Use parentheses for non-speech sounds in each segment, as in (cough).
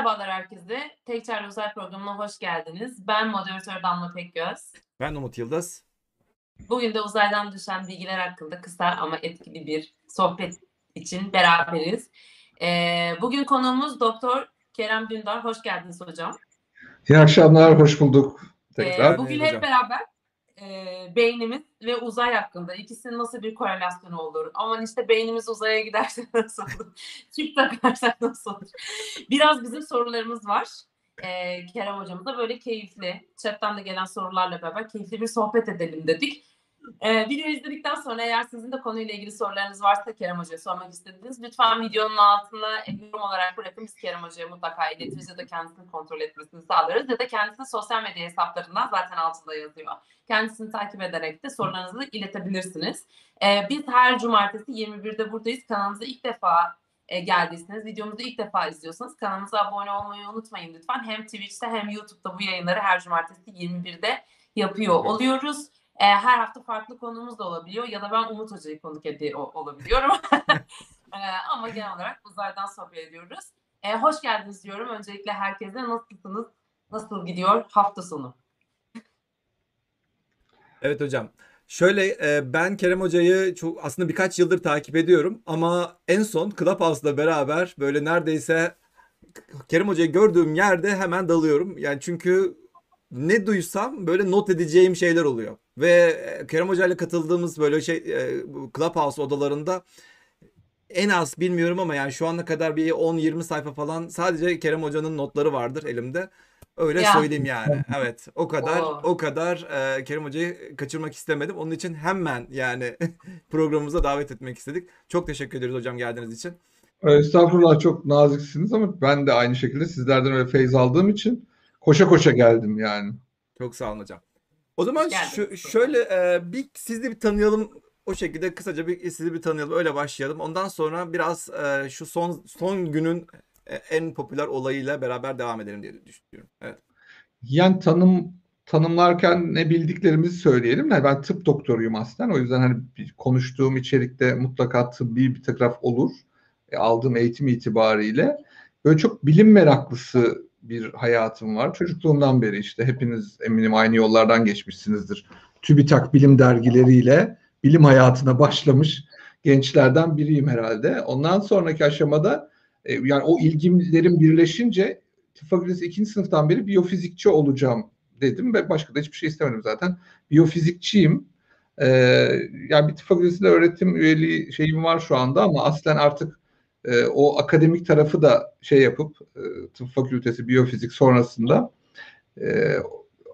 Merhabalar herkese. Tek Çare Uzay programına hoş geldiniz. Ben moderatör Damla Pekgöz. Ben Umut Yıldız. Bugün de uzaydan düşen bilgiler hakkında kısa ama etkili bir sohbet için beraberiz. Ee, bugün konuğumuz Doktor Kerem Dündar. Hoş geldiniz hocam. İyi akşamlar, hoş bulduk. Ee, Tekrar. bugün Evet hep hocam. beraber e, beynimiz ve uzay hakkında ikisinin nasıl bir korelasyonu olur? Aman işte beynimiz uzaya giderse (laughs) nasıl olur? Çift takarsak (laughs) nasıl olur? Biraz bizim sorularımız var. Ee, Kerem hocamıza böyle keyifli, chatten de gelen sorularla beraber keyifli bir sohbet edelim dedik. Ee, videoyu izledikten sonra eğer sizin de konuyla ilgili sorularınız varsa Kerem Hoca'ya sormak istediğiniz lütfen videonun altına yorum olarak bırakın. Biz Kerem Hoca'ya mutlaka iletiriz ya da kendisini kontrol etmesini sağlarız. Ya da kendisini sosyal medya hesaplarından zaten altında yazıyor. Kendisini takip ederek de sorularınızı iletebilirsiniz. Ee, biz her cumartesi 21'de buradayız. Kanalımıza ilk defa e, geldiyseniz, videomuzu ilk defa izliyorsanız kanalımıza abone olmayı unutmayın lütfen. Hem Twitch'te hem YouTube'da bu yayınları her cumartesi 21'de yapıyor oluyoruz. E, her hafta farklı konumuz da olabiliyor ya da ben Umut Hoca'yı konuk ediyor olabiliyorum. (laughs) E, ama genel olarak uzaydan sohbet ediyoruz. E, hoş geldiniz diyorum. Öncelikle herkese nasılsınız? Nasıl gidiyor hafta sonu? Evet hocam. Şöyle e, ben Kerem Hoca'yı çok aslında birkaç yıldır takip ediyorum ama en son Clubhouse'la beraber böyle neredeyse Kerem Hoca'yı gördüğüm yerde hemen dalıyorum. Yani çünkü ne duysam böyle not edeceğim şeyler oluyor. Ve e, Kerem Hoca'yla katıldığımız böyle şey e, Clubhouse odalarında en az bilmiyorum ama yani şu ana kadar bir 10-20 sayfa falan sadece Kerem Hoca'nın notları vardır elimde. Öyle Ya. söyleyeyim yani. (laughs) Evet, o kadar Oo. o kadar e, Kerem Hoca'yı kaçırmak istemedim. Onun için hemen yani (laughs) programımıza davet etmek istedik. Çok teşekkür ederiz hocam geldiğiniz için. Estağfurullah çok naziksiniz ama ben de aynı şekilde sizlerden öyle feyz aldığım için koşa koşa geldim yani. Çok sağ olun hocam. O zaman şu, şöyle e, bir sizi bir tanıyalım. O şekilde kısaca bir sizi bir tanıyalım. Öyle başlayalım. Ondan sonra biraz e, şu son son günün e, en popüler olayıyla beraber devam edelim diye düşünüyorum. Evet. Yani tanım tanımlarken ne bildiklerimizi söyleyelim. Yani ben tıp doktoruyum aslında. O yüzden hani bir konuştuğum içerikte mutlaka tıbbi bir taraf olur. E, aldığım eğitim itibariyle. Böyle çok bilim meraklısı bir hayatım var. Çocukluğumdan beri işte hepiniz eminim aynı yollardan geçmişsinizdir. TÜBİTAK bilim dergileriyle bilim hayatına başlamış gençlerden biriyim herhalde. Ondan sonraki aşamada e, yani o ilgimlerim birleşince tıp fakültesi ikinci sınıftan beri biyofizikçi olacağım dedim ve başka da hiçbir şey istemedim zaten. Biyofizikçiyim. Ee, yani bir tıp fakültesinde öğretim üyeliği şeyim var şu anda ama aslen artık e, o akademik tarafı da şey yapıp e, tıp fakültesi biyofizik sonrasında e,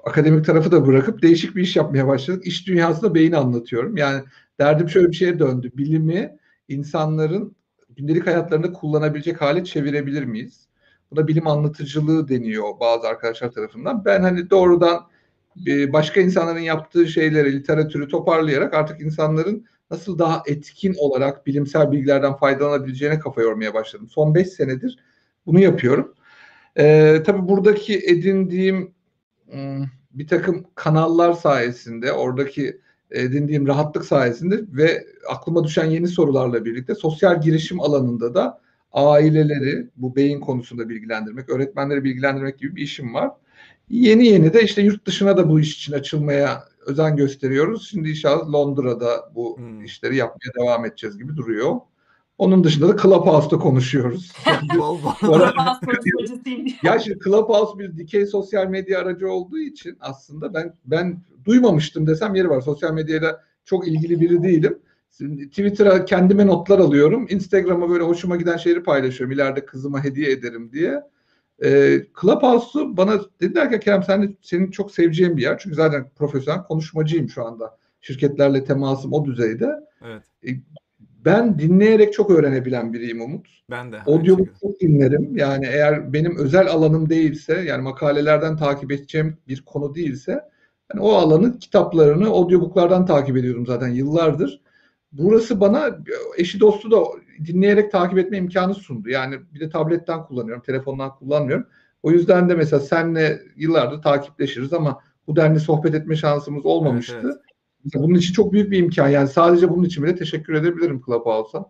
akademik tarafı da bırakıp değişik bir iş yapmaya başladık. İş dünyasında beyni anlatıyorum. Yani derdim şöyle bir şeye döndü. Bilimi insanların gündelik hayatlarında kullanabilecek hale çevirebilir miyiz? Buna bilim anlatıcılığı deniyor bazı arkadaşlar tarafından. Ben hani doğrudan e, başka insanların yaptığı şeyleri, literatürü toparlayarak artık insanların nasıl daha etkin olarak bilimsel bilgilerden faydalanabileceğine kafa yormaya başladım. Son 5 senedir bunu yapıyorum. Ee, tabii buradaki edindiğim ım, bir takım kanallar sayesinde, oradaki edindiğim rahatlık sayesinde ve aklıma düşen yeni sorularla birlikte sosyal girişim alanında da aileleri bu beyin konusunda bilgilendirmek, öğretmenleri bilgilendirmek gibi bir işim var. Yeni yeni de işte yurt dışına da bu iş için açılmaya özen gösteriyoruz. Şimdi inşallah Londra'da bu Hmm. işleri yapmaya devam edeceğiz gibi duruyor. Onun dışında da Clubhouse'da konuşuyoruz. (laughs) Ya şimdi Clubhouse bir dikey sosyal medya aracı olduğu için aslında ben ben duymamıştım desem yeri var. Sosyal medyayla çok ilgili biri değilim. Şimdi Twitter'a kendime notlar alıyorum. Instagram'a böyle hoşuma giden şeyleri paylaşıyorum. İleride kızıma hediye ederim diye. Ee, Clubhouse'u bana dediler ki Kerem sen senin çok seveceğin bir yer. Çünkü zaten profesyonel konuşmacıyım şu anda. Şirketlerle temasım o düzeyde. Evet. Ben dinleyerek çok öğrenebilen biriyim Umut. Ben de. Audiobook çok dinlerim. Yani eğer benim özel alanım değilse, yani makalelerden takip edeceğim bir konu değilse, yani o alanın kitaplarını audiobooklardan takip ediyorum zaten yıllardır. Burası bana eşi dostu da dinleyerek takip etme imkanı sundu. Yani bir de tabletten kullanıyorum, telefondan kullanmıyorum. O yüzden de mesela senle yıllardır takipleşiriz ama bu denli sohbet etme şansımız olmamıştı. Evet, Mesela bunun için çok büyük bir imkan. Yani sadece bunun için bile teşekkür edebilirim Clubhouse'a.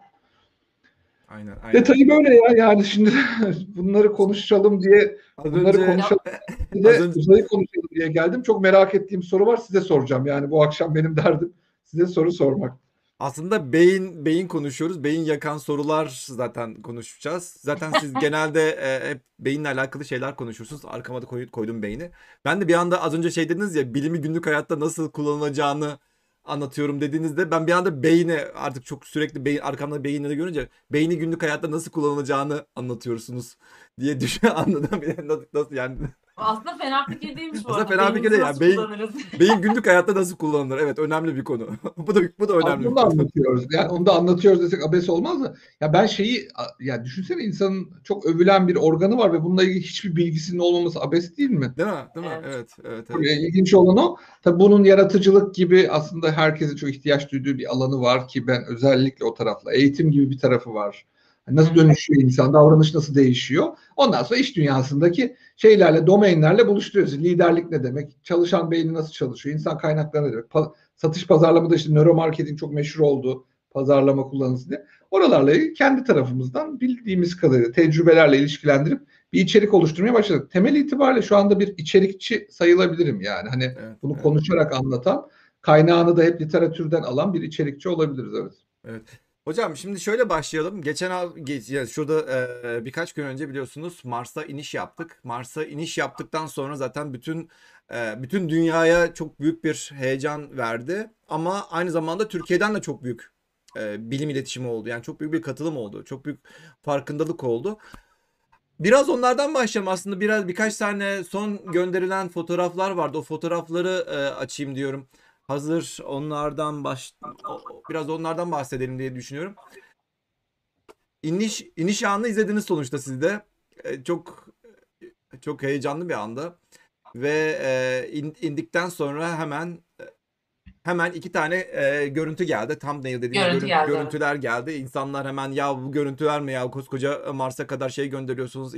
Aynen, aynen. Detayı böyle ya yani şimdi (laughs) bunları konuşalım diye Az bunları önce- konuşalım (laughs) Az diye önce- uzayı konuşalım diye geldim. Çok merak ettiğim soru var size soracağım. Yani bu akşam benim (laughs) derdim size soru sormak. Aslında beyin beyin konuşuyoruz. Beyin yakan sorular zaten konuşacağız. Zaten siz (laughs) genelde e, hep beyinle alakalı şeyler konuşursunuz. Arkama da koy- koydum beyni. Ben de bir anda az önce şey dediniz ya bilimi günlük hayatta nasıl kullanılacağını anlatıyorum dediğinizde ben bir anda beyni artık çok sürekli beyin arkamda beyinleri görünce beyni günlük hayatta nasıl kullanılacağını anlatıyorsunuz diye (laughs) düşün anladım. Nasıl yani Aslında fena fikir değilmiş bu Aslında arada. fena fikir Beynimizi değil ya. nasıl Beyin- kullanırız? (laughs) beyin günlük hayatta nasıl kullanılır? Evet önemli bir konu. (laughs) bu da bu da önemli bir Onu da konu. anlatıyoruz. Yani onu da anlatıyoruz desek abes olmaz mı? Ya ben şeyi ya düşünsene insanın çok övülen bir organı var ve bununla ilgili hiçbir bilgisinin olmaması abes değil mi? Değil mi? Değil mi? Evet. Evet, evet, evet. Buraya ilginç olan o. Tabii bunun yaratıcılık gibi aslında herkesin çok ihtiyaç duyduğu bir alanı var ki ben özellikle o tarafla. Eğitim gibi bir tarafı var. Hani Nasıl dönüşüyor insan, davranış nasıl değişiyor? Ondan sonra iş dünyasındaki şeylerle, domainlerle buluşturuyoruz. Liderlik ne demek? Çalışan beyni nasıl çalışıyor? İnsan kaynakları ne demek? Pa- satış pazarlamada işte nöromarketing çok meşhur oldu. Pazarlama kullanısı diye. Oralarla kendi tarafımızdan bildiğimiz kadarıyla tecrübelerle ilişkilendirip bir içerik oluşturmaya başladık. Temel itibariyle şu anda bir içerikçi sayılabilirim yani. Hani Evet, bunu evet. konuşarak anlatan, kaynağını da hep literatürden alan bir içerikçi olabiliriz evet. Hocam şimdi şöyle başlayalım. Geçen hafta ya şurada e, birkaç gün önce biliyorsunuz Mars'a iniş yaptık. Mars'a iniş yaptıktan sonra zaten bütün e, bütün dünyaya çok büyük bir heyecan verdi. Ama aynı zamanda Türkiye'den de çok büyük e, bilim iletişimi oldu. Yani çok büyük bir katılım oldu. Çok büyük farkındalık oldu. Biraz onlardan başlayalım aslında biraz birkaç tane son gönderilen fotoğraflar vardı. O fotoğrafları e, açayım diyorum. Hazır onlardan baş biraz onlardan bahsedelim diye düşünüyorum. İniş iniş anını izlediniz sonuçta siz de. E, çok çok heyecanlı bir anda ve e, in- indikten sonra hemen hemen iki tane e, görüntü geldi. Tam ne dediğim Görüntü görün- geldi, görüntüler geldi. İnsanlar hemen ya bu görüntüler mi ya koskoca Mars'a kadar şey gönderiyorsunuz.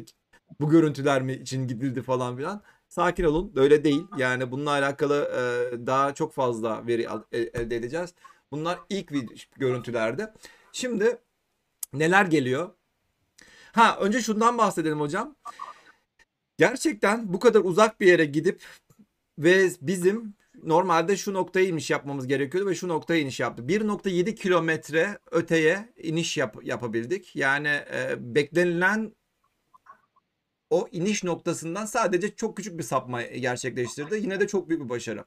Bu görüntüler mi için gidildi falan filan. Sakin olun. Öyle değil. Yani bununla alakalı e, daha çok fazla veri e- elde edeceğiz. Bunlar ilk görüntülerde. Şimdi neler geliyor? Ha önce şundan bahsedelim hocam. Gerçekten bu kadar uzak bir yere gidip ve bizim normalde şu noktaya iniş yapmamız gerekiyordu ve şu noktaya iniş yaptı. 1.7 kilometre öteye iniş yap- yapabildik. Yani e, beklenilen o iniş noktasından sadece çok küçük bir sapma gerçekleştirdi. Yine de çok büyük bir başarı.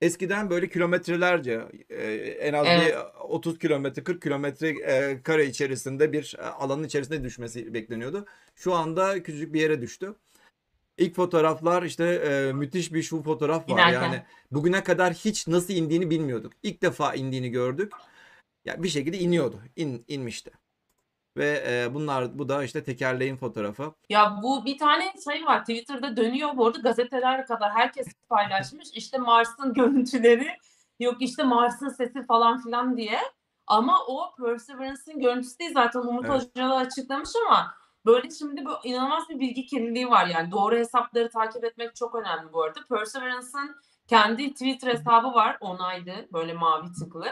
Eskiden böyle kilometrelerce e, en az Evet. bir 30 kilometre 40 kilometre e, kare içerisinde bir e, alanın içerisinde düşmesi bekleniyordu. Şu anda küçücük bir yere düştü. İlk fotoğraflar işte e, müthiş bir şu fotoğraf var İnerken. yani. Bugüne kadar hiç nasıl indiğini bilmiyorduk. İlk defa indiğini gördük. Ya bir şekilde iniyordu. İn, inmişti. Ve e, bunlar bu da işte tekerleğin fotoğrafı. Ya bu bir tane şey var Twitter'da dönüyor bu arada gazeteler kadar herkes paylaşmış. İşte Mars'ın (laughs) görüntüleri yok işte Mars'ın sesi falan filan diye. Ama o Perseverance'ın görüntüsü değil zaten Umut Evet. Hoca da açıklamış ama böyle şimdi bu inanılmaz bir bilgi kirliliği var yani doğru hesapları takip etmek çok önemli bu arada. Perseverance'ın kendi Twitter hesabı var onaylı böyle mavi tıklı.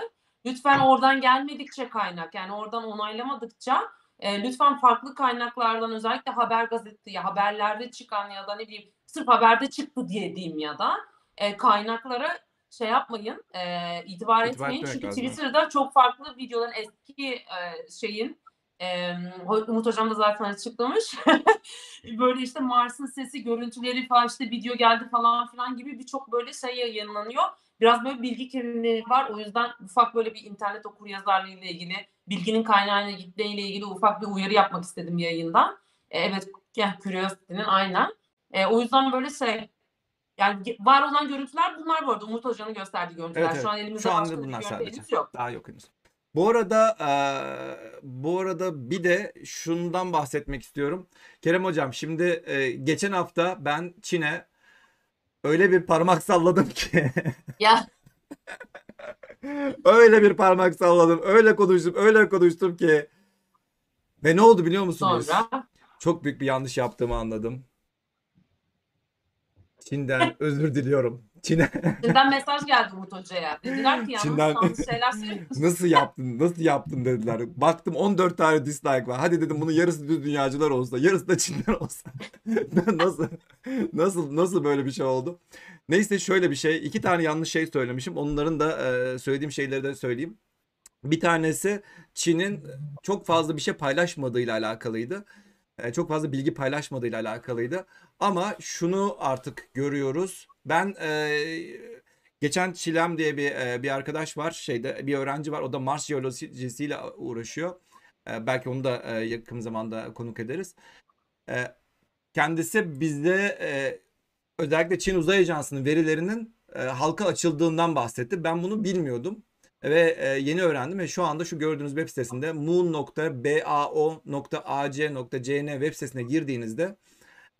Lütfen oradan gelmedikçe kaynak yani oradan onaylamadıkça e, lütfen farklı kaynaklardan özellikle haber gazeti ya haberlerde çıkan ya da ne bileyim sırf haberde çıktı diye diyeyim ya da e, kaynaklara şey yapmayın e, itibar İtibar etmeyin. Çünkü lazım. Twitter'da çok farklı videoların eski e, şeyin e, Umut Hocam da zaten açıklamış. (laughs) böyle işte Mars'ın sesi, görüntüleri falan işte video geldi falan filan gibi birçok böyle şey yayınlanıyor. Biraz böyle bilgi kirliliği var. O yüzden ufak böyle bir internet okur yazarlığı ile ilgili bilginin kaynağına gittiğiyle ilgili ufak bir uyarı yapmak istedim yayından. E, evet, yani Curiosity'nin aynen. E, o yüzden böyle şey yani var olan görüntüler bunlar bu arada. Umut Hoca'nın gösterdiği görüntüler. Evet, evet. Şu an elimizde Şu anda bunlar sadece. yok. Daha yok henüz. Bu arada eee, bu arada bir de şundan bahsetmek istiyorum. Kerem hocam şimdi e, geçen hafta ben Çin'e öyle bir parmak salladım ki Ya (laughs) öyle bir parmak salladım, öyle konuştum, öyle konuştum ki ve ne oldu biliyor musunuz? sonra Çok büyük bir yanlış yaptığımı anladım. Çin'den (laughs) özür diliyorum. Çin'e Çin'den mesaj geldi Umut Hoca'ya. Dediler ki yalnız Çin'den- şeyler nasıl yaptın? Nasıl yaptın dediler. Baktım 14 tane dislike var. Hadi dedim bunun yarısı düz dünyacılar olsa, yarısı da Çinler olsa. (laughs) nasıl nasıl nasıl böyle bir şey oldu? Neyse şöyle bir şey. iki tane yanlış şey söylemişim. Onların da e, söylediğim şeyleri de söyleyeyim. Bir tanesi Çin'in çok fazla bir şey paylaşmadığıyla alakalıydı. E, çok fazla bilgi paylaşmadığıyla alakalıydı. Ama şunu artık görüyoruz. Ben e, geçen Çilem diye bir e, bir arkadaş var. Şeyde bir öğrenci var. O da Mars jeolojisiyle uğraşıyor. E, belki onu da e, yakın zamanda konuk ederiz. E, kendisi bizde e, özellikle Çin Uzay Ajansı'nın verilerinin e, halka açıldığından bahsetti. Ben bunu bilmiyordum ve e, yeni öğrendim ve şu anda şu gördüğünüz web sitesinde moon.bao.ac.cn web sitesine girdiğinizde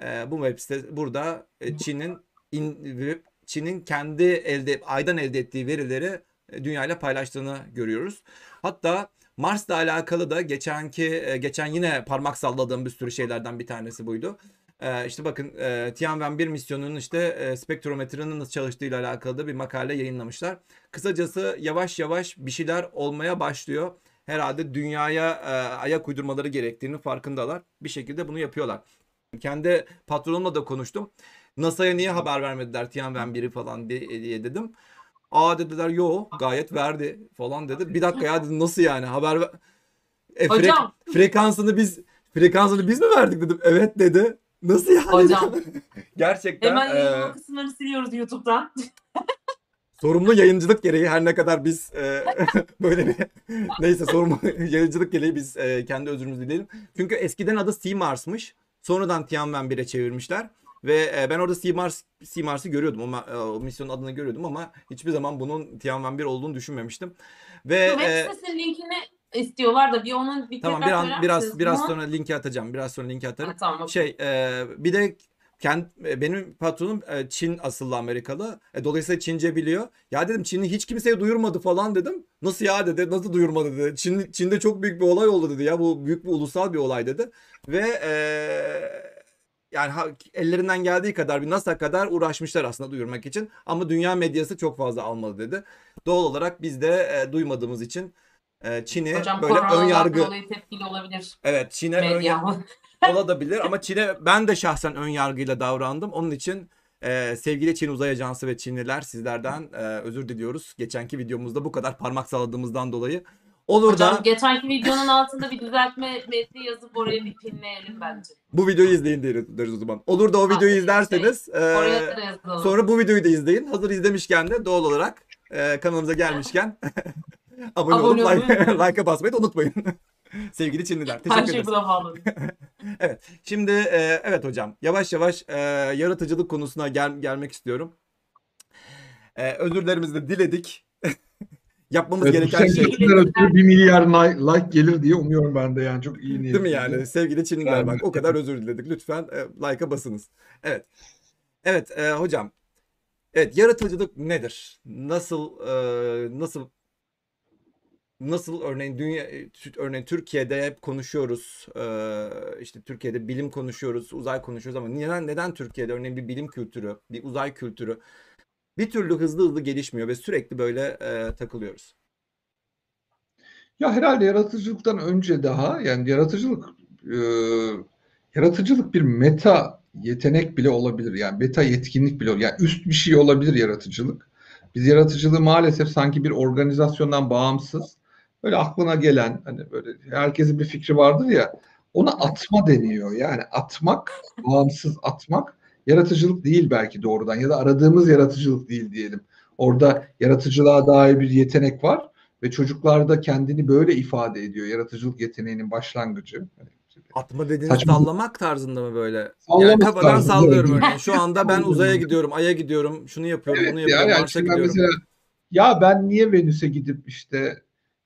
e, bu web sitesi burada e, Çin'in in- Çin'in kendi elde aydan elde ettiği verileri e, dünyayla paylaştığını görüyoruz. Hatta Mars'la alakalı da geçenki e, geçen yine parmak salladığım bir sürü şeylerden bir tanesi buydu. E, işte bakın e, Tianwen-1 misyonunun işte e, spektrometrenin nasıl çalıştığıyla alakalı da bir makale yayınlamışlar. Kısacası yavaş yavaş bir şeyler olmaya başlıyor. Herhalde dünyaya e, ayak uydurmaları gerektiğini farkındalar. Bir şekilde bunu yapıyorlar. Kendi patronumla da konuştum. NASA'ya niye haber vermediler Tianwen-1'i falan diye, diye dedim. Aa dediler yo gayet verdi falan dedi. Bir dakika ya dedim nasıl yani haber ver... E, frek- Hocam. frekansını biz frekansını biz mi verdik dedim. Evet dedi. Nasıl yani? Hocam. (laughs) Gerçekten Hemen e, yayın kısımlarını siliyoruz YouTube'dan. (laughs) sorumlu yayıncılık gereği her ne kadar biz e, (laughs) böyle bir neyse sorumlu yayıncılık gereği biz e, kendi özrümüzü dileyelim. Çünkü eskiden adı Sea Mars'mış. Sonradan Tianwen 1'e çevirmişler. Ve e, ben orada Sea Mars Sea Mars'ı görüyordum ama e, o misyonun adını görüyordum ama hiçbir zaman bunun Tianwen 1 olduğunu düşünmemiştim. Ve Şu web sitesinin linkini istiyorlar da bir onun bir tamam biraz söyler biraz biraz sonra linki atacağım. Biraz sonra linki atarım. Ha, tamam. Şey e, bir de kend, e, benim patronum e, Çin asıllı Amerikalı. E, dolayısıyla Çince biliyor. Ya dedim Çin'i hiç kimseye duyurmadı falan dedim. Nasıl ya dedi. Nasıl duyurmadı dedi. Çin, Çin'de çok büyük bir olay oldu dedi ya. Bu büyük bir ulusal bir olay dedi. Ve e, yani ha- ellerinden geldiği kadar bir NASA kadar uğraşmışlar aslında duyurmak için. Ama dünya medyası çok fazla almadı dedi. Doğal olarak biz de e, duymadığımız için Çin'i Hocam böyle ön yargı dolayı tepkili olabilir Evet Çin'e ön medya. (laughs) olabilir ama Çin'e ben de şahsen ön yargıyla davrandım. Onun için e, sevgili Çin Uzay Ajansı ve Çinliler sizlerden e, özür diliyoruz. Geçenki videomuzda bu kadar parmak salladığımızdan dolayı. Olur Hocam da geçenki videonun altında bir düzeltme metni yazıp oraya bir pinleyelim bence. bu videoyu izleyin deriz o zaman. Olur da o videoyu şey, izlerseniz e, da yazalım. sonra bu videoyu da izleyin. Hazır izlemişken de doğal olarak e, kanalımıza gelmişken (laughs) abone, Abone olup like, (laughs) like'a basmayı da unutmayın. (laughs) Sevgili Çinliler. Her Teşekkür şey ederiz. buna bağlı. (laughs) Evet. Şimdi e, evet hocam. Yavaş yavaş e, yaratıcılık konusuna gel- gelmek istiyorum. E, özürlerimizi de diledik. Yapmamız Evet, gereken şey. 1 milyar like, gelir diye umuyorum ben de yani çok iyi niyetli. Değil mi yani? Sevgili Çinliler bak o kadar özür diledik. Lütfen e, like'a basınız. Evet. Evet e, hocam. Evet yaratıcılık nedir? Nasıl e, nasıl nasıl örneğin dünya e, örneğin Türkiye'de hep konuşuyoruz. İşte Türkiye'de bilim konuşuyoruz, uzay konuşuyoruz ama neden neden Türkiye'de örneğin bir bilim kültürü, bir uzay kültürü bir türlü hızlı hızlı gelişmiyor ve sürekli böyle e, takılıyoruz. Ya herhalde yaratıcılıktan önce daha yani yaratıcılık e, yaratıcılık bir meta yetenek bile olabilir. Yani meta yetkinlik bile yani üst bir şey olabilir yaratıcılık. Biz yaratıcılığı maalesef sanki bir organizasyondan bağımsız böyle aklına gelen hani böyle herkesin bir fikri vardır ya ona atma deniyor. Yani atmak, bağımsız atmak yaratıcılık değil belki doğrudan ya da aradığımız yaratıcılık değil diyelim. Orada yaratıcılığa dair bir yetenek var ve çocuklarda kendini böyle ifade ediyor. Yaratıcılık yeteneğinin başlangıcı. Hani Atma dediğiniz Saçma. sallamak tarzında mı böyle? Yani Sallamak kafadan tarzında, sallıyorum evet. örneğin. Şu (laughs) anda ben uzaya gidiyorum, aya gidiyorum, şunu yapıyorum, bunu Evet, yapıyorum, yani Mars'a gidiyorum. mesela ya ben niye Venüs'e gidip işte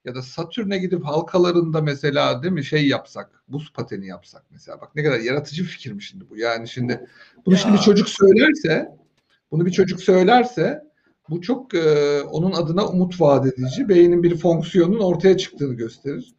ya da Satürn'e gidip halkalarında mesela değil mi şey yapsak, buz pateni yapsak mesela. Bak ne kadar yaratıcı bir fikir mi şimdi bu? Yani şimdi bunu şimdi bir Ya. çocuk söylerse, bunu bir çocuk söylerse bu çok e, onun adına umut vaat edici, beynin bir fonksiyonun ortaya çıktığını gösterir.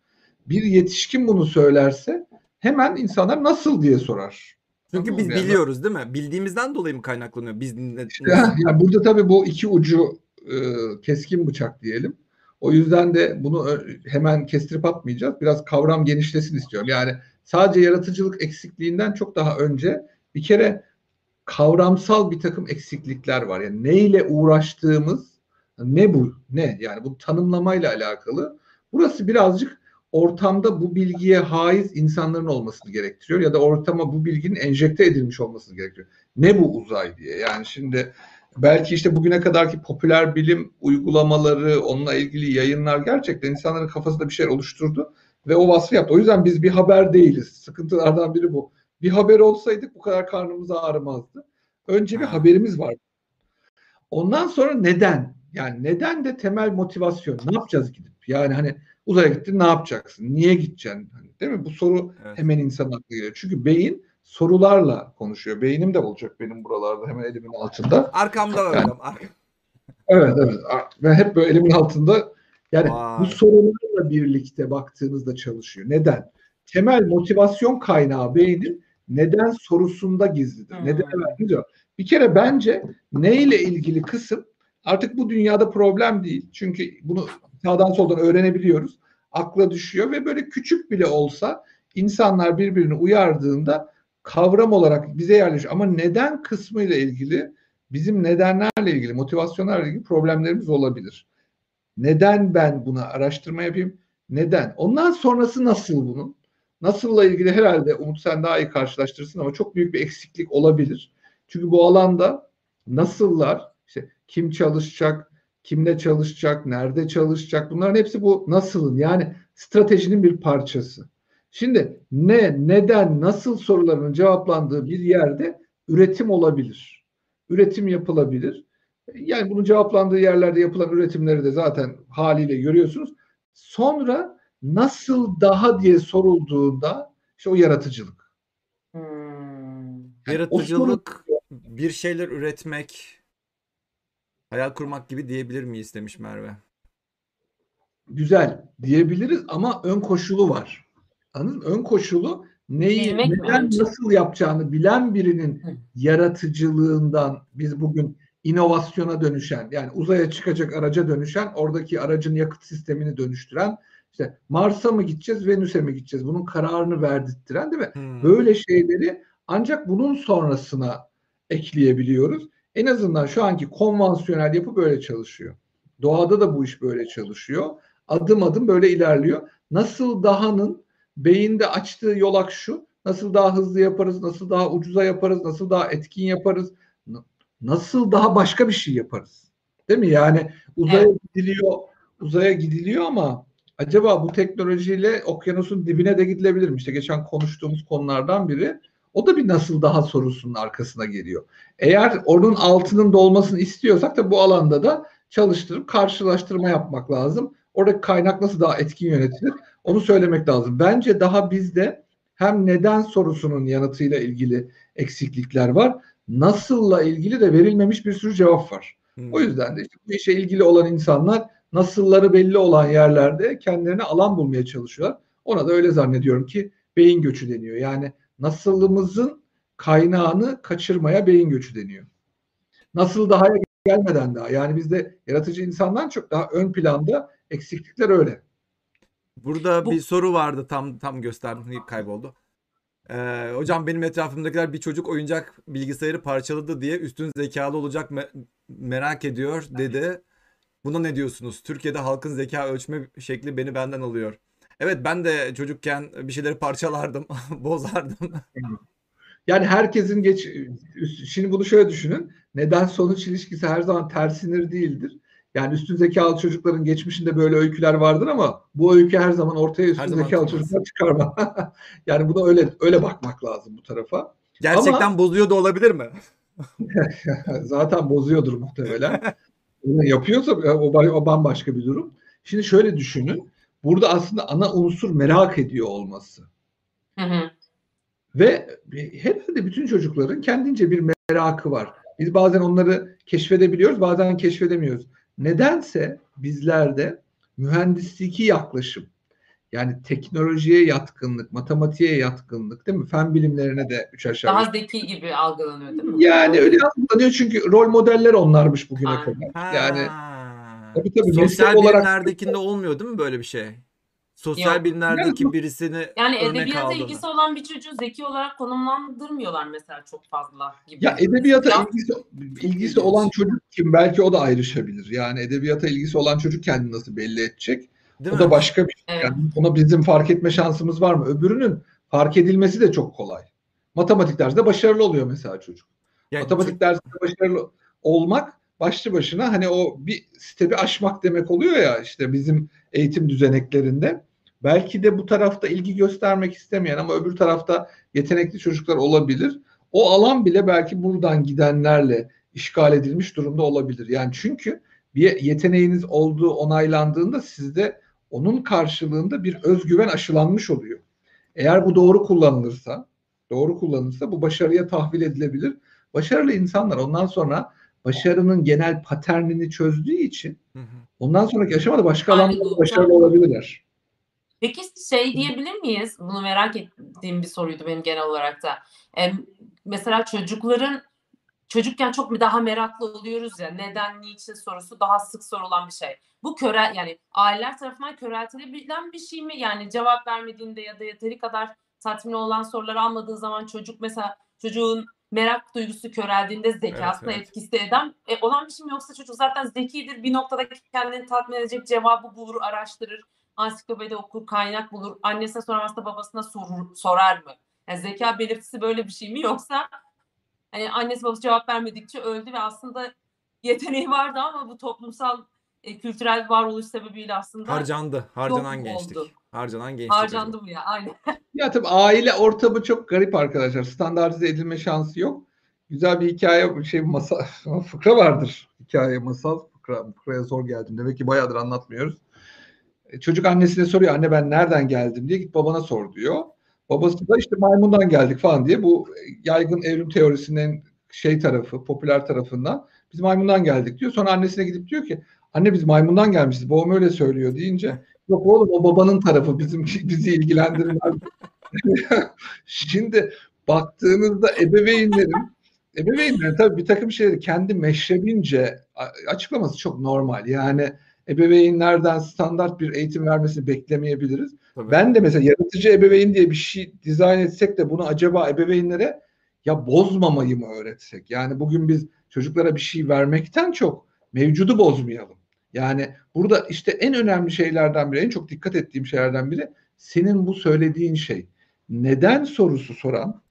Bir yetişkin bunu söylerse hemen insanlar nasıl diye sorar. Çünkü biz? Yani biliyoruz değil mi? Bildiğimizden dolayı mı kaynaklanıyor? Biz ne, Ya, (laughs) ya burada tabii bu iki ucu e, keskin bıçak diyelim. O yüzden de bunu hemen kestirip atmayacağız. Biraz kavram genişlesin istiyorum. Yani sadece yaratıcılık eksikliğinden çok daha önce bir kere kavramsal bir takım eksiklikler var. Yani neyle uğraştığımız ne bu ne yani bu tanımlamayla alakalı. Burası birazcık ortamda bu bilgiye haiz insanların olmasını gerektiriyor ya da ortama bu bilginin enjekte edilmiş olmasını gerektiriyor. Ne bu uzay diye. Yani şimdi belki işte bugüne kadarki popüler bilim uygulamaları, onunla ilgili yayınlar gerçekten insanların kafasında bir şey oluşturdu ve o vasfı yaptı. O yüzden biz bir haber değiliz. Sıkıntılardan biri bu. Bir haber olsaydık bu kadar karnımız ağrımazdı. Önce bir Ha. haberimiz var. Ondan sonra neden? Yani neden de temel motivasyon. Ne yapacağız gidip? Yani hani uzaya gittin ne yapacaksın? Niye gideceksin? Hani, değil mi? Bu soru Evet. hemen insanın aklına geliyor. Çünkü beyin sorularla konuşuyor. Beynim de olacak benim buralarda hemen elimin altında. Arkamda var Yani- Evet evet. Ve hep böyle elimin altında yani Vay. bu sorularla birlikte baktığınızda çalışıyor. Neden? Temel motivasyon kaynağı beynin neden sorusunda gizlidir. Hmm. Neden diyor. Bir kere bence neyle ilgili kısım artık bu dünyada problem değil. Çünkü bunu sağdan soldan öğrenebiliyoruz. Akla düşüyor ve böyle küçük bile olsa insanlar birbirini uyardığında kavram olarak bize yerleşiyor. Ama neden kısmıyla ilgili bizim nedenlerle ilgili, motivasyonlarla ilgili problemlerimiz olabilir. Neden ben buna araştırma yapayım? Neden? Ondan sonrası nasıl bunun? Nasılla ilgili herhalde Umut sen daha iyi karşılaştırırsın ama çok büyük bir eksiklik olabilir. Çünkü bu alanda nasıllar, işte kim çalışacak, kimle çalışacak, nerede çalışacak bunların hepsi bu nasılın yani stratejinin bir parçası. Şimdi ne, neden, nasıl sorularının cevaplandığı bir yerde üretim olabilir. Üretim yapılabilir. Yani bunun cevaplandığı yerlerde yapılan üretimleri de zaten haliyle görüyorsunuz. Sonra nasıl daha diye sorulduğunda işte o yaratıcılık. Hmm. Yani Yaratıcılık, bir şeyler üretmek, hayal kurmak gibi diyebilir miyiz demiş Merve. güzel diyebiliriz ama ön koşulu var. Anladın mı? Ön koşulu neyi, Bilmek mi neden, önce? nasıl yapacağını bilen birinin Hı. yaratıcılığından biz bugün inovasyona dönüşen yani uzaya çıkacak araca dönüşen oradaki aracın yakıt sistemini dönüştüren işte Mars'a mı gideceğiz Venüs'e mi gideceğiz bunun kararını verdirttiren değil mi? Hmm. Böyle şeyleri ancak bunun sonrasına ekleyebiliyoruz. En azından şu anki konvansiyonel yapı böyle çalışıyor. Doğada da bu iş böyle çalışıyor. Adım adım böyle ilerliyor. Nasıl dahanın beyinde açtığı yolak şu. Nasıl daha hızlı yaparız, nasıl daha ucuza yaparız, nasıl daha etkin yaparız, nasıl daha başka bir şey yaparız. Değil mi? Yani uzaya gidiliyor, uzaya gidiliyor ama acaba bu teknolojiyle okyanusun dibine de gidilebilir mi? İşte geçen konuştuğumuz konulardan biri. O da bir nasıl daha sorusunun arkasına geliyor. Eğer onun altının dolmasını istiyorsak da bu alanda da çalıştırıp karşılaştırma yapmak lazım. Oradaki kaynak nasıl daha etkin yönetilir? Onu söylemek lazım. Bence daha bizde hem neden sorusunun yanıtıyla ilgili eksiklikler var. Nasılla ilgili de verilmemiş bir sürü cevap var. Hmm. O yüzden de işte bu işe ilgili olan insanlar nasılları belli olan yerlerde kendilerine alan bulmaya çalışıyorlar. Ona da öyle zannediyorum ki beyin göçü deniyor. Yani nasılımızın kaynağını kaçırmaya beyin göçü deniyor. Nasıl daha gelmeden daha. Yani bizde yaratıcı insandan çok daha ön planda eksiklikler öyle. Burada Bu- bir soru vardı tam tam gösterdim kayboldu. Ee, hocam benim etrafımdakiler bir çocuk oyuncak bilgisayarı parçaladı diye üstün zekalı olacak me- merak ediyor dedi. Buna ne diyorsunuz? Türkiye'de halkın zeka ölçme şekli beni benden alıyor. Evet ben de çocukken bir şeyleri parçalardım, (laughs) bozardım. Yani herkesin geç şimdi bunu şöyle düşünün. Neden sonuç ilişkisi her zaman tersinir değildir. Yani üstün zekalı çocukların geçmişinde böyle öyküler vardır ama bu öykü her zaman ortaya üstün zaman zekalı çıkmaz. çocuklar çıkarma. (laughs) yani buna öyle öyle bakmak lazım bu tarafa. Gerçekten bozuyor da olabilir mi? (laughs) Zaten bozuyordur muhtemelen. Bunu yapıyorsa o, o bambaşka bir durum. Şimdi şöyle düşünün. Burada aslında ana unsur merak ediyor olması. Hı hı. Ve herhalde bütün çocukların kendince bir merakı var. Biz bazen onları keşfedebiliyoruz, bazen keşfedemiyoruz. Nedense bizlerde mühendisliği yaklaşım, Yani teknolojiye yatkınlık, matematiğe yatkınlık değil mi? Fen bilimlerine de üç aşağı Daha zeki gibi algılanıyor değil mi? Yani öyle algılanıyor çünkü rol modeller onlarmış bugüne Aynen. kadar. Ha. Yani tabii tabii Sosyal meslek olarak bilimlerdekinde olmuyor değil mi böyle bir şey? Sosyal Yok. bilimlerdeki birisini Yani örnek edebiyata aldığında. ilgisi olan bir çocuğu zeki olarak konumlandırmıyorlar mesela çok fazla gibi. ya edebiyata Ya- ilgisi, ilgisi olan çocuk kim belki o da ayrışabilir. Yani edebiyata ilgisi olan çocuk kendini nasıl belli edecek? Değil o mi? da başka bir şey. Evet. Yani ona bizim fark etme şansımız var mı? Öbürünün fark edilmesi de çok kolay. Matematik dersinde başarılı oluyor mesela çocuk. Yani Matematik dersinde başarılı olmak başlı başına hani o bir stepi aşmak demek oluyor ya işte bizim eğitim düzeneklerinde. Belki de bu tarafta ilgi göstermek istemeyen ama öbür tarafta yetenekli çocuklar olabilir. O alan bile belki buradan gidenlerle işgal edilmiş durumda olabilir. Yani çünkü bir yeteneğiniz olduğu onaylandığında sizde onun karşılığında bir özgüven aşılanmış oluyor. Eğer bu doğru kullanılırsa, doğru kullanılırsa bu başarıya tahvil edilebilir. Başarılı insanlar ondan sonra başarının genel paternini çözdüğü için ondan sonraki aşamada başka grupta. başarılı olabilirler. Peki şey diyebilir miyiz? Bunu merak ettiğim bir soruydu benim genel olarak da. Em, mesela çocukların çocukken çok daha meraklı oluyoruz ya neden niçin sorusu daha sık sorulan bir şey. Bu köre yani aileler tarafından köreltilebilen bir şey mi? Yani cevap vermediğinde ya da yeteri kadar tatmin olan soruları almadığı zaman çocuk mesela çocuğun merak duygusu köreldiğinde zekasına evet. etkisi eden e, olan bir şey mi yoksa çocuk zaten zekidir bir noktada kendini tatmin edecek cevabı bulur araştırır ansiklopedi okur kaynak bulur annesine sormazsa babasına sorur, sorar mı? Yani zeka belirtisi böyle bir şey mi yoksa hani annesi babası cevap vermedikçe öldü ve aslında (laughs) yeteneği vardı ama bu toplumsal e, kültürel varoluş sebebiyle aslında Harcandı. Harcanan gençlik. oldu. Harcanan gençlik. harcandı bu ya aynen. (laughs) Ya tabii aile ortamı çok garip arkadaşlar. Standartize edilme şansı yok. Güzel bir hikaye şey masa (laughs) fıkra vardır. Hikaye masal fıkra fıkraya zor geldim. Demek ki bayağıdır anlatmıyoruz. E, Çocuk annesine soruyor anne ben nereden geldim diye git babana sor diyor. Babası da işte maymundan geldik falan diye bu yaygın evrim teorisinin şey tarafı, popüler tarafından biz maymundan geldik diyor. Sonra annesine gidip diyor ki anne biz maymundan gelmişiz. Babam öyle söylüyor deyince yok oğlum o babanın tarafı bizim bizi ilgilendirmez. (laughs) Şimdi baktığınızda ebeveynlerin ebeveynlerin tabii bir takım şeyleri kendi meşrebince açıklaması çok normal. Yani ebeveynlerden standart bir eğitim vermesini beklemeyebiliriz. Tabii. Ben de mesela yaratıcı ebeveyn diye bir şey dizayn etsek de bunu acaba ebeveynlere ya bozmamayı mı öğretsek? Yani bugün biz çocuklara bir şey vermekten çok mevcudu bozmayalım. Yani burada işte en önemli şeylerden biri, en çok dikkat ettiğim şeylerden biri senin bu söylediğin şey. Neden sorusu soran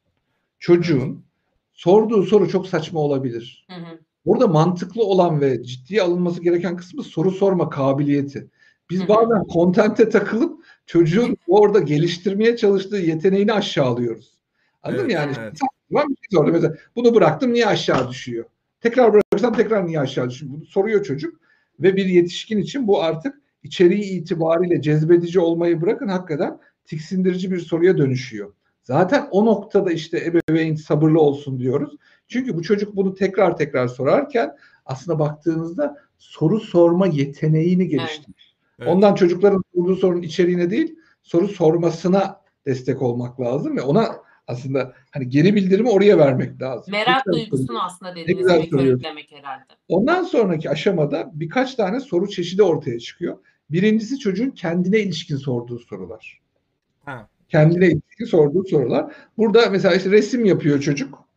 çocuğun sorduğu soru çok saçma olabilir. Hı hı. Burada mantıklı olan ve ciddiye alınması gereken kısmı soru sorma kabiliyeti. Biz bazen kontente takılıp çocuğun orada geliştirmeye çalıştığı yeteneğini aşağılıyoruz. Anladın mı Evet, yani? evet. Ben bir şey mesela. Bunu bıraktım niye aşağı düşüyor? Tekrar bırakırsam tekrar niye aşağı düşüyor? Bunu soruyor çocuk. Ve bir yetişkin için bu artık içeriği itibariyle cezbedici olmayı bırakın hakikaten tiksindirici bir soruya dönüşüyor. Zaten o noktada işte ebeveyn sabırlı olsun diyoruz. Çünkü bu çocuk bunu tekrar tekrar sorarken aslında baktığınızda soru sorma yeteneğini geliştirmiş. Evet. Ondan çocukların sorduğu sorunun içeriğine değil, soru sormasına destek olmak lazım ve ona aslında hani geri bildirimi oraya vermek lazım. Merak duygusunu aslında dediğiniz gibi körüklemek herhalde. Ondan sonraki aşamada birkaç tane soru çeşidi ortaya çıkıyor. Birincisi çocuğun kendine ilişkin sorduğu sorular. Ha. Kendine ilişkin sorduğu sorular. Burada mesela işte resim yapıyor çocuk.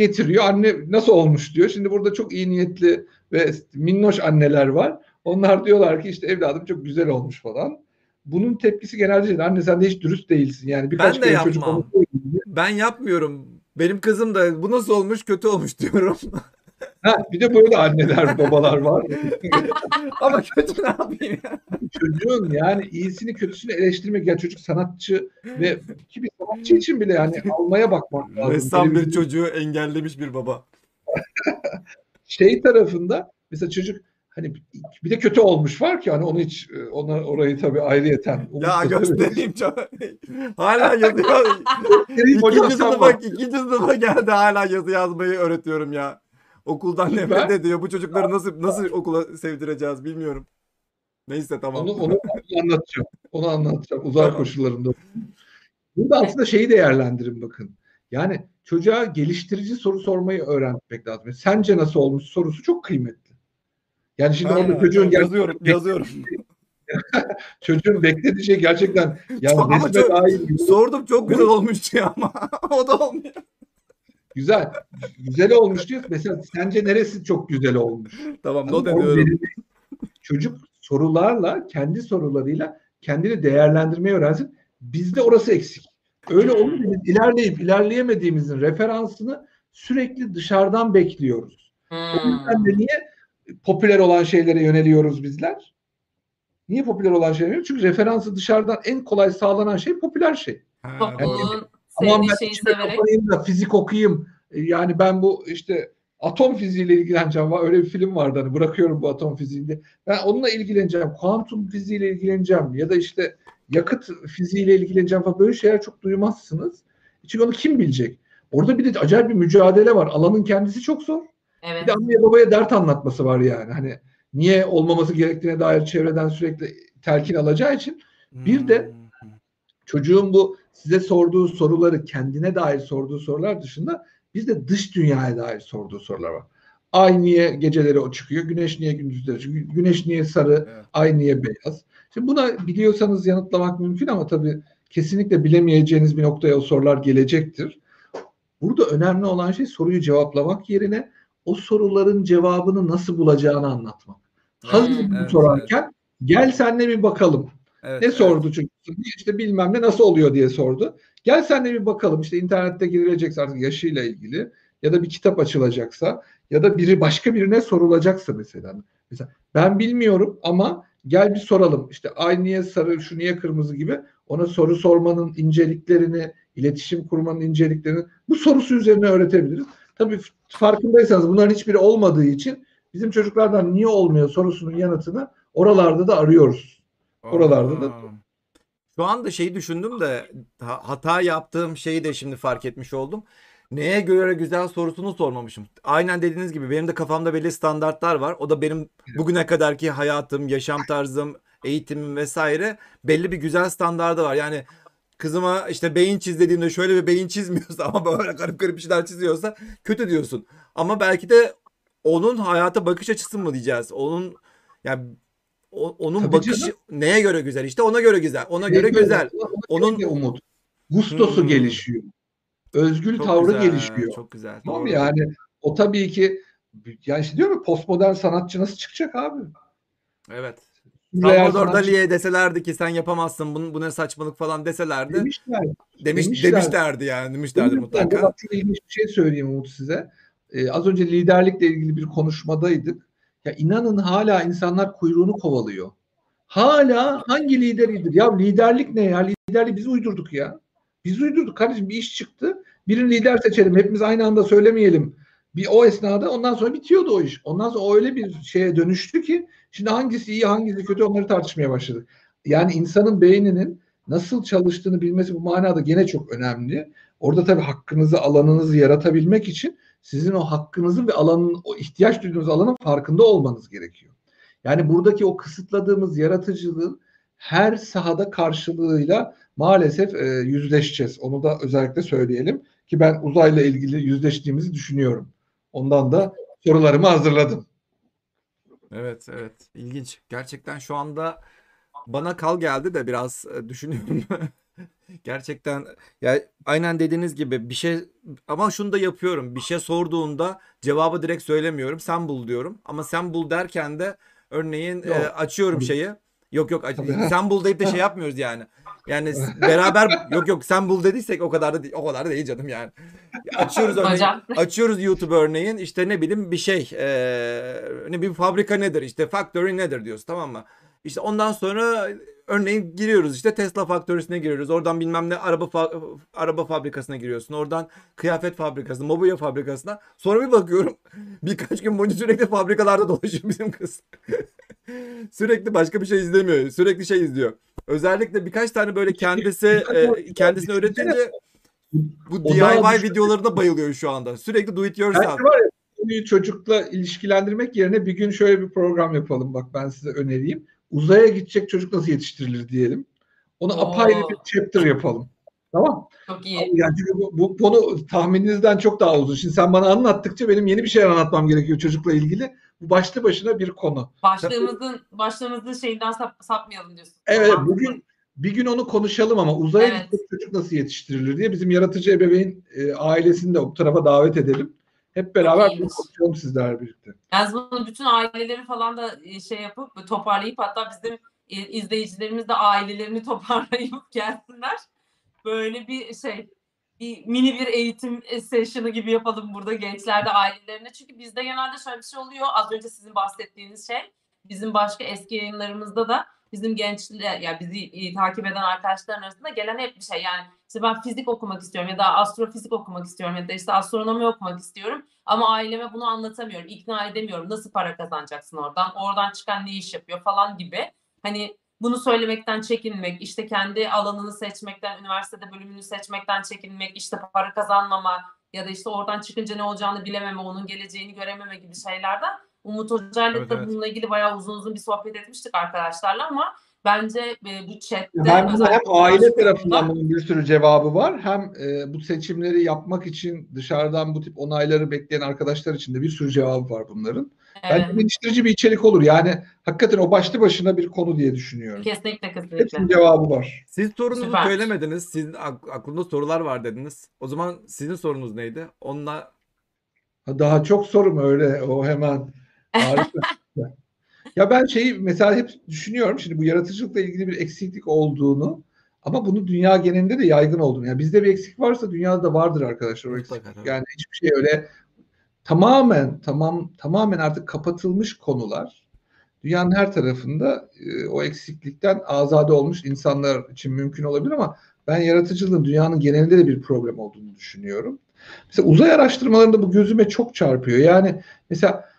Getiriyor. Anne nasıl olmuş diyor. Şimdi burada çok iyi niyetli ve minnoş anneler var. Onlar diyorlar ki işte evladım çok güzel olmuş falan. Bunun tepkisi genelde şey, anne sen de hiç dürüst değilsin. Yani birkaç Ben de kere çocuk yapmam. söyleyince, Ben yapmıyorum. Benim kızım da bu nasıl olmuş kötü olmuş diyorum. Ha, bir de böyle anneler babalar var. (laughs) Ama kötü ne yapayım ya? çocuğun yani iyisini kötüsünü eleştirmek ya çocuk sanatçı ve ki bir sanatçı için bile yani almaya bakmak lazım. Ressam bir çocuğu engellemiş bir baba. (laughs) Şey tarafında mesela çocuk hani bir de kötü olmuş var ki hani onu hiç ona orayı tabii ayrıyeten Ya göstereyim çok. Hala yazıyor. (laughs) İkinci sınıfa, bak. ikinci sınıfa geldi hala yazı yazmayı öğretiyorum ya. Okuldan nefret ediyor. Bu çocukları nasıl nasıl okula sevdireceğiz bilmiyorum. Neyse tamam. Onu, onu (laughs) anlatacağım. Onu anlatacağım. Uzay Tamam. koşullarında. Burada aslında şeyi değerlendirin bakın. Yani çocuğa geliştirici soru sormayı öğrenmek lazım. Sence nasıl olmuş sorusu çok kıymetli. Yani şimdi orada Ha, çocuğun yazıyorum, gerçekten- yazıyorum. (laughs) çocuğun beklediği şey gerçekten (laughs) yani resme çok- dair Sordum çok güzel olmuş diyor ama o da olmuyor. Güzel. Güzel olmuş diyor. Mesela sence neresi çok güzel olmuş? Tamam Ama not o ediyorum. belirli- Çocuk sorularla, kendi sorularıyla kendini değerlendirmeyi öğrensin. Bizde orası eksik. Öyle olunca biz ilerleyip ilerleyemediğimizin referansını sürekli dışarıdan bekliyoruz. O Hmm. yüzden de niye popüler olan şeylere yöneliyoruz bizler? Niye popüler olan şeylere yöneliyoruz? Çünkü referansı dışarıdan en kolay sağlanan şey popüler şey. Ha, doğru. Topluluğun Ama sevdiği ben şeyi içime severek. kapanayım da fizik okuyayım. Yani ben bu işte atom fiziğiyle ilgileneceğim. Var- Öyle bir film vardı hani bırakıyorum bu atom fiziğinde. Ben onunla ilgileneceğim. Kuantum fiziğiyle ilgileneceğim. Ya da işte yakıt fiziğiyle ilgileneceğim falan. Böyle şeyler çok duymazsınız. Çünkü onu kim bilecek? Orada bir de acayip bir mücadele var. Alanın kendisi çok zor. Bir Evet. de anneye babaya dert anlatması var yani. Hani niye olmaması gerektiğine dair çevreden sürekli telkin alacağı için Bir de- Hmm. çocuğun bu size sorduğu soruları kendine dair sorduğu sorular dışında bir de dış dünyaya dair sorduğu sorular var. Ay niye geceleri o çıkıyor? Güneş niye gündüzleri çıkıyor? Güneş niye sarı? Evet. Ay niye beyaz? Şimdi buna biliyorsanız yanıtlamak mümkün ama tabii kesinlikle bilemeyeceğiniz bir noktaya o sorular gelecektir. Burada önemli olan şey soruyu cevaplamak yerine o soruların cevabını nasıl bulacağını anlatmak. Hazır Evet, bunu evet, sorarken gel senle bir bakalım. Evet, Ne evet. sordu çünkü? İşte bilmem ne nasıl oluyor diye sordu. Gel sen de bir bakalım işte internette girilecekse artık yaşıyla ilgili ya da bir kitap açılacaksa ya da biri başka birine sorulacaksa mesela. Mesela ben bilmiyorum ama gel bir soralım. İşte ay niye sarı, şu niye kırmızı gibi ona soru sormanın inceliklerini, iletişim kurmanın inceliklerini bu sorusu üzerine öğretebiliriz. Tabii farkındaysanız bunların hiçbiri olmadığı için bizim çocuklardan niye olmuyor sorusunun yanıtını oralarda da arıyoruz. Oralarda da-. Şu anda şeyi düşündüm de ha- hata yaptığım şeyi de şimdi fark etmiş oldum. Neye göre güzel sorusunu sormamışım. Aynen dediğiniz gibi benim de kafamda belli standartlar var. O da benim bugüne kadarki hayatım, yaşam tarzım, eğitimim vesaire belli bir güzel standardı var. Yani kızıma işte beyin çiz dediğimde şöyle bir beyin çizmiyorsa (laughs) ama böyle garip garip şeyler çiziyorsa kötü diyorsun. Ama belki de onun hayata bakış açısı mı diyeceğiz? Onun yani o- onun Tabii bakışı canım. neye göre güzel? İşte ona göre güzel. Ona göre Neyse, güzel. Onun umut. Gustosu Hmm. gelişiyor. Özgül Çok tavrı güzel, gelişiyor. Çok güzel. Tamam doğru. Yani o tabii ki yani işte diyor mu postmodern sanatçı nasıl çıkacak abi? Evet. Salvador Dali'ye deselerdi ki sen yapamazsın bunu, bu ne saçmalık falan deselerdi. demişler. Demiş, demişler. demişlerdi yani demişlerdi Demişler. mutlaka. Bak çok ilginç bir şey söyleyeyim Umut size. Ee, az önce liderlikle ilgili bir konuşmadaydık. Ya inanın hala insanlar kuyruğunu kovalıyor. Hala hangi lider iyidir? Ya liderlik ne ya? Liderliği biz uydurduk ya. Biz uydurduk kardeşim bir iş çıktı. Birini lider seçelim. Hepimiz aynı anda söylemeyelim. Bir o esnada ondan sonra bitiyordu o iş. Ondan sonra öyle bir şeye dönüştü ki şimdi hangisi iyi hangisi kötü onları tartışmaya başladık. Yani insanın beyninin nasıl çalıştığını bilmesi bu manada gene çok önemli. Orada tabii hakkınızı, alanınızı yaratabilmek için sizin o hakkınızın ve alanın, o ihtiyaç duyduğunuz alanın farkında olmanız gerekiyor. Yani buradaki o kısıtladığımız yaratıcılığın her sahada karşılığıyla maalesef e, yüzleşeceğiz. Onu da özellikle söyleyelim ki ben uzayla ilgili yüzleştiğimizi düşünüyorum. Ondan da sorularımı hazırladım. Evet evet ilginç. Gerçekten şu anda bana kal geldi de biraz e, düşünüyorum. (laughs) Gerçekten ya aynen dediğiniz gibi bir şey ama şunu da yapıyorum. Bir şey sorduğunda cevabı direkt söylemiyorum. Sen bul diyorum. Ama sen bul derken de örneğin e, açıyorum şeyi. Yok yok sen bul deyip de şey yapmıyoruz yani. Yani beraber yok yok sen bul dediysek o kadar da değil, o kadar da değil canım yani. Açıyoruz örneğin. Hocam. Açıyoruz YouTube örneğin işte ne bileyim bir şey eee, ne bir fabrika nedir işte factory nedir diyoruz tamam mı? İşte ondan sonra örneğin giriyoruz işte Tesla faktörüsüne giriyoruz. Oradan bilmem ne araba fa- araba fabrikasına giriyorsun. Oradan kıyafet fabrikasına, mobilya fabrikasına. Sonra bir bakıyorum (laughs) birkaç gün boyunca sürekli fabrikalarda dolaşıyor bizim kız. (laughs) sürekli başka bir şey izlemiyor. Sürekli şey izliyor. Özellikle birkaç tane böyle kendisi e, kendisini öğretince bu DIY videolarına bayılıyor şu anda. Sürekli do it yourself. Konuyu çocukla ilişkilendirmek yerine bir gün şöyle bir program yapalım. Bak ben size önereyim. Uzaya gidecek çocuk nasıl yetiştirilir diyelim. Onu Oo. apayrı bir chapter yapalım. Tamam. Çok iyi. Yani çünkü bu, bu konu tahmininizden çok daha uzun. Şimdi sen bana anlattıkça benim yeni bir şeyler anlatmam gerekiyor çocukla ilgili. Bu başlı başına bir konu. Başlığımızın başlığımızın şeyinden sap, sapmayalım diyorsun. Evet Tamam. bugün bir gün onu konuşalım ama uzaya Evet. gidecek çocuk nasıl yetiştirilir diye bizim yaratıcı ebeveyn e, ailesini de bu tarafa davet edelim. Hep beraber bunu konuşalım sizlerle birlikte. Yalnız bunu bütün aileleri falan da e, şey yapıp toparlayıp hatta bizim e, izleyicilerimiz de ailelerini (laughs) toparlayıp gelsinler. Böyle bir şey bir mini bir eğitim e, session'ı gibi yapalım burada gençlerde ailelerine. Çünkü bizde genelde şöyle bir şey oluyor. Az önce sizin bahsettiğiniz şey bizim başka eski yayınlarımızda da bizim gençler ya bizi e, takip eden arkadaşların arasında gelen hep bir şey. Yani işte ben fizik okumak istiyorum ya da astrofizik okumak istiyorum ya da işte astronomi okumak istiyorum. Ama aileme bunu anlatamıyorum, ikna edemiyorum. Nasıl para kazanacaksın oradan? Oradan çıkan ne iş yapıyor falan gibi. Hani bunu söylemekten çekinmek, işte kendi alanını seçmekten, üniversitede bölümünü seçmekten çekinmek, işte para kazanmama ya da işte oradan çıkınca ne olacağını bilememe, onun geleceğini görememe gibi şeylerden Umut Hoca'yla Evet, da evet. bununla ilgili bayağı uzun uzun bir sohbet etmiştik arkadaşlarla ama bence e, bu chatte hem özellikle aile tarafından bunun bir sürü cevabı var. Hem e, bu seçimleri yapmak için dışarıdan bu tip onayları bekleyen arkadaşlar için de bir sürü cevabı var bunların. Evet, Bence geliştirici bir içerik olur. Yani hakikaten o başlı başına bir konu diye düşünüyorum. kesinlikle kesinlikle. Hepsinin cevabı var. Siz sorunuzu Süper. söylemediniz. Sizin ak- aklında sorular var dediniz. O zaman sizin sorunuz neydi? Onunla Daha çok soru mu öyle o hemen harika. ya ben şeyi mesela hep düşünüyorum şimdi bu yaratıcılıkla ilgili bir eksiklik olduğunu ama bunu dünya genelinde de yaygın olduğunu. Yani bizde bir eksik varsa dünyada da vardır arkadaşlar o eksiklik. Yani hiçbir şey öyle tamamen tamam tamamen artık kapatılmış konular. Dünyanın her tarafında e, o eksiklikten azade olmuş insanlar için mümkün olabilir ama ben yaratıcılığın dünyanın genelinde de bir problem olduğunu düşünüyorum. Mesela uzay araştırmalarında bu gözüme çok çarpıyor. Yani mesela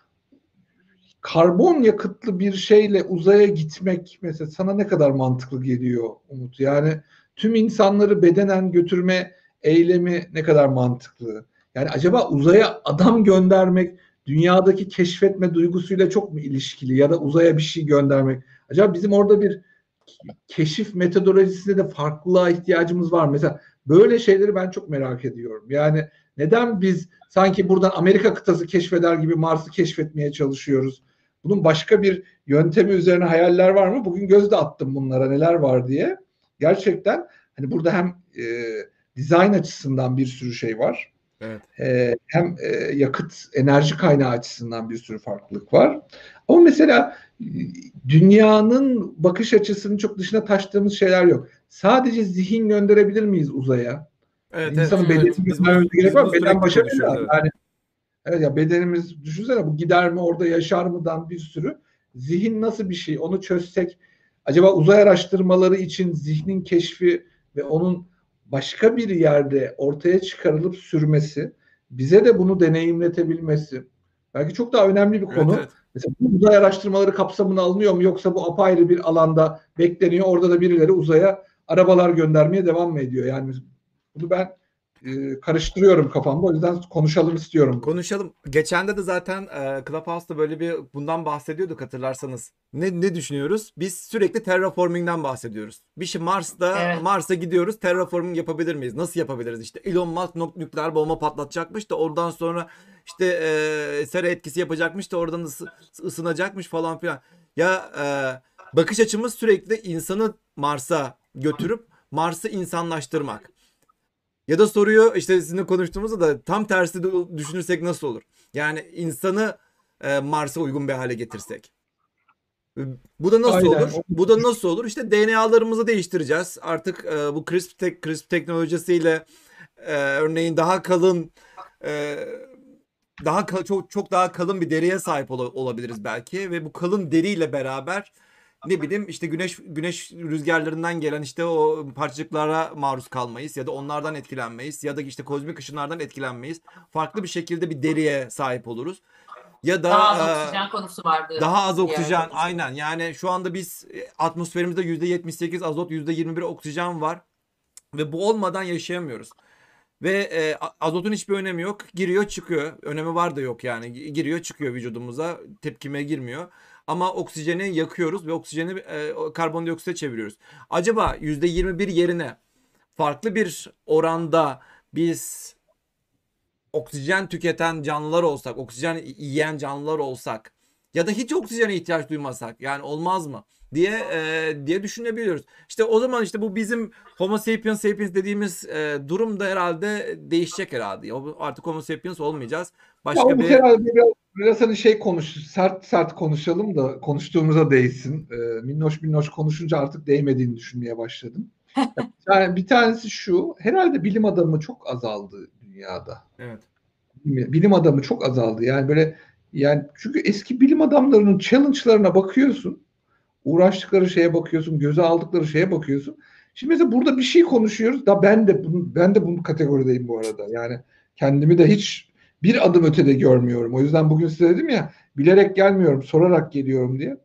karbon yakıtlı bir şeyle uzaya gitmek mesela sana ne kadar mantıklı geliyor Umut? Yani tüm insanları bedenen götürme eylemi ne kadar mantıklı? Yani acaba uzaya adam göndermek dünyadaki keşfetme duygusuyla çok mu ilişkili ya da uzaya bir şey göndermek? Acaba bizim orada bir keşif metodolojisinde de farklılığa ihtiyacımız var. Mesela böyle şeyleri ben çok merak ediyorum. Yani neden biz sanki buradan Amerika kıtası keşfeder gibi Mars'ı keşfetmeye çalışıyoruz? Bunun başka bir yöntemi üzerine hayaller var mı? Bugün gözde attım bunlara neler var diye. Gerçekten hani burada hem e, dizayn açısından bir sürü şey var. evet. E, hem e, yakıt enerji kaynağı açısından bir sürü farklılık var. Ama mesela e, dünyanın bakış açısının çok dışına taştığımız şeyler yok. Sadece zihin gönderebilir miyiz uzaya? Evet, İnsanın evet. bedenini Biz bunu- göndermemize gerek biz var. Beden başa bela. evet. Yani evet ya bedenimiz düşünsene bu gider mi orada yaşar mıdan bir sürü. Zihin nasıl bir şey onu çözsek acaba uzay araştırmaları için zihnin keşfi ve onun başka bir yerde ortaya çıkarılıp sürmesi bize de bunu deneyimletebilmesi belki çok daha önemli bir Evet, konu. evet. Mesela bu uzay araştırmaları kapsamına alınıyor mu yoksa bu apayrı bir alanda bekleniyor. Orada da birileri uzaya arabalar göndermeye devam mı ediyor? Yani bunu ben e, karıştırıyorum kafamda. O yüzden konuşalım istiyorum. Konuşalım. Geçende de zaten e, Clubhouse'da böyle bir bundan bahsediyorduk hatırlarsanız. Ne ne düşünüyoruz? Biz sürekli terraforming'den bahsediyoruz. Bir şey Mars'ta Evet. Mars'a gidiyoruz. Terraforming yapabilir miyiz? Nasıl yapabiliriz? İşte Elon Musk nok- nükleer bomba patlatacakmış da oradan sonra işte e, sera etkisi yapacakmış da oradan ısı- ısınacakmış falan filan. Ya e, bakış açımız sürekli insanı Mars'a götürüp Mars'ı insanlaştırmak. Ya da soruyu işte sizinle konuştuğumuzda da tam tersi düşünürsek nasıl olur? Yani insanı e, Mars'a uygun bir hale getirsek. Bu da nasıl Aynen. olur? Bu da nasıl olur? İşte DNA'larımızı değiştireceğiz. Artık e, bu CRISPR, tek, CRISPR teknolojisiyle e, örneğin daha kalın e, daha çok çok daha kalın bir deriye sahip ola- olabiliriz belki ve bu kalın deriyle beraber ne bileyim işte güneş güneş rüzgarlarından gelen işte o parçacıklara maruz kalmayız ya da onlardan etkilenmeyiz ya da işte kozmik ışınlardan etkilenmeyiz. Farklı bir şekilde bir deriye sahip oluruz. Ya da Daha az e, oksijen konusu vardı. daha az oksijen konusu. aynen yani şu anda biz e, atmosferimizde %78 azot %21 oksijen var ve bu olmadan yaşayamıyoruz. Ve e, azotun hiçbir önemi yok. Giriyor çıkıyor. Önemi var da yok yani. Gi- Giriyor çıkıyor vücudumuza. Tepkime girmiyor. Ama oksijeni yakıyoruz ve oksijeni e, karbondioksite çeviriyoruz. Acaba %21 yerine farklı bir oranda biz oksijen tüketen canlılar olsak, oksijen yiyen canlılar olsak ya da hiç oksijene ihtiyaç duymasak yani olmaz mı diye e, diye düşünebiliyoruz. İşte o zaman işte bu bizim Homo sapiens sapiens dediğimiz e, durum da herhalde değişecek herhalde. Artık Homo sapiens olmayacağız. Başka Ya bir herhalde biraz, biraz hani şey konuş, sert sert konuşalım da konuştuğumuza değsin. Ee, minnoş minnoş konuşunca artık değmediğini düşünmeye başladım. (laughs) Yani bir tanesi şu, herhalde bilim adamı çok azaldı dünyada. evet. Bilim adamı çok azaldı. Yani böyle yani çünkü eski bilim adamlarının challenge'larına bakıyorsun. Uğraştıkları şeye bakıyorsun, göze aldıkları şeye bakıyorsun. Şimdi mesela burada bir şey konuşuyoruz. Da ben de bunu, ben de bunun kategorideyim bu arada. Yani kendimi de hiç bir adım ötede görmüyorum. O yüzden bugün size dedim ya bilerek gelmiyorum, sorarak geliyorum diye.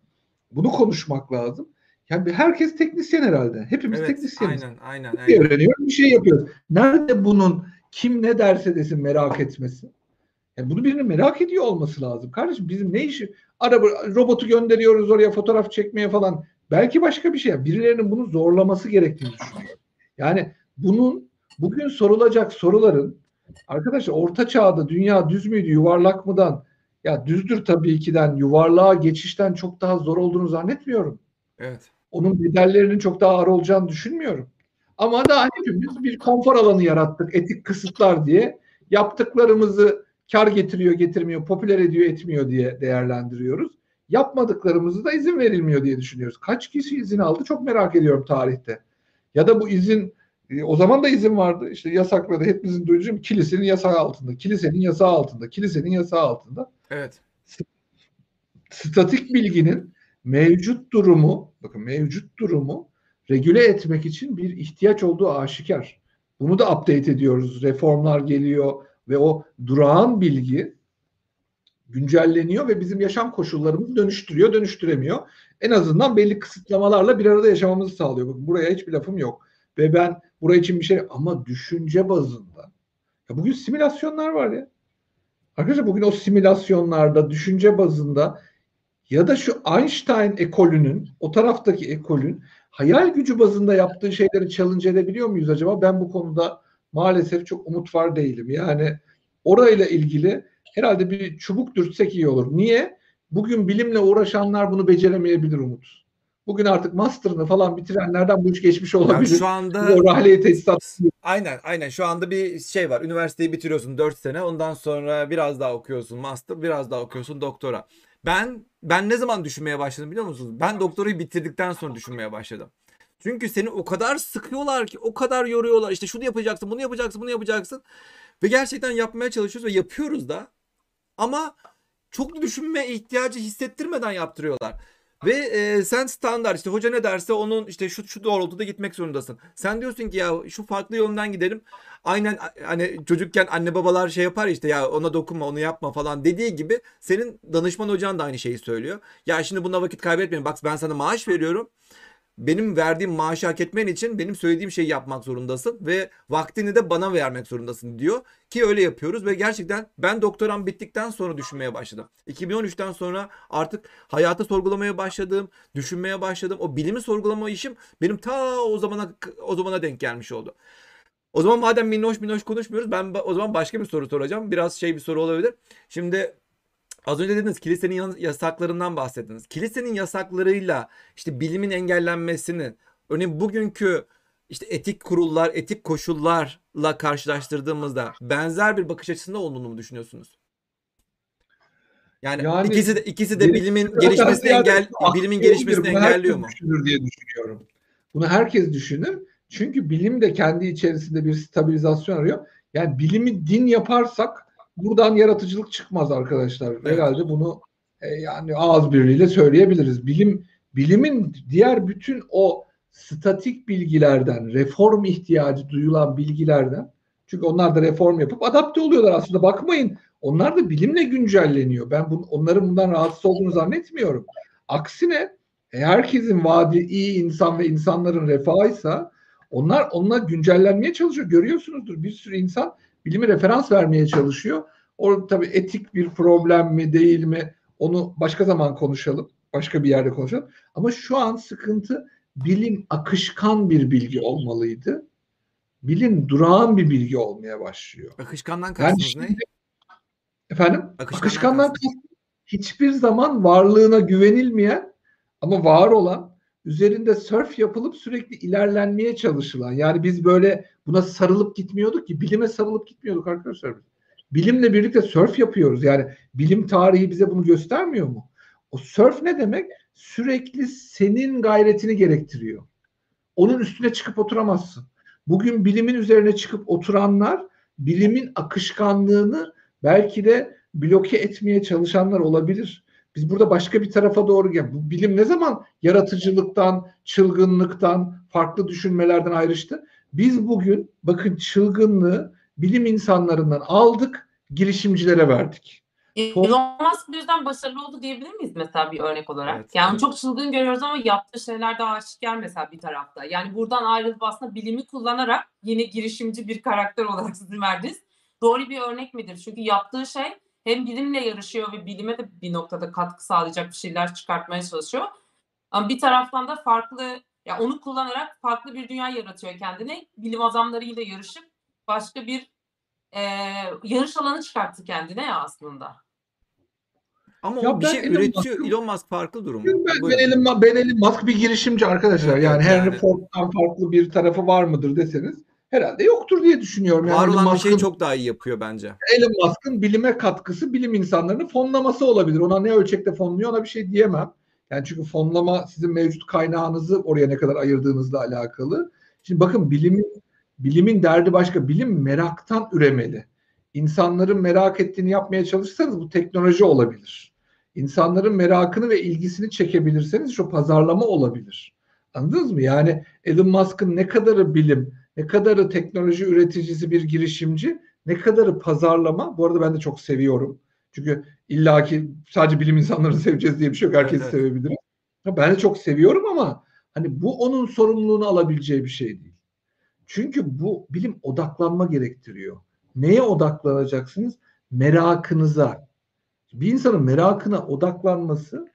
Bunu konuşmak lazım. Yani herkes teknisyen herhalde. Hepimiz Evet, teknisyeniz. aynen, aynen, Bir şey aynen. öğreniyoruz, bir şey yapıyoruz. Nerede bunun kim ne derse desin merak etmesi? Yani bunu birinin merak ediyor olması lazım. Kardeşim bizim ne işi? Araba robotu gönderiyoruz oraya fotoğraf çekmeye falan. Belki başka bir şey. Birilerinin bunu zorlaması gerektiğini düşünüyorum. Yani bunun bugün sorulacak soruların arkadaşlar orta çağda dünya düz müydü yuvarlak mıdan ya düzdür tabii ki'den yuvarlığa geçişten çok daha zor olduğunu zannetmiyorum Evet. onun bedellerinin çok daha ağır olacağını düşünmüyorum. Ama daha hepimiz bir konfor alanı yarattık etik kısıtlar diye. Yaptıklarımızı kar getiriyor getirmiyor, popüler ediyor etmiyor diye değerlendiriyoruz. Yapmadıklarımızı da izin verilmiyor diye düşünüyoruz. Kaç kişi izin aldı çok merak ediyorum tarihte. Ya da bu izin e, o zaman da izin vardı. İşte yasakladı. Hepimizin duyduğu kilisenin yasağı altında, kilisenin yasağı altında, kilisenin yasağı altında Evet. statik bilginin mevcut durumu, bakın mevcut durumu regüle etmek için bir ihtiyaç olduğu aşikar. Bunu da update ediyoruz. Reformlar geliyor ve o durağan bilgi güncelleniyor ve bizim yaşam koşullarımızı dönüştürüyor, dönüştüremiyor. En azından belli kısıtlamalarla bir arada yaşamamızı sağlıyor. Bakın buraya hiçbir lafım yok. Ve ben buraya için bir şey ama düşünce bazında. Ya bugün simülasyonlar var ya. Arkadaşlar bugün o simülasyonlarda düşünce bazında ya da şu Einstein ekolünün, o taraftaki ekolün hayal gücü bazında yaptığı şeyleri challenge edebiliyor muyuz acaba? Ben bu konuda maalesef çok umut var değilim. Yani orayla ilgili herhalde bir çubuk dürtsek iyi olur. Niye? Bugün bilimle uğraşanlar bunu beceremeyebilir Umut. Bugün artık master'ını falan bitirenlerden bu iş geçmiş Yani olabilir. şu anda O rahleyi tesisat Aynen aynen şu anda bir şey var. Üniversiteyi bitiriyorsun 4 sene. Ondan sonra biraz daha okuyorsun master, biraz daha okuyorsun doktora. Ben ben ne zaman düşünmeye başladım biliyor musunuz? Ben doktorayı bitirdikten sonra düşünmeye başladım. Çünkü seni o kadar sıkıyorlar ki, o kadar yoruyorlar. İşte şunu yapacaksın, bunu yapacaksın, bunu yapacaksın. Ve gerçekten yapmaya çalışıyoruz ve yapıyoruz da. Ama çok düşünme ihtiyacı hissettirmeden yaptırıyorlar. Ve e, sen standart işte hoca ne derse onun işte şu şu doğrultuda gitmek zorundasın. Sen diyorsun ki ya şu farklı yönden gidelim. Aynen hani çocukken anne babalar şey yapar ya işte ya ona dokunma onu yapma falan dediği gibi senin danışman hocan da aynı şeyi söylüyor. Ya şimdi buna vakit kaybetmeyin bak ben sana maaş veriyorum. Benim verdiğim maaşı hak etmen için benim söylediğim şeyi yapmak zorundasın ve vaktini de bana vermek zorundasın diyor ki öyle yapıyoruz ve gerçekten ben doktoram bittikten sonra düşünmeye başladım. 2013'ten sonra artık hayatı sorgulamaya başladım, düşünmeye başladım. O bilimi sorgulama işim benim ta o zamana o zamana denk gelmiş oldu. O zaman madem minnoş minnoş konuşmuyoruz ben o zaman başka bir soru soracağım. Biraz şey bir soru olabilir. Şimdi az önce dediniz kilisenin yasaklarından bahsettiniz. Kilisenin yasaklarıyla işte bilimin engellenmesini örneğin bugünkü işte etik kurullar, etik koşullarla karşılaştırdığımızda benzer bir bakış açısında olduğunu mu düşünüyorsunuz? Yani, Yani ikisi de ikisi de bilimin gelişmesini engel bilimin gelişmesini engelliyor mu? düşünür diye düşünüyorum. Bunu herkes düşünür. Çünkü bilim de kendi içerisinde bir stabilizasyon arıyor. Yani bilimi din yaparsak buradan yaratıcılık çıkmaz arkadaşlar. Evet. Herhalde bunu e, yani ağız birliğiyle söyleyebiliriz. Bilim bilimin diğer bütün o statik bilgilerden, reform ihtiyacı duyulan bilgilerden çünkü onlar da reform yapıp adapte oluyorlar aslında. Bakmayın onlar da bilimle güncelleniyor. Ben bu, onların bundan rahatsız olduğunu zannetmiyorum. Aksine e, herkesin vaadi iyi insan ve insanların refahıysa onlar onunla güncellenmeye çalışıyor. Görüyorsunuzdur bir sürü insan bilimi referans vermeye çalışıyor. O tabii etik bir problem mi değil mi onu başka zaman konuşalım. başka bir yerde konuşalım. Ama şu an sıkıntı bilim akışkan bir bilgi olmalıydı. Bilim durağan bir bilgi olmaya başlıyor. Akışkandan Yani kastınız ne? şimdi, efendim Akışkandan akışkandan kastım hiçbir zaman varlığına güvenilmeyen ama var olan üzerinde sörf yapılıp sürekli ilerlenmeye çalışılan yani biz böyle buna sarılıp gitmiyorduk ki bilime sarılıp gitmiyorduk arkadaşlar. Bilimle birlikte sörf yapıyoruz. Yani bilim tarihi bize bunu göstermiyor mu? O sörf ne demek? Sürekli senin gayretini gerektiriyor. Onun üstüne çıkıp oturamazsın. Bugün bilimin üzerine çıkıp oturanlar bilimin akışkanlığını belki de bloke etmeye çalışanlar olabilir. Biz burada başka bir tarafa doğru gel. Bu bilim ne zaman yaratıcılıktan, çılgınlıktan, farklı düşünmelerden ayrıştı? Biz bugün bakın çılgınlığı bilim insanlarından aldık, girişimcilere verdik. Elon Musk bu yüzden başarılı oldu diyebilir miyiz mesela bir örnek olarak? Evet, yani evet. çok çılgın görüyoruz ama yaptığı şeyler de aşikar mesela bir tarafta. Yani buradan ayrılıp aslında bilimi kullanarak yine girişimci bir karakter olarak (laughs) sizin verdiniz. Doğru bir örnek midir? Çünkü yaptığı şey hem bilimle yarışıyor ve bilime de bir noktada katkı sağlayacak bir şeyler çıkartmaya çalışıyor. Ama bir taraftan da farklı, ya onu kullanarak farklı bir dünya yaratıyor kendine. Bilim adamlarıyla yarışıp başka bir e, yarış alanı çıkarttı kendine ya aslında. Ama Ya o bir ben şey Elon üretiyor. Musk'ın- Elon Musk farklı durum. Ben, ben. Elon, ben Elon Musk bir girişimci arkadaşlar. Evet, yani evet, Henry yani. Ford'dan farklı bir tarafı var mıdır deseniz herhalde yoktur diye düşünüyorum. Yani Var Elon olan bir şeyi çok daha iyi yapıyor bence. Elon Musk'ın bilime katkısı bilim insanlarının fonlaması olabilir. Ona ne ölçekte fonluyor ona bir şey diyemem. Yani çünkü fonlama sizin mevcut kaynağınızı oraya ne kadar ayırdığınızla alakalı. Şimdi bakın bilimin bilimin derdi başka. Bilim meraktan üremeli. İnsanların merak ettiğini yapmaya çalışırsanız bu teknoloji olabilir. İnsanların merakını ve ilgisini çekebilirseniz şu pazarlama olabilir. Anladınız mı? Yani Elon Musk'ın ne kadarı bilim, ne kadarı teknoloji üreticisi bir girişimci, ne kadarı pazarlama. Bu arada ben de çok seviyorum. Çünkü illaki sadece bilim insanlarını (laughs) seveceğiz diye bir şey yok. Herkesi Evet, evet. sevebilir. Ben de çok seviyorum ama hani bu onun sorumluluğunu alabileceği bir şey değil. Çünkü bu bilim odaklanma gerektiriyor. Neye odaklanacaksınız? Merakınıza. Bir insanın merakına odaklanması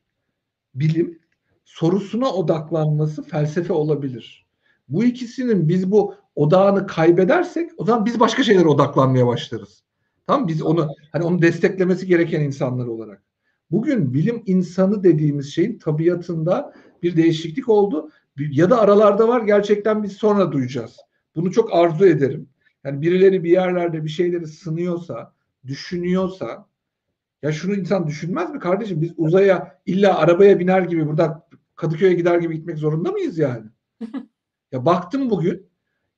bilim, sorusuna odaklanması felsefe olabilir. Bu ikisinin biz bu odağını kaybedersek o zaman biz başka şeylere odaklanmaya başlarız. Tamam? Biz onu hani onu desteklemesi gereken insanlar olarak. Bugün bilim insanı dediğimiz şeyin tabiatında bir değişiklik oldu. Ya da aralarda var gerçekten biz sonra duyacağız. Bunu çok arzu ederim. Yani birileri bir yerlerde bir şeyleri sınıyorsa, düşünüyorsa ya şunu insan düşünmez mi kardeşim? Biz uzaya illa arabaya biner gibi burada Kadıköy'e gider gibi gitmek zorunda mıyız yani? (laughs) ya baktım bugün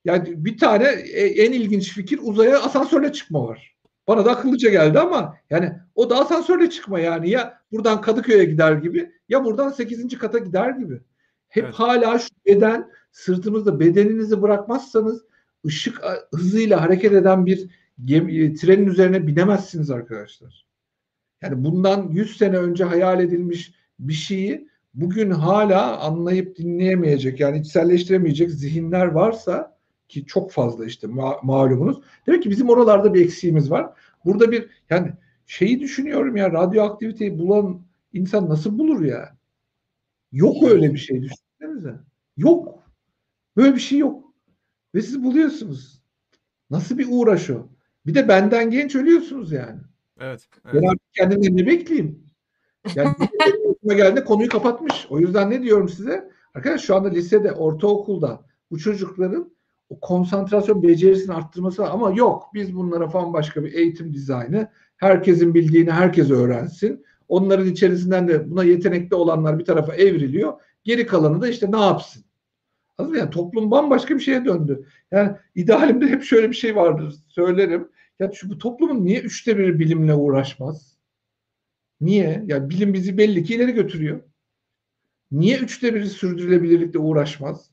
yani bir tane e- en ilginç fikir uzaya asansörle çıkma var. Bana da akıllıca geldi ama yani o da asansörle çıkma yani ya buradan Kadıköy'e gider gibi ya buradan 8. kata gider gibi. Hep Evet. hala şu beden sırtımızda bedeninizi bırakmazsanız ışık hızıyla hareket eden bir gemi, e, trenin üzerine binemezsiniz arkadaşlar. Yani bundan 100 sene önce hayal edilmiş bir şeyi bugün hala anlayıp dinleyemeyecek yani içselleştiremeyecek zihinler varsa ki çok fazla işte ma- malumunuz. Demek ki bizim oralarda bir eksiğimiz var. Burada bir yani şeyi düşünüyorum ya radyoaktiviteyi bulan insan nasıl bulur ya? Yok öyle bir şey düşünsenize. Yok. Böyle bir şey yok. Ve siz buluyorsunuz. Nasıl bir uğraş o? Bir de benden genç ölüyorsunuz yani. Evet. evet. Ben artık kendimden ne bekleyeyim? Yani benim (laughs) başıma geldi konuyu kapatmış. O yüzden ne diyorum size? Arkadaş şu anda lisede, ortaokulda bu çocukların o konsantrasyon becerisini arttırması. Ama yok biz bunlara falan başka bir eğitim dizaynı herkesin bildiğini herkes öğrensin. Onların içerisinden de buna yetenekli olanlar bir tarafa evriliyor. Geri kalanı da işte ne yapsın? Anladın? Yani toplum bambaşka bir şeye döndü. Yani idealimde hep şöyle bir şey vardır söylerim. Ya şu bu toplumun niye üçte biri bilimle uğraşmaz? Niye? Ya bilim bizi belli ki ileri götürüyor. Niye üçte biri sürdürülebilirlikle uğraşmaz?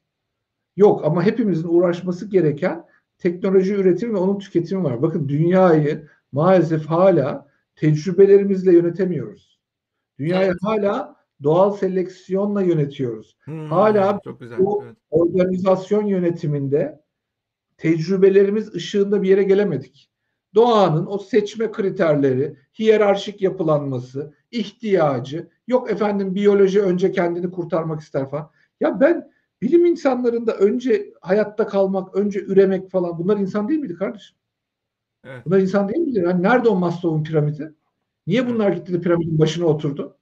Yok ama hepimizin uğraşması gereken teknoloji üretimi ve onun tüketimi var. Bakın dünyayı maalesef hala tecrübelerimizle yönetemiyoruz. Dünyayı Evet. hala doğal seleksiyonla yönetiyoruz. Hmm, Hala çok güzel. bu- Evet. Organizasyon yönetiminde tecrübelerimiz ışığında bir yere gelemedik. Doğanın o seçme kriterleri, hiyerarşik yapılanması, ihtiyacı, yok efendim biyoloji önce kendini kurtarmak ister falan. Ya ben bilim insanlarında önce hayatta kalmak, önce üremek falan bunlar insan değil miydi kardeşim? Evet. Bunlar insan değil miydi? Yani nerede o Maslow'un piramidi? Niye bunlar gitti de piramidin başına oturdu?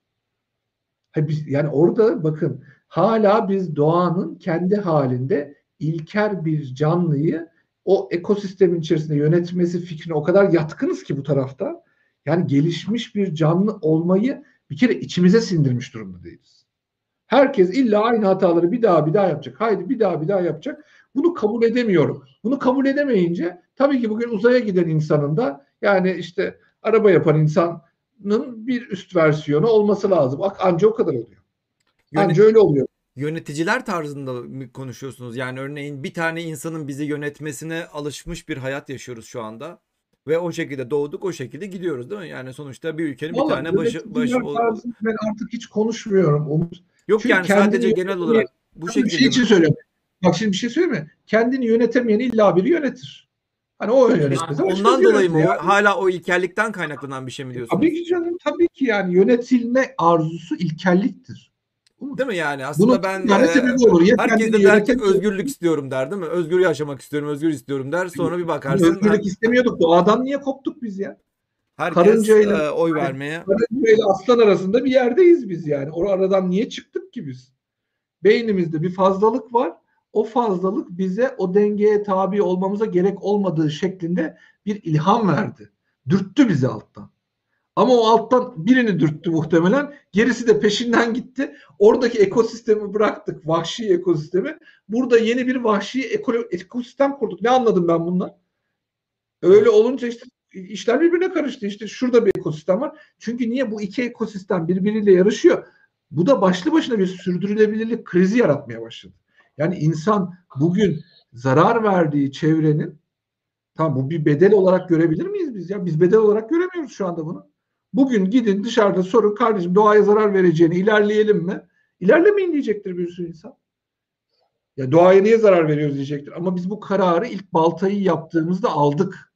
Hayır, biz, yani orada bakın hala biz doğanın kendi halinde ilker bir canlıyı o ekosistemin içerisinde yönetmesi fikrine o kadar yatkınız ki bu tarafta. Yani gelişmiş bir canlı olmayı bir kere içimize sindirmiş durumda değiliz. Herkes illa aynı hataları bir daha bir daha yapacak. Haydi bir daha bir daha yapacak. Bunu kabul edemiyorum. Bunu kabul edemeyince tabii ki bugün uzaya giden insanın da yani işte araba yapan insanın bir üst versiyonu olması lazım. Anca o kadar oluyor. Anca öyle oluyor. Yöneticiler tarzında mı konuşuyorsunuz? Yani örneğin bir tane insanın bizi yönetmesine alışmış bir hayat yaşıyoruz şu anda. Ve o şekilde doğduk, o şekilde gidiyoruz değil mi? Yani sonuçta bir ülkenin bir Vallahi tane başı, başı ben artık hiç konuşmuyorum Umut. Yok Çünkü yani sadece genel olarak bu bir şekilde şey için mi? söylüyorum. Bak şimdi bir şey söyleyeyim mi? Kendini yönetemeyen illa biri yönetir. Hani o yönetmez. ama Ondan dolayı mı? yönetiyor. Hala o ilkellikten kaynaklanan bir şey mi diyorsunuz? Tabii ki canım tabii ki yani yönetilme arzusu ilkelliktir. Değil mi yani? Aslında Bunun ben e, olur. Ya herkes de der ki özgürlük istiyorum der değil mi? Özgür yaşamak istiyorum, özgür istiyorum der. Sonra bir Hani bakarsın özgürlük istemiyorduk. Doğadan niye koptuk biz ya? herkes karıncayla- e, oy vermeye. Karınca ile aslan arasında bir yerdeyiz biz yani. O aradan niye çıktık ki biz? Beynimizde bir fazlalık var. O fazlalık bize o dengeye tabi olmamıza gerek olmadığı şeklinde bir ilham verdi. Dürttü bizi alttan. Ama o alttan birini dürttü muhtemelen. Gerisi de peşinden gitti. Oradaki ekosistemi bıraktık. Vahşi ekosistemi. Burada yeni bir vahşi eko- ekosistem kurduk. Ne anladım ben bundan? Öyle olunca işte işler birbirine karıştı. İşte şurada bir ekosistem var. Çünkü niye bu iki ekosistem birbiriyle yarışıyor? Bu da başlı başına bir sürdürülebilirlik krizi yaratmaya başladı. Yani insan bugün zarar verdiği çevrenin tamam bu bir bedel olarak görebilir miyiz biz ya? Biz bedel olarak göremiyoruz şu anda bunu. Bugün gidin dışarıda sorun kardeşim doğaya zarar vereceğini ilerleyelim mi? İlerlemeyin diyecektir bir sürü insan. Ya doğaya niye zarar veriyoruz diyecektir. Ama biz bu kararı ilk baltayı yaptığımızda aldık.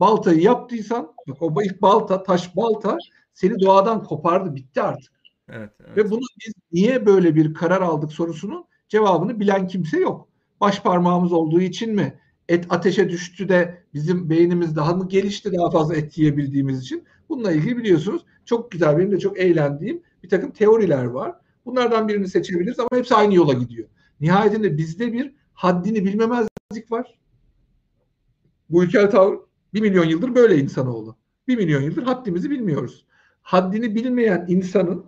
Baltayı yaptıysan bak o ilk balta taş balta seni doğadan kopardı bitti artık. Evet, evet. Ve bunu biz niye böyle bir karar aldık sorusunun cevabını bilen kimse yok. Baş parmağımız olduğu için mi? Et ateşe düştü de bizim beynimiz daha mı gelişti daha fazla et yiyebildiğimiz için? Bununla ilgili biliyorsunuz çok güzel benim de çok eğlendiğim bir takım teoriler var. Bunlardan birini seçebiliriz ama hepsi aynı yola gidiyor. Nihayetinde bizde bir haddini bilmemezlik var. Bu ilkel tavır bir milyon yıldır böyle insanoğlu. Bir milyon yıldır haddimizi bilmiyoruz. Haddini bilmeyen insanın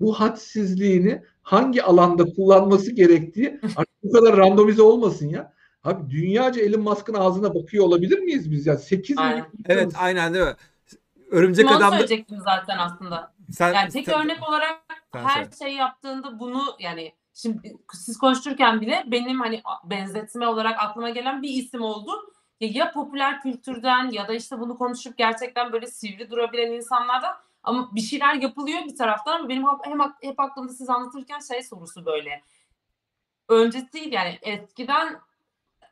bu hadsizliğini hangi alanda kullanması gerektiği artık bu kadar randomize olmasın ya. Abi dünyaca Elon Musk'ın ağzına bakıyor olabilir miyiz biz ya? 8 Aynen. Evet, aynen değil mi? Örümcek Onu adam da- söyleyecektim zaten aslında. sen, Yani tek sen- örnek olarak sen her söyle. şey yaptığında bunu yani şimdi siz konuşurken bile benim hani benzetme olarak aklıma gelen bir isim oldu. Ya, ya popüler kültürden ya da işte bunu konuşup gerçekten böyle sivri durabilen insanlardan ama bir şeyler yapılıyor bir taraftan ama benim hep, hep, aklımda siz anlatırken şey sorusu böyle. Öncesi yani eskiden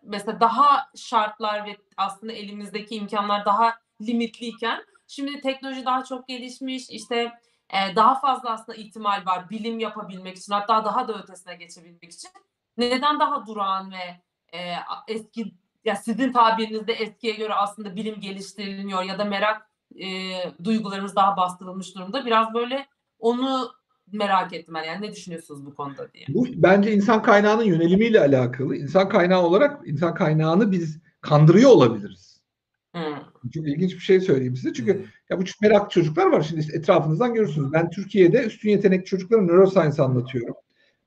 mesela daha şartlar ve aslında elimizdeki imkanlar daha limitliyken şimdi teknoloji daha çok gelişmiş işte e, daha fazla aslında ihtimal var bilim yapabilmek için hatta daha da ötesine geçebilmek için. Neden daha durağan ve e, eski ya sizin tabirinizde eskiye göre aslında bilim geliştirilmiyor ya da merak e, duygularımız daha bastırılmış durumda. Biraz böyle onu merak ettim ben. Yani ne düşünüyorsunuz bu konuda diye. Bu bence insan kaynağının yönelimiyle alakalı. İnsan kaynağı olarak insan kaynağını biz kandırıyor olabiliriz. Hmm. Çok ilginç bir şey söyleyeyim size. Çünkü Hı. ya bu merak çocuklar var şimdi işte etrafınızdan görürsünüz. Ben Türkiye'de üstün yetenekli çocuklara neuroscience anlatıyorum.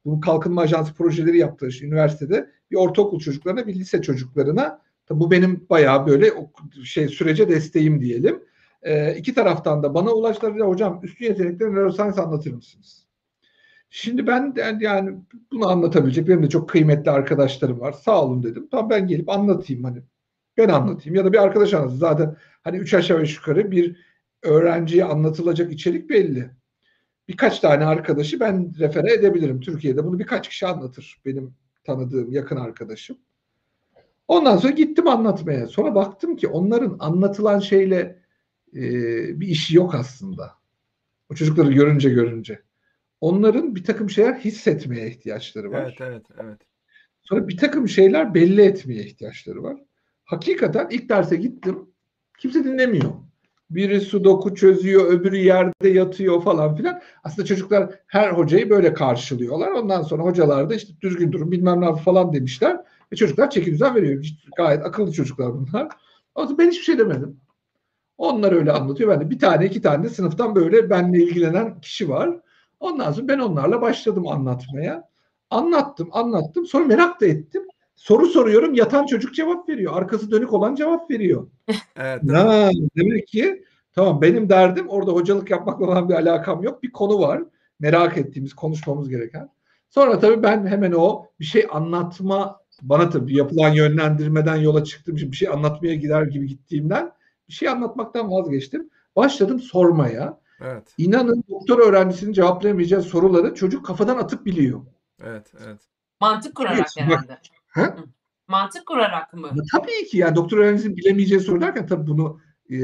Bu kalkınma ajansı projeleri yaptığı işte üniversitede bir ortaokul çocuklarına bir lise çocuklarına tabi bu benim bayağı böyle şey sürece desteğim diyelim. Ee, iki taraftan da bana ulaştılar hocam üstün yetenekli neuroscience anlatır mısınız? Şimdi ben de yani bunu anlatabilecek benim de çok kıymetli arkadaşlarım var. Sağ olun dedim. Tamam ben gelip anlatayım hani. Ben anlatayım ya da bir arkadaş anlatsın. Zaten hani üç aşağı beş yukarı bir öğrenciye anlatılacak içerik belli. Birkaç tane arkadaşı ben refere edebilirim. Türkiye'de bunu birkaç kişi anlatır. Benim tanıdığım yakın arkadaşım. Ondan sonra gittim anlatmaya. Sonra baktım ki onların anlatılan şeyle e, bir işi yok aslında. O çocukları görünce görünce. Onların bir takım şeyler hissetmeye ihtiyaçları var. Evet, evet, evet. Sonra bir takım şeyler belli etmeye ihtiyaçları var. Hakikaten ilk derse gittim. Kimse dinlemiyor. Biri sudoku çözüyor, öbürü yerde yatıyor falan filan. Aslında çocuklar her hocayı böyle karşılıyorlar. Ondan sonra hocalar da işte düzgün durun bilmem ne falan demişler. Ve çocuklar çeki düzen veriyor. Gayet akıllı çocuklar bunlar. O zaman ben hiçbir şey demedim. Onlar öyle anlatıyor. Ben de bir tane iki tane de sınıftan böyle benimle ilgilenen kişi var. Ondan sonra ben onlarla başladım anlatmaya. Anlattım, anlattım. Sonra merak da ettim. Soru soruyorum, yatan çocuk cevap veriyor. Arkası dönük olan cevap veriyor. (laughs) Evet? Ha, demek ki tamam benim derdim orada hocalık yapmakla olan bir alakam yok. Bir konu var. Merak ettiğimiz, konuşmamız gereken. Sonra tabii ben hemen o bir şey anlatma bana tabii yapılan yönlendirmeden yola çıktım. Şimdi bir şey anlatmaya gider gibi gittiğimden bir şey anlatmaktan vazgeçtim. Başladım sormaya. Evet, İnanın doktor öğrencisinin cevaplayamayacağı soruları çocuk kafadan atıp biliyor. evet, evet. Mantık kurarak Evet, bak- herhalde. Ha? Mantık kurarak mı? Tabii ki yani doktor öğrencisinin bilemeyeceği soru derken tabii bunu e,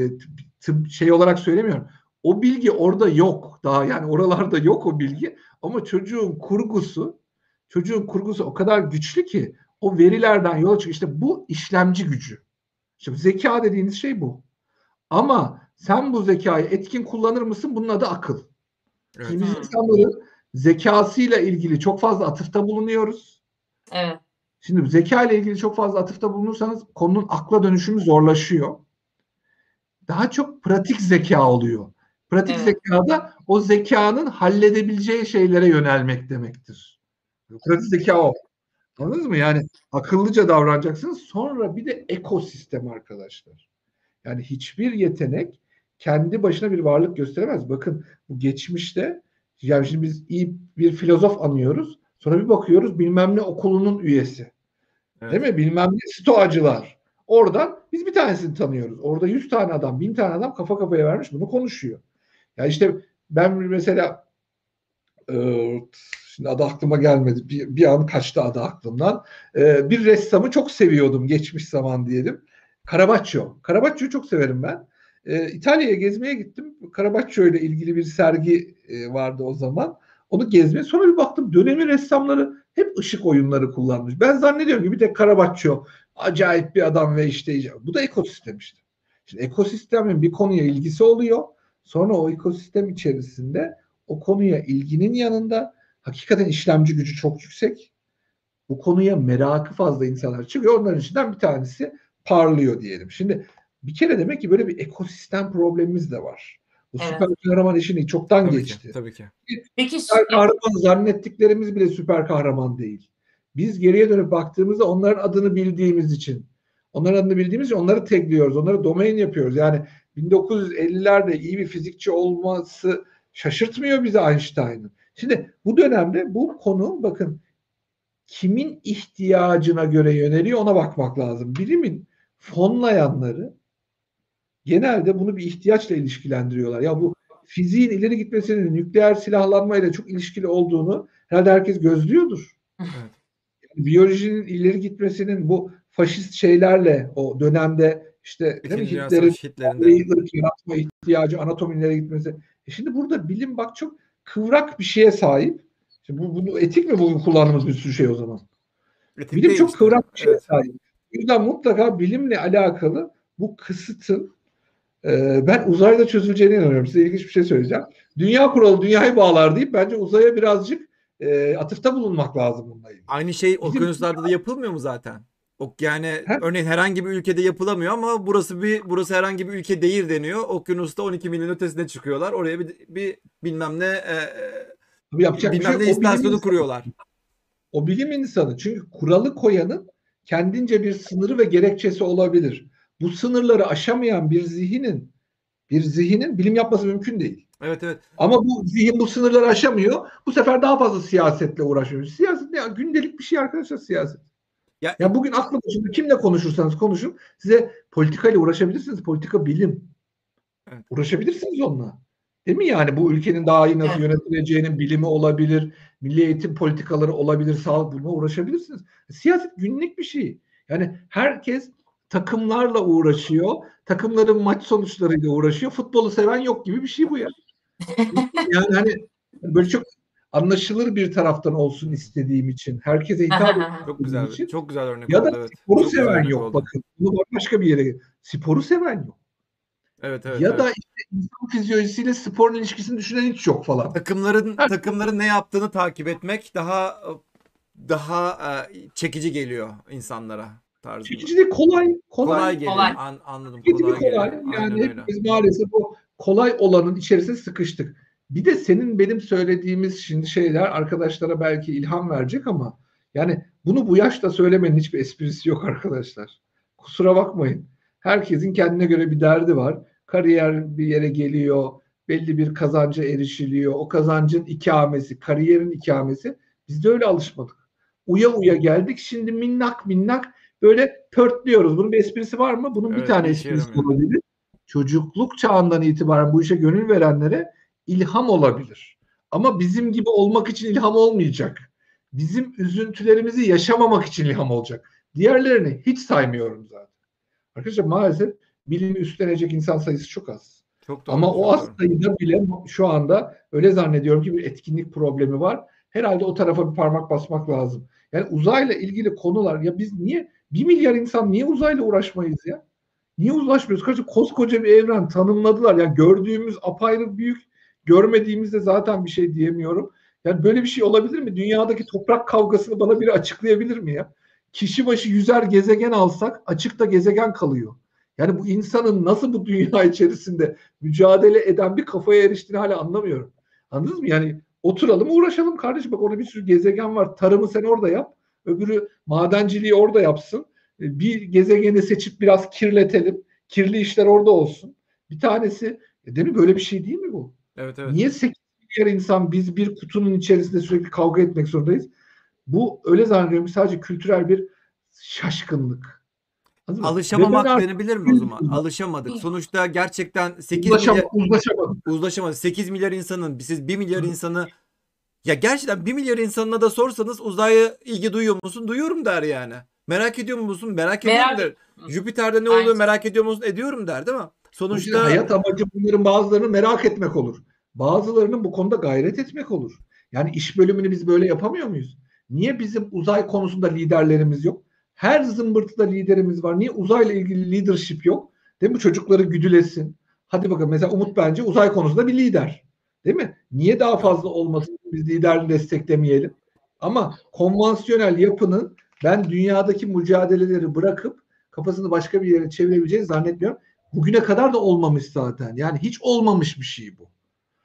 tıp şey olarak söylemiyorum. O bilgi orada yok. Daha yani oralarda yok o bilgi. Ama çocuğun kurgusu çocuğun kurgusu o kadar güçlü ki o verilerden yola çıkıyor. İşte bu işlemci gücü. Şimdi zeka dediğiniz şey bu. Ama sen bu zekayı etkin kullanır mısın? Bunun adı akıl. Evet. Şimdi insanların zekasıyla ilgili çok fazla atıfta bulunuyoruz. Evet. Şimdi zeka ile ilgili çok fazla atıfta bulunursanız konunun akla dönüşümü zorlaşıyor. Daha çok pratik zeka oluyor. Pratik Evet. zekada o zekanın halledebileceği şeylere yönelmek demektir. Pratik zeka o. Anladınız mı? Yani akıllıca davranacaksınız. Sonra bir de ekosistem arkadaşlar. Yani hiçbir yetenek kendi başına bir varlık gösteremez. Bakın bu geçmişte yani şimdi biz iyi bir filozof anıyoruz. Sonra bir bakıyoruz bilmem ne okulunun üyesi. Evet. Değil mi? Bilmem ne stoacılar. Oradan biz bir tanesini tanıyoruz. Orada 100 tane adam, 1000 tane adam kafa kafaya vermiş bunu konuşuyor. Ya işte ben mesela e, şimdi adı aklıma gelmedi. Bir, bir an kaçtı adı aklımdan. E, bir ressamı çok seviyordum geçmiş zaman diyelim. Caravaggio. Caravaggio'yu çok severim ben. E, İtalya'ya gezmeye gittim. Caravaggio ile ilgili bir sergi vardı o zaman. Onu gezmeye. Sonra bir baktım dönemin ressamları hep ışık oyunları kullanmış. Ben zannediyorum ki bir tek Caravaggio acayip bir adam ve işte bu da ekosistem işte. Şimdi ekosistemin bir konuya ilgisi oluyor. Sonra o ekosistem içerisinde o konuya ilginin yanında hakikaten işlemci gücü çok yüksek. Bu konuya merakı fazla insanlar çıkıyor. Onların içinden bir tanesi parlıyor diyelim. Şimdi bir kere demek ki böyle bir ekosistem problemimiz de var. Bu Evet. süper kahraman işini çoktan Tabii geçti. ki, tabii ki. Peki Süper kahraman zannettiklerimiz bile süper kahraman değil. Biz geriye dönüp baktığımızda onların adını bildiğimiz için, onların adını bildiğimiz için onları tagliyoruz, onları domain yapıyoruz. Yani 1950'lerde iyi bir fizikçi olması şaşırtmıyor bizi Einstein'ın. Şimdi bu dönemde bu konu bakın kimin ihtiyacına göre yöneliyor ona bakmak lazım. Bilimin fonlayanları genelde bunu bir ihtiyaçla ilişkilendiriyorlar. Ya bu fiziğin ileri gitmesinin nükleer silahlanmayla çok ilişkili olduğunu herhalde herkes gözlüyordur. Evet. Yani biyolojinin ileri gitmesinin bu faşist şeylerle o dönemde işte değil mi, İkinci Hitler'in yaratma ihtiyacı, anatominin ileri gitmesi. E şimdi burada bilim bak çok kıvrak bir şeye sahip. Şimdi bu, bunu etik mi bugün kullandığımız bir sürü şey o zaman? Etik Bilim çok işte. kıvrak bir şeye Evet. sahip. O yüzden mutlaka bilimle alakalı bu kısıtın e, ben uzayda çözüleceğine inanıyorum. Size ilginç bir şey söyleyeceğim. Dünya kuralı dünyayı bağlar deyip bence uzaya birazcık e, atıfta bulunmak lazım bununla ilgili. Aynı şey Bizim- okyanuslarda da yapılmıyor mu zaten? Yani He? örneğin herhangi bir ülkede yapılamıyor ama burası bir burası herhangi bir ülke değil deniyor. Okyanusta 12 milin ötesine çıkıyorlar. Oraya bir, bir bilmem ne e, Tabii yapacak bir bilmem şey ne istasyonu kuruyorlar. O bilim insanı. Çünkü kuralı koyanın kendince bir sınırı ve gerekçesi olabilir. Bu sınırları aşamayan bir zihnin bir zihnin bilim yapması mümkün değil. Evet evet. Ama bu zihin bu sınırları aşamıyor. Bu sefer daha fazla siyasetle uğraşıyor. Siyaset ne? ya? Gündelik bir şey arkadaşlar siyaset. Ya, Ya bugün aklı başında kimle konuşursanız konuşun size politikayla uğraşabilirsiniz. Politika bilim. Evet. Uğraşabilirsiniz onunla. Değil mi yani bu ülkenin daha iyi nasıl yönetileceğinin bilimi olabilir, milli eğitim politikaları olabilir, sağlık bulma uğraşabilirsiniz. Siyaset günlük bir şey. Yani herkes takımlarla uğraşıyor. Takımların maç sonuçlarıyla uğraşıyor. Futbolu seven yok gibi bir şey bu ya. (laughs) yani hani böyle çok anlaşılır bir taraftan olsun istediğim için. Herkese hitap (laughs) Çok güzel. için. Çok güzel örnek Ya da oldu evet. sporu Çok seven yok. oldu. Bakın bunu başka bir yere sporu seven yok. Evet evet. ya evet. da işte insan fizyolojisiyle sporun ilişkisini düşünen hiç yok falan. takımların Her- takımların ne yaptığını takip etmek daha daha e, çekici geliyor insanlara tarzında. Çekici değil kolay. Kolay. Kolay geliyor. Kolay. An- anladım. Çekici Kolay, kolay. geliyor. Yani Aynen öyle. hepimiz maalesef o kolay olanın içerisine sıkıştık. Bir de senin benim söylediğimiz şimdi şeyler arkadaşlara belki ilham verecek ama yani bunu bu yaşta söylemenin hiçbir esprisi yok arkadaşlar. Kusura bakmayın. Herkesin kendine göre bir derdi var. Kariyer bir yere geliyor. Belli bir kazanca erişiliyor. O kazancın ikamesi, kariyerin ikamesi. Biz de öyle alışmadık. Uya uya geldik. Şimdi minnak minnak böyle pörtlüyoruz. Bunun bir esprisi var mı? Bunun bir Evet, tane bir işe esprisi yaramıyor. olabilir. Çocukluk çağından itibaren bu işe gönül verenlere ilham olabilir. Ama bizim gibi olmak için ilham olmayacak. Bizim üzüntülerimizi yaşamamak için ilham olacak. Diğerlerini hiç saymıyorum zaten. Arkadaşlar maalesef bilimi üstlenecek insan sayısı çok az. Çok doğru. Ama çok o az doğru. sayıda bile şu anda öyle zannediyorum ki bir etkinlik problemi var. Herhalde o tarafa bir parmak basmak lazım. Yani uzayla ilgili konular ya biz niye bir milyar insan niye uzayla uğraşmayız ya? Niye uğraşmıyoruz? Kaç koskoca bir evren tanımladılar. Yani gördüğümüz apayrı büyük, görmediğimizde zaten bir şey diyemiyorum. Yani böyle bir şey olabilir mi? Dünyadaki toprak kavgasını bana biri açıklayabilir mi ya? Kişi başı yüzer gezegen alsak açıkta gezegen kalıyor. Yani bu insanın nasıl bu dünya (laughs) içerisinde mücadele eden bir kafaya eriştiğini hala anlamıyorum. Anladınız mı? Yani oturalım uğraşalım kardeşim. Bak orada bir sürü gezegen var. Tarımı sen orada yap. Öbürü madenciliği orada yapsın. E, Bir gezegeni seçip biraz kirletelim. Kirli işler orada olsun. Bir tanesi e değil mi? Böyle bir şey değil mi bu? Evet evet. Niye 8 milyar insan biz bir kutunun içerisinde sürekli kavga etmek zorundayız? Bu öyle zannediyorum sadece kültürel bir şaşkınlık. Alışamamak artık denebilir mi o zaman? Alışamadık. Sonuçta gerçekten 8 uzlaşam- milyar uzlaşamadım. uzlaşamadı. 8 milyar insanın siz 1 milyar insanı ya gerçekten 1 milyar insanına da sorsanız uzaya ilgi duyuyor musun? Duyuyorum der yani. Merak ediyor musun? Merak ediyorum Merak- der. Jüpiter'de ne Aynen. oluyor merak ediyor musun? Ediyorum der değil mi? Sonuçta Sonuçta hayat amacı bunların bazılarını merak etmek olur. Bazılarının bu konuda gayret etmek olur. Yani iş bölümünü biz böyle yapamıyor muyuz? Niye bizim uzay konusunda liderlerimiz yok? Her zımbırtıda liderimiz var. Niye uzayla ilgili leadership yok? Değil mi? Çocukları güdülesin. Hadi bakalım mesela Umut bence uzay konusunda bir lider. Değil mi? Niye daha fazla olmasın? Biz liderini desteklemeyelim. Ama konvansiyonel yapının ben dünyadaki mücadeleleri bırakıp kafasını başka bir yere çevirebileceğini zannetmiyorum. Bugüne kadar da olmamış zaten. Yani hiç olmamış bir şey bu.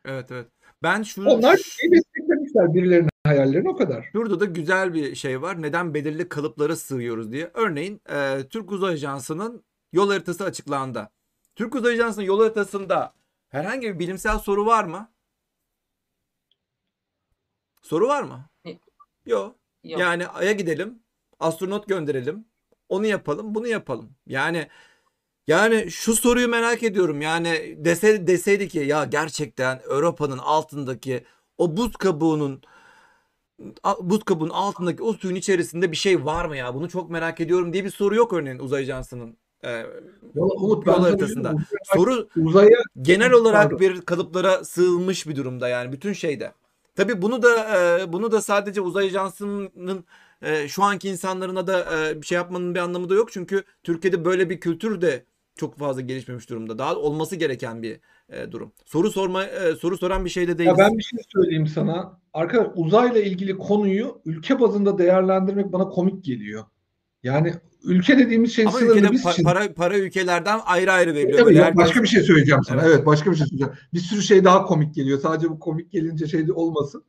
evet evet. Ben şu Onlar şeyi desteklemişler birilerinin hayallerini o kadar. Şurada da güzel bir şey var. Neden belirli kalıplara sığıyoruz diye. Örneğin e, Türk Uzay Ajansı'nın yol haritası açıklandı. Türk Uzay Ajansı'nın yol haritasında herhangi bir bilimsel soru var mı? Soru var mı? Yok. Yok. Yok. Yani Ay'a gidelim, astronot gönderelim, onu yapalım, bunu yapalım. Yani yani şu soruyu merak ediyorum. Yani dese, deseydi ki ya gerçekten Avrupa'nın altındaki o buz kabuğunun buz kabuğunun altındaki o suyun içerisinde bir şey var mı ya? Bunu çok merak ediyorum diye bir soru yok örneğin uzay ajansının e, Yol, Umut yol haritasında. Soru uzaya genel olarak Pardon. bir kalıplara sığılmış bir durumda yani bütün şeyde. Tabii bunu da e, bunu da sadece uzay ajansının e, şu anki insanlarına da e, bir şey yapmanın bir anlamı da yok. Çünkü Türkiye'de böyle bir kültür de çok fazla gelişmemiş durumda. Daha olması gereken bir durum. Soru sorma soru soran bir şey de değiliz. ya ben bir şey söyleyeyim sana. Arkadaş uzayla ilgili konuyu ülke bazında değerlendirmek bana komik geliyor. Yani ülke dediğimiz şey Ama sınırlı biz pa- için. para para ülkelerden ayrı ayrı veriliyor. Ya, herkes- başka bir şey söyleyeceğim sana. Evet. Evet. başka bir şey söyleyeceğim. Bir sürü şey daha komik geliyor. Sadece bu komik gelince şey olmasın.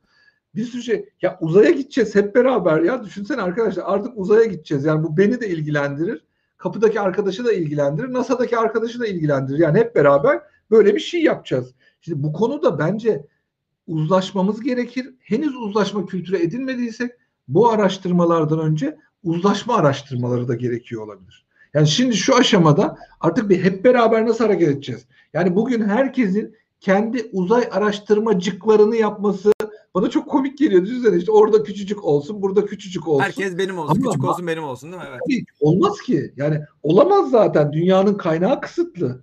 Bir sürü şey. Ya uzaya gideceğiz hep beraber ya. Düşünsene arkadaşlar artık uzaya gideceğiz. Yani bu beni de ilgilendirir. Kapıdaki arkadaşı da ilgilendirir. NASA'daki arkadaşı da ilgilendirir. Yani hep beraber böyle bir şey yapacağız. Şimdi bu konuda bence uzlaşmamız gerekir. Henüz uzlaşma kültürü edinmediysek bu araştırmalardan önce uzlaşma araştırmaları da gerekiyor olabilir. Yani şimdi şu aşamada artık bir hep beraber nasıl hareket edeceğiz? Yani bugün herkesin kendi uzay araştırmacıklarını yapması bana çok komik geliyor. Düşünsene işte orada küçücük olsun, burada küçücük olsun. Herkes benim olsun, Ama- küçük olsun benim olsun değil mi? Evet. Olmaz ki. Yani olamaz zaten. Dünyanın kaynağı kısıtlı.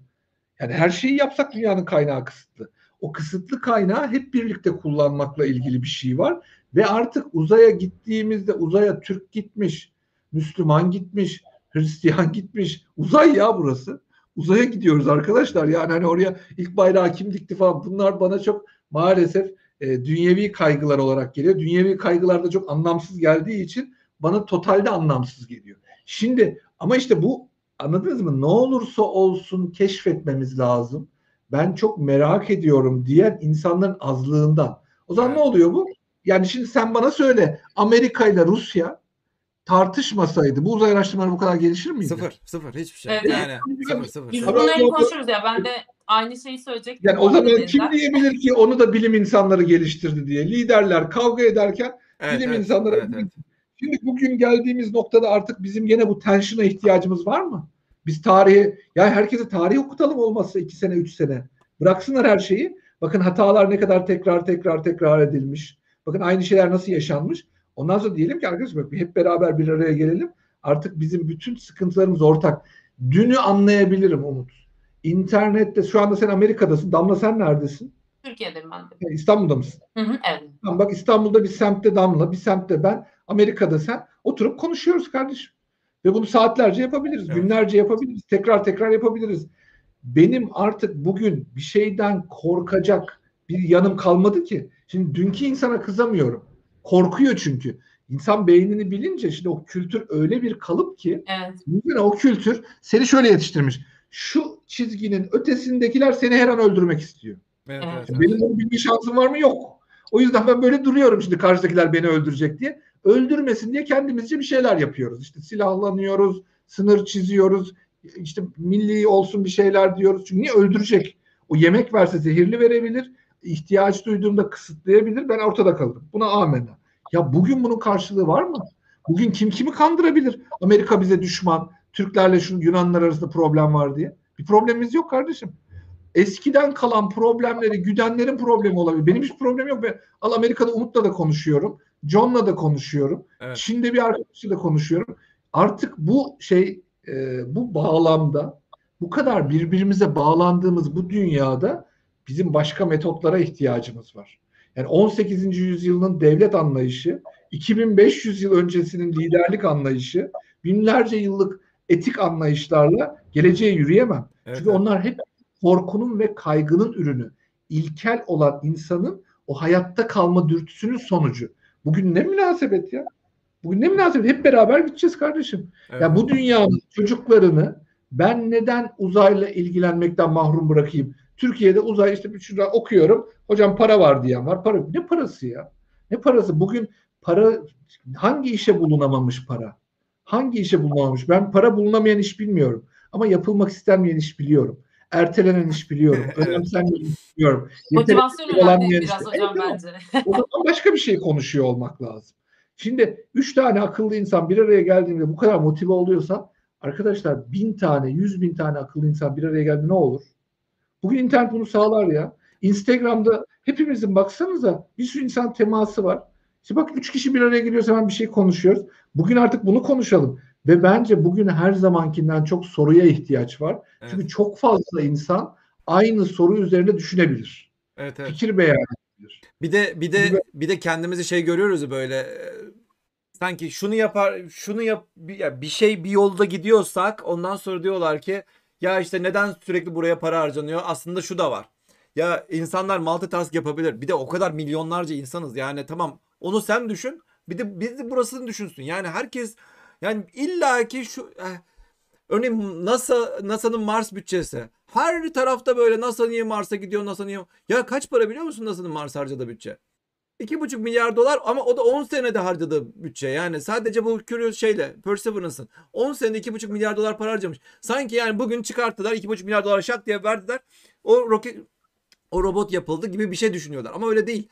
Yani her şeyi yapsak dünyanın kaynağı kısıtlı. O kısıtlı kaynağı hep birlikte kullanmakla ilgili bir şey var. Ve artık uzaya gittiğimizde uzaya Türk gitmiş, Müslüman gitmiş, Hristiyan gitmiş. Uzay ya burası. Uzaya gidiyoruz arkadaşlar. Yani hani oraya ilk bayrağı kim dikti falan. Bunlar bana çok maalesef e, dünyevi kaygılar olarak geliyor. Dünyevi kaygılar da çok anlamsız geldiği için bana totalde anlamsız geliyor. Şimdi ama işte bu anladınız mı? Ne olursa olsun keşfetmemiz lazım. Ben çok merak ediyorum diyen insanların azlığından. O zaman Evet. ne oluyor bu? Yani şimdi sen bana söyle Amerika ile Rusya tartışmasaydı bu uzay araştırmaları bu kadar gelişir miydi? Sıfır, sıfır hiçbir şey. Evet. Yani sıfır, sıfır. Biz sıfır. Ama bunları konuşuyoruz ya. Ben de aynı şeyi söyleyecektim. Yani o zaman kim diyebilir ki onu da bilim insanları geliştirdi diye. Liderler kavga ederken Evet, bilim evet, insanları evet, evet. Şimdi bugün geldiğimiz noktada artık bizim gene bu tension'a ihtiyacımız var mı? Biz tarihi, ya herkese tarih okutalım olmazsa iki sene, üç sene. Bıraksınlar her şeyi. Bakın hatalar ne kadar tekrar tekrar tekrar edilmiş. Bakın aynı şeyler nasıl yaşanmış. Ondan sonra diyelim ki arkadaşlar bak hep beraber bir araya gelelim. Artık bizim bütün sıkıntılarımız ortak. Dünü anlayabilirim Umut. İnternette şu anda sen Amerika'dasın. Damla sen neredesin? Türkiye'deyim ben de. İstanbul'da mısın? Hı hı, evet. Tamam, bak İstanbul'da bir semtte Damla, bir semtte ben, Amerika'da sen. Oturup konuşuyoruz kardeşim. Ve bunu saatlerce yapabiliriz, Evet. günlerce yapabiliriz, tekrar tekrar yapabiliriz. Benim artık bugün bir şeyden korkacak bir yanım kalmadı ki. Şimdi dünkü insana kızamıyorum. Korkuyor çünkü. İnsan beynini bilince şimdi o kültür öyle bir kalıp ki Evet. O kültür seni şöyle yetiştirmiş. Şu çizginin ötesindekiler seni her an öldürmek istiyor. Evet, Evet. evet, evet. Benim bunu bilme şansım var mı? Yok. O yüzden ben böyle duruyorum şimdi karşıdakiler beni öldürecek diye. Öldürmesin diye kendimizce bir şeyler yapıyoruz. İşte silahlanıyoruz, sınır çiziyoruz, işte milli olsun bir şeyler diyoruz. Çünkü niye öldürecek? O yemek verse zehirli verebilir, ihtiyaç duyduğumda kısıtlayabilir, ben ortada kalırım. Buna amenna. Ya bugün bunun karşılığı var mı? Bugün kim kimi kandırabilir? Amerika bize düşman, Türklerle şu Yunanlar arasında problem var diye. Bir problemimiz yok kardeşim eskiden kalan problemleri güdenlerin problemi olabilir. Benim hiç problemim yok. Ben, al Amerika'da Umut'la da konuşuyorum. John'la da konuşuyorum. Evet. Çin'de bir arkadaşıyla konuşuyorum. Artık bu şey e, bu bağlamda bu kadar birbirimize bağlandığımız bu dünyada bizim başka metotlara ihtiyacımız var. Yani 18. yüzyılın devlet anlayışı, 2500 yıl öncesinin liderlik anlayışı, binlerce yıllık etik anlayışlarla geleceğe yürüyemem. Evet, Çünkü onlar hep korkunun ve kaygının ürünü. İlkel olan insanın o hayatta kalma dürtüsünün sonucu. Bugün ne münasebet ya? Bugün ne münasebet? Hep beraber gideceğiz kardeşim. Evet. Ya bu dünyanın çocuklarını ben neden uzayla ilgilenmekten mahrum bırakayım? Türkiye'de uzay işte bir şurada okuyorum. Hocam para var diyen var. Para ne parası ya? Ne parası? Bugün para hangi işe bulunamamış para? Hangi işe bulunamamış? Ben para bulunamayan iş bilmiyorum. Ama yapılmak istenmeyen iş biliyorum. Ertelenen iş biliyorum. (laughs) Önemsenmeyen iş biliyorum. Motivasyon önemli bir biraz işte. hocam Evet, bence. o zaman başka bir şey konuşuyor olmak lazım. Şimdi üç tane akıllı insan bir araya geldiğinde bu kadar motive oluyorsa arkadaşlar bin tane, yüz bin tane akıllı insan bir araya geldi ne olur? Bugün internet bunu sağlar ya. Instagram'da hepimizin baksanıza bir sürü insan teması var. İşte bak üç kişi bir araya geliyorsa hemen bir şey konuşuyoruz. Bugün artık bunu konuşalım. Ve bence bugün her zamankinden çok soruya ihtiyaç var. Evet. Çünkü çok fazla insan aynı soru üzerinde düşünebilir. Evet, evet. Fikir beyan edebilir. Bir de bir de bir de kendimizi şey görüyoruz böyle e, sanki şunu yapar şunu yap bir, ya bir şey bir yolda gidiyorsak ondan sonra diyorlar ki ya işte neden sürekli buraya para harcanıyor? Aslında şu da var. Ya insanlar multitask yapabilir. Bir de o kadar milyonlarca insanız. Yani tamam onu sen düşün. Bir de biz de burasını düşünsün. Yani herkes yani illaki şu eh, örneğin NASA NASA'nın Mars bütçesi. Her tarafta böyle NASA niye Mars'a gidiyor NASA niye? Ya kaç para biliyor musun NASA'nın Mars harcadığı bütçe? 2,5 milyar dolar ama o da 10 senede harcadığı bütçe. Yani sadece bu Curious şeyle Perseverance'ın 10 senede 2,5 milyar dolar para harcamış. Sanki yani bugün çıkarttılar 2,5 milyar dolar şak diye verdiler. O roket o robot yapıldı gibi bir şey düşünüyorlar ama öyle değil.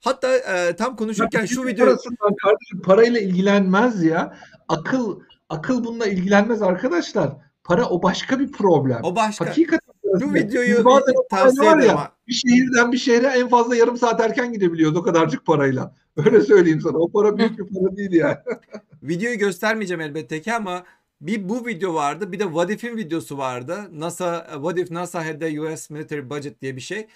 Hatta e, tam konuşurken şu videoyu Parasından kardeşim parayla ilgilenmez ya. Akıl akıl bununla ilgilenmez arkadaşlar. Para o başka bir problem. o başka. Hakikaten Bu videoyu bazen tavsiye var ya, bir şehirden bir şehre en fazla yarım saat erken gidebiliyoruz o kadarcık parayla. (laughs) Öyle söyleyeyim sana. O para (laughs) büyük bir para değil yani. (laughs) Videoyu göstermeyeceğim elbette ki ama bir bu video vardı. Bir de What If'in videosu vardı. NASA What If NASA had the US military budget diye bir şey.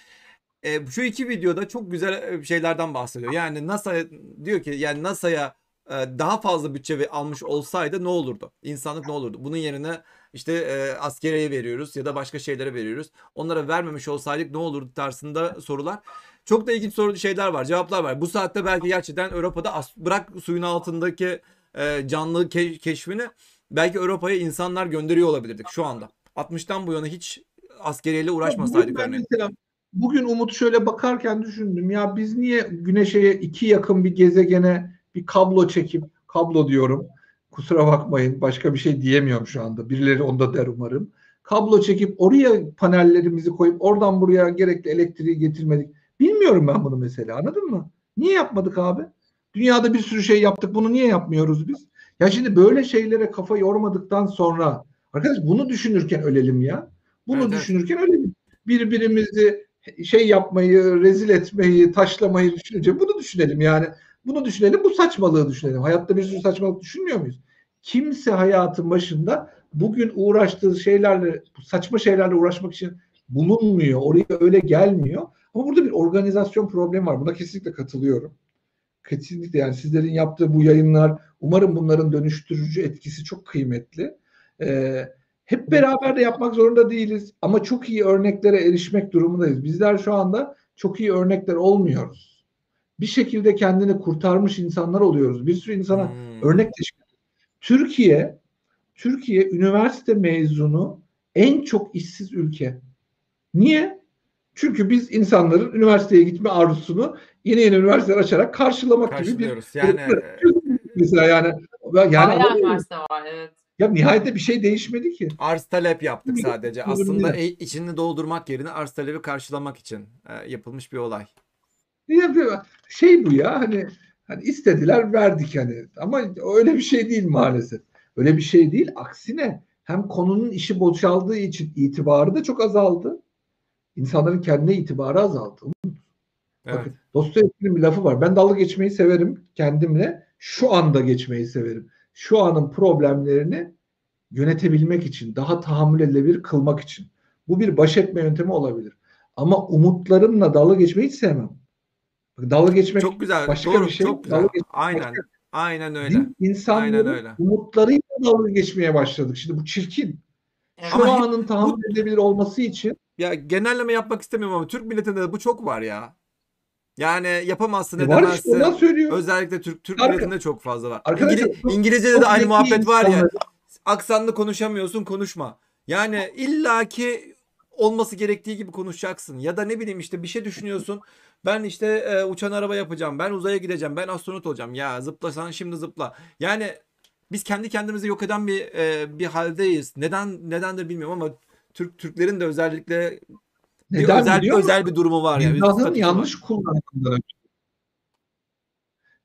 E, şu iki videoda çok güzel e, şeylerden bahsediyor. Yani NASA diyor ki yani NASA'ya e, daha fazla bütçe almış olsaydı ne olurdu? İnsanlık ne olurdu? Bunun yerine işte e, askeriye veriyoruz ya da başka şeylere veriyoruz. Onlara vermemiş olsaydık ne olurdu tarzında sorular. Çok da ilginç soru şeyler var, cevaplar var. Bu saatte belki gerçekten Avrupa'da as- bırak suyun altındaki e, canlı ke- keşfini belki Avrupa'ya insanlar gönderiyor olabilirdik şu anda. 60'tan bu yana hiç askeriyeyle uğraşmasaydık Bugün örneğin. mesela bugün Umut şöyle bakarken düşündüm ya biz niye Güneş'e iki yakın bir gezegene bir kablo çekip kablo diyorum kusura bakmayın başka bir şey diyemiyorum şu anda. Birileri onda der umarım. Kablo çekip oraya panellerimizi koyup oradan buraya gerekli elektriği getirmedik. Bilmiyorum ben bunu mesela anladın mı? Niye yapmadık abi? Dünyada bir sürü şey yaptık bunu niye yapmıyoruz biz? Ya şimdi böyle şeylere kafa yormadıktan sonra arkadaş bunu düşünürken ölelim ya. Bunu Evet, düşünürken ölelim. Birbirimizi şey yapmayı, rezil etmeyi, taşlamayı düşününce bunu düşünelim yani. Bunu düşünelim, bu saçmalığı düşünelim. Hayatta bir sürü saçmalık düşünmüyor muyuz? Kimse hayatın başında bugün uğraştığı şeylerle, saçma şeylerle uğraşmak için bulunmuyor. Oraya öyle gelmiyor. Ama burada bir organizasyon problemi var. Buna kesinlikle katılıyorum. Kesinlikle yani sizlerin yaptığı bu yayınlar, umarım bunların dönüştürücü etkisi çok kıymetli. Ee, hep beraber de yapmak zorunda değiliz ama çok iyi örneklere erişmek durumundayız. Bizler şu anda çok iyi örnekler olmuyoruz. Bir şekilde kendini kurtarmış insanlar oluyoruz. Bir sürü insana Hmm. örnek teşkil. Türkiye Türkiye üniversite mezunu en çok işsiz ülke. Niye? Çünkü biz insanların üniversiteye gitme arzusunu yeni yeni üniversiteler açarak karşılamak gibi bir. Yani mesela yani yani Hala ama- üniversite var evet. ya nihayete bir şey değişmedi ki. arz talep yaptık sadece. Aslında e- içini doldurmak yerine arz talebi karşılamak için e, yapılmış bir olay. Şey bu ya hani hani istediler verdik hani ama öyle bir şey değil maalesef. Öyle bir şey değil. Aksine hem konunun işi boşaldığı için itibarı da çok azaldı. İnsanların kendine itibarı azaldı. Evet. Bakın Dostoyevski'nin bir lafı var. Ben dalga geçmeyi severim kendimle. Şu anda geçmeyi severim. Şu anın problemlerini yönetebilmek için, daha tahammül edilebilir kılmak için. Bu bir baş etme yöntemi olabilir. Ama umutlarımla dalga geçmeyi hiç sevmem. Bak, Dalga geçmek Çok güzel. başka Doğru. bir şey. Çok güzel. Dalga geçmek Aynen. başka. Aynen öyle. Biz insanların Aynen öyle. umutlarıyla dalga geçmeye başladık. Şimdi bu çirkin. Evet. Şu Ama anın tahammül edilebilir olması için Ya genelleme yapmak istemiyorum ama Türk milletinde de bu çok var ya. Yani yapamazsın E var işte edemezsin. ondan söylüyorum. Özellikle Türk Türk Arka- milletinde çok fazla var. Arkadaşlar, İngili- çok- İngilizce'de de aynı muhabbet var ya. Aksanlı konuşamıyorsun konuşma. Yani illaki olması gerektiği gibi konuşacaksın. Ya da ne bileyim işte bir şey düşünüyorsun. Ben işte e, uçan araba yapacağım. Ben uzaya gideceğim. Ben astronot olacağım. Ya zıplasan şimdi zıpla. Yani biz kendi kendimizi yok eden bir e, bir haldeyiz. Neden nedendir bilmiyorum ama Türk Türklerin de özellikle bir Neden özel biliyor musun? özel bir durumu var yani. Bir Mizahın var. yanlış kullanımından ötürü.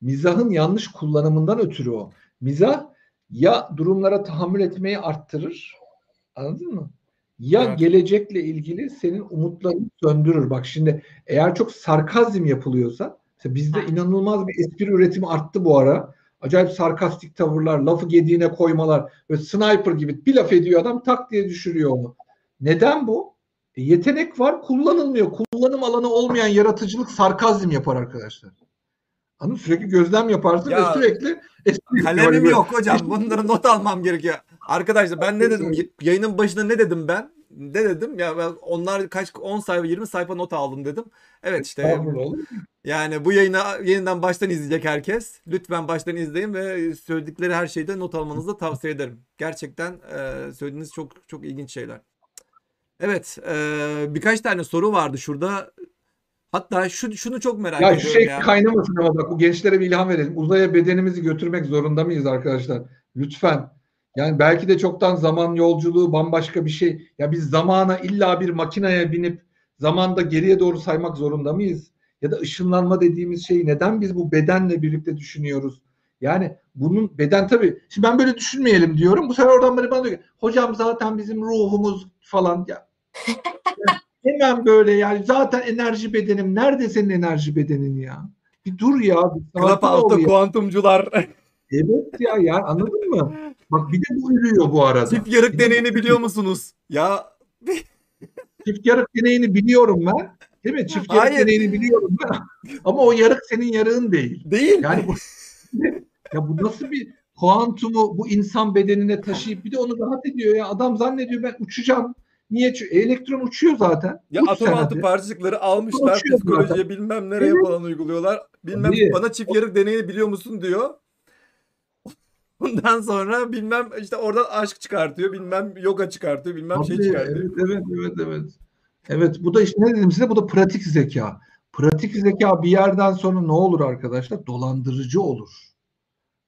Mizahın yanlış kullanımından ötürü o. Mizah ya durumlara tahammül etmeyi arttırır. Anladın mı? Ya Evet. gelecekle ilgili senin umutlarını söndürür. Bak şimdi eğer çok sarkazm yapılıyorsa mesela bizde Ha. inanılmaz bir espri üretimi arttı bu ara. Acayip sarkastik tavırlar, lafı gediğine koymalar ve sniper gibi bir laf ediyor adam tak diye düşürüyor onu. Neden bu? E, yetenek var kullanılmıyor. Kullanım alanı olmayan yaratıcılık sarkazm yapar arkadaşlar. Anladın? Sürekli gözlem yaparsın Ya, ve sürekli espri Kalemim yok hocam. Bunları not almam gerekiyor. Arkadaşlar ben ne dedim? Yayının başında ne dedim ben? Ne dedim? Ya ben onlar kaç 10 sayfa 20 sayfa not aldım dedim. Evet işte yani bu yayını yeniden baştan izleyecek herkes. Lütfen baştan izleyin ve söyledikleri her şeyde not almanızı da tavsiye ederim. Gerçekten e, söylediğiniz çok çok ilginç şeyler. Evet, e, birkaç tane soru vardı şurada. Hatta şu şunu çok merak Ya şu ediyorum şey ya. kaynamasın ama bak bu gençlere bir ilham verelim. Uzaya bedenimizi götürmek zorunda mıyız arkadaşlar? Lütfen. Yani belki de çoktan zaman yolculuğu bambaşka bir şey. Ya biz zamana illa bir makineye binip zamanda geriye doğru saymak zorunda mıyız? Ya da ışınlanma dediğimiz şeyi neden biz bu bedenle birlikte düşünüyoruz? Yani bunun beden tabii. Şimdi ben böyle düşünmeyelim diyorum. Bu sefer oradan biri bana diyor ki hocam zaten bizim ruhumuz falan. Ya (laughs) Hemen böyle yani zaten enerji bedenim. Nerede senin enerji bedenin ya? Bir dur ya. Bir Clubhouse'da kuantumcular (laughs) Evet ya ya anladın mı? Bak bir de bu ürüyor bu arada. çift yarık deneyini biliyor musunuz? Ya Çift yarık deneyini biliyorum ben. Değil mi? Çift yarık Hayır. deneyini biliyorum ben. Ama o yarık senin yarığın değil. değil. Yani bu, (laughs) ya bu nasıl bir kuantumu bu insan bedenine taşıyıp bir de onu rahat ediyor ya. Adam zannediyor ben uçacağım. Niye? Elektron uçuyor zaten. Ya Uç atom altı hadi. parçacıkları almışlar psikolojiye bilmem nereye Evet. falan uyguluyorlar. Bilmem Tabii. bana çift yarık deneyini biliyor musun diyor. Ondan sonra bilmem işte oradan aşk çıkartıyor, bilmem yoga çıkartıyor, bilmem şey Tabii, çıkartıyor. Evet, evet, evet, evet. Evet, bu da işte ne dedim size? Bu da pratik zeka. Pratik zeka bir yerden sonra ne olur arkadaşlar? Dolandırıcı olur.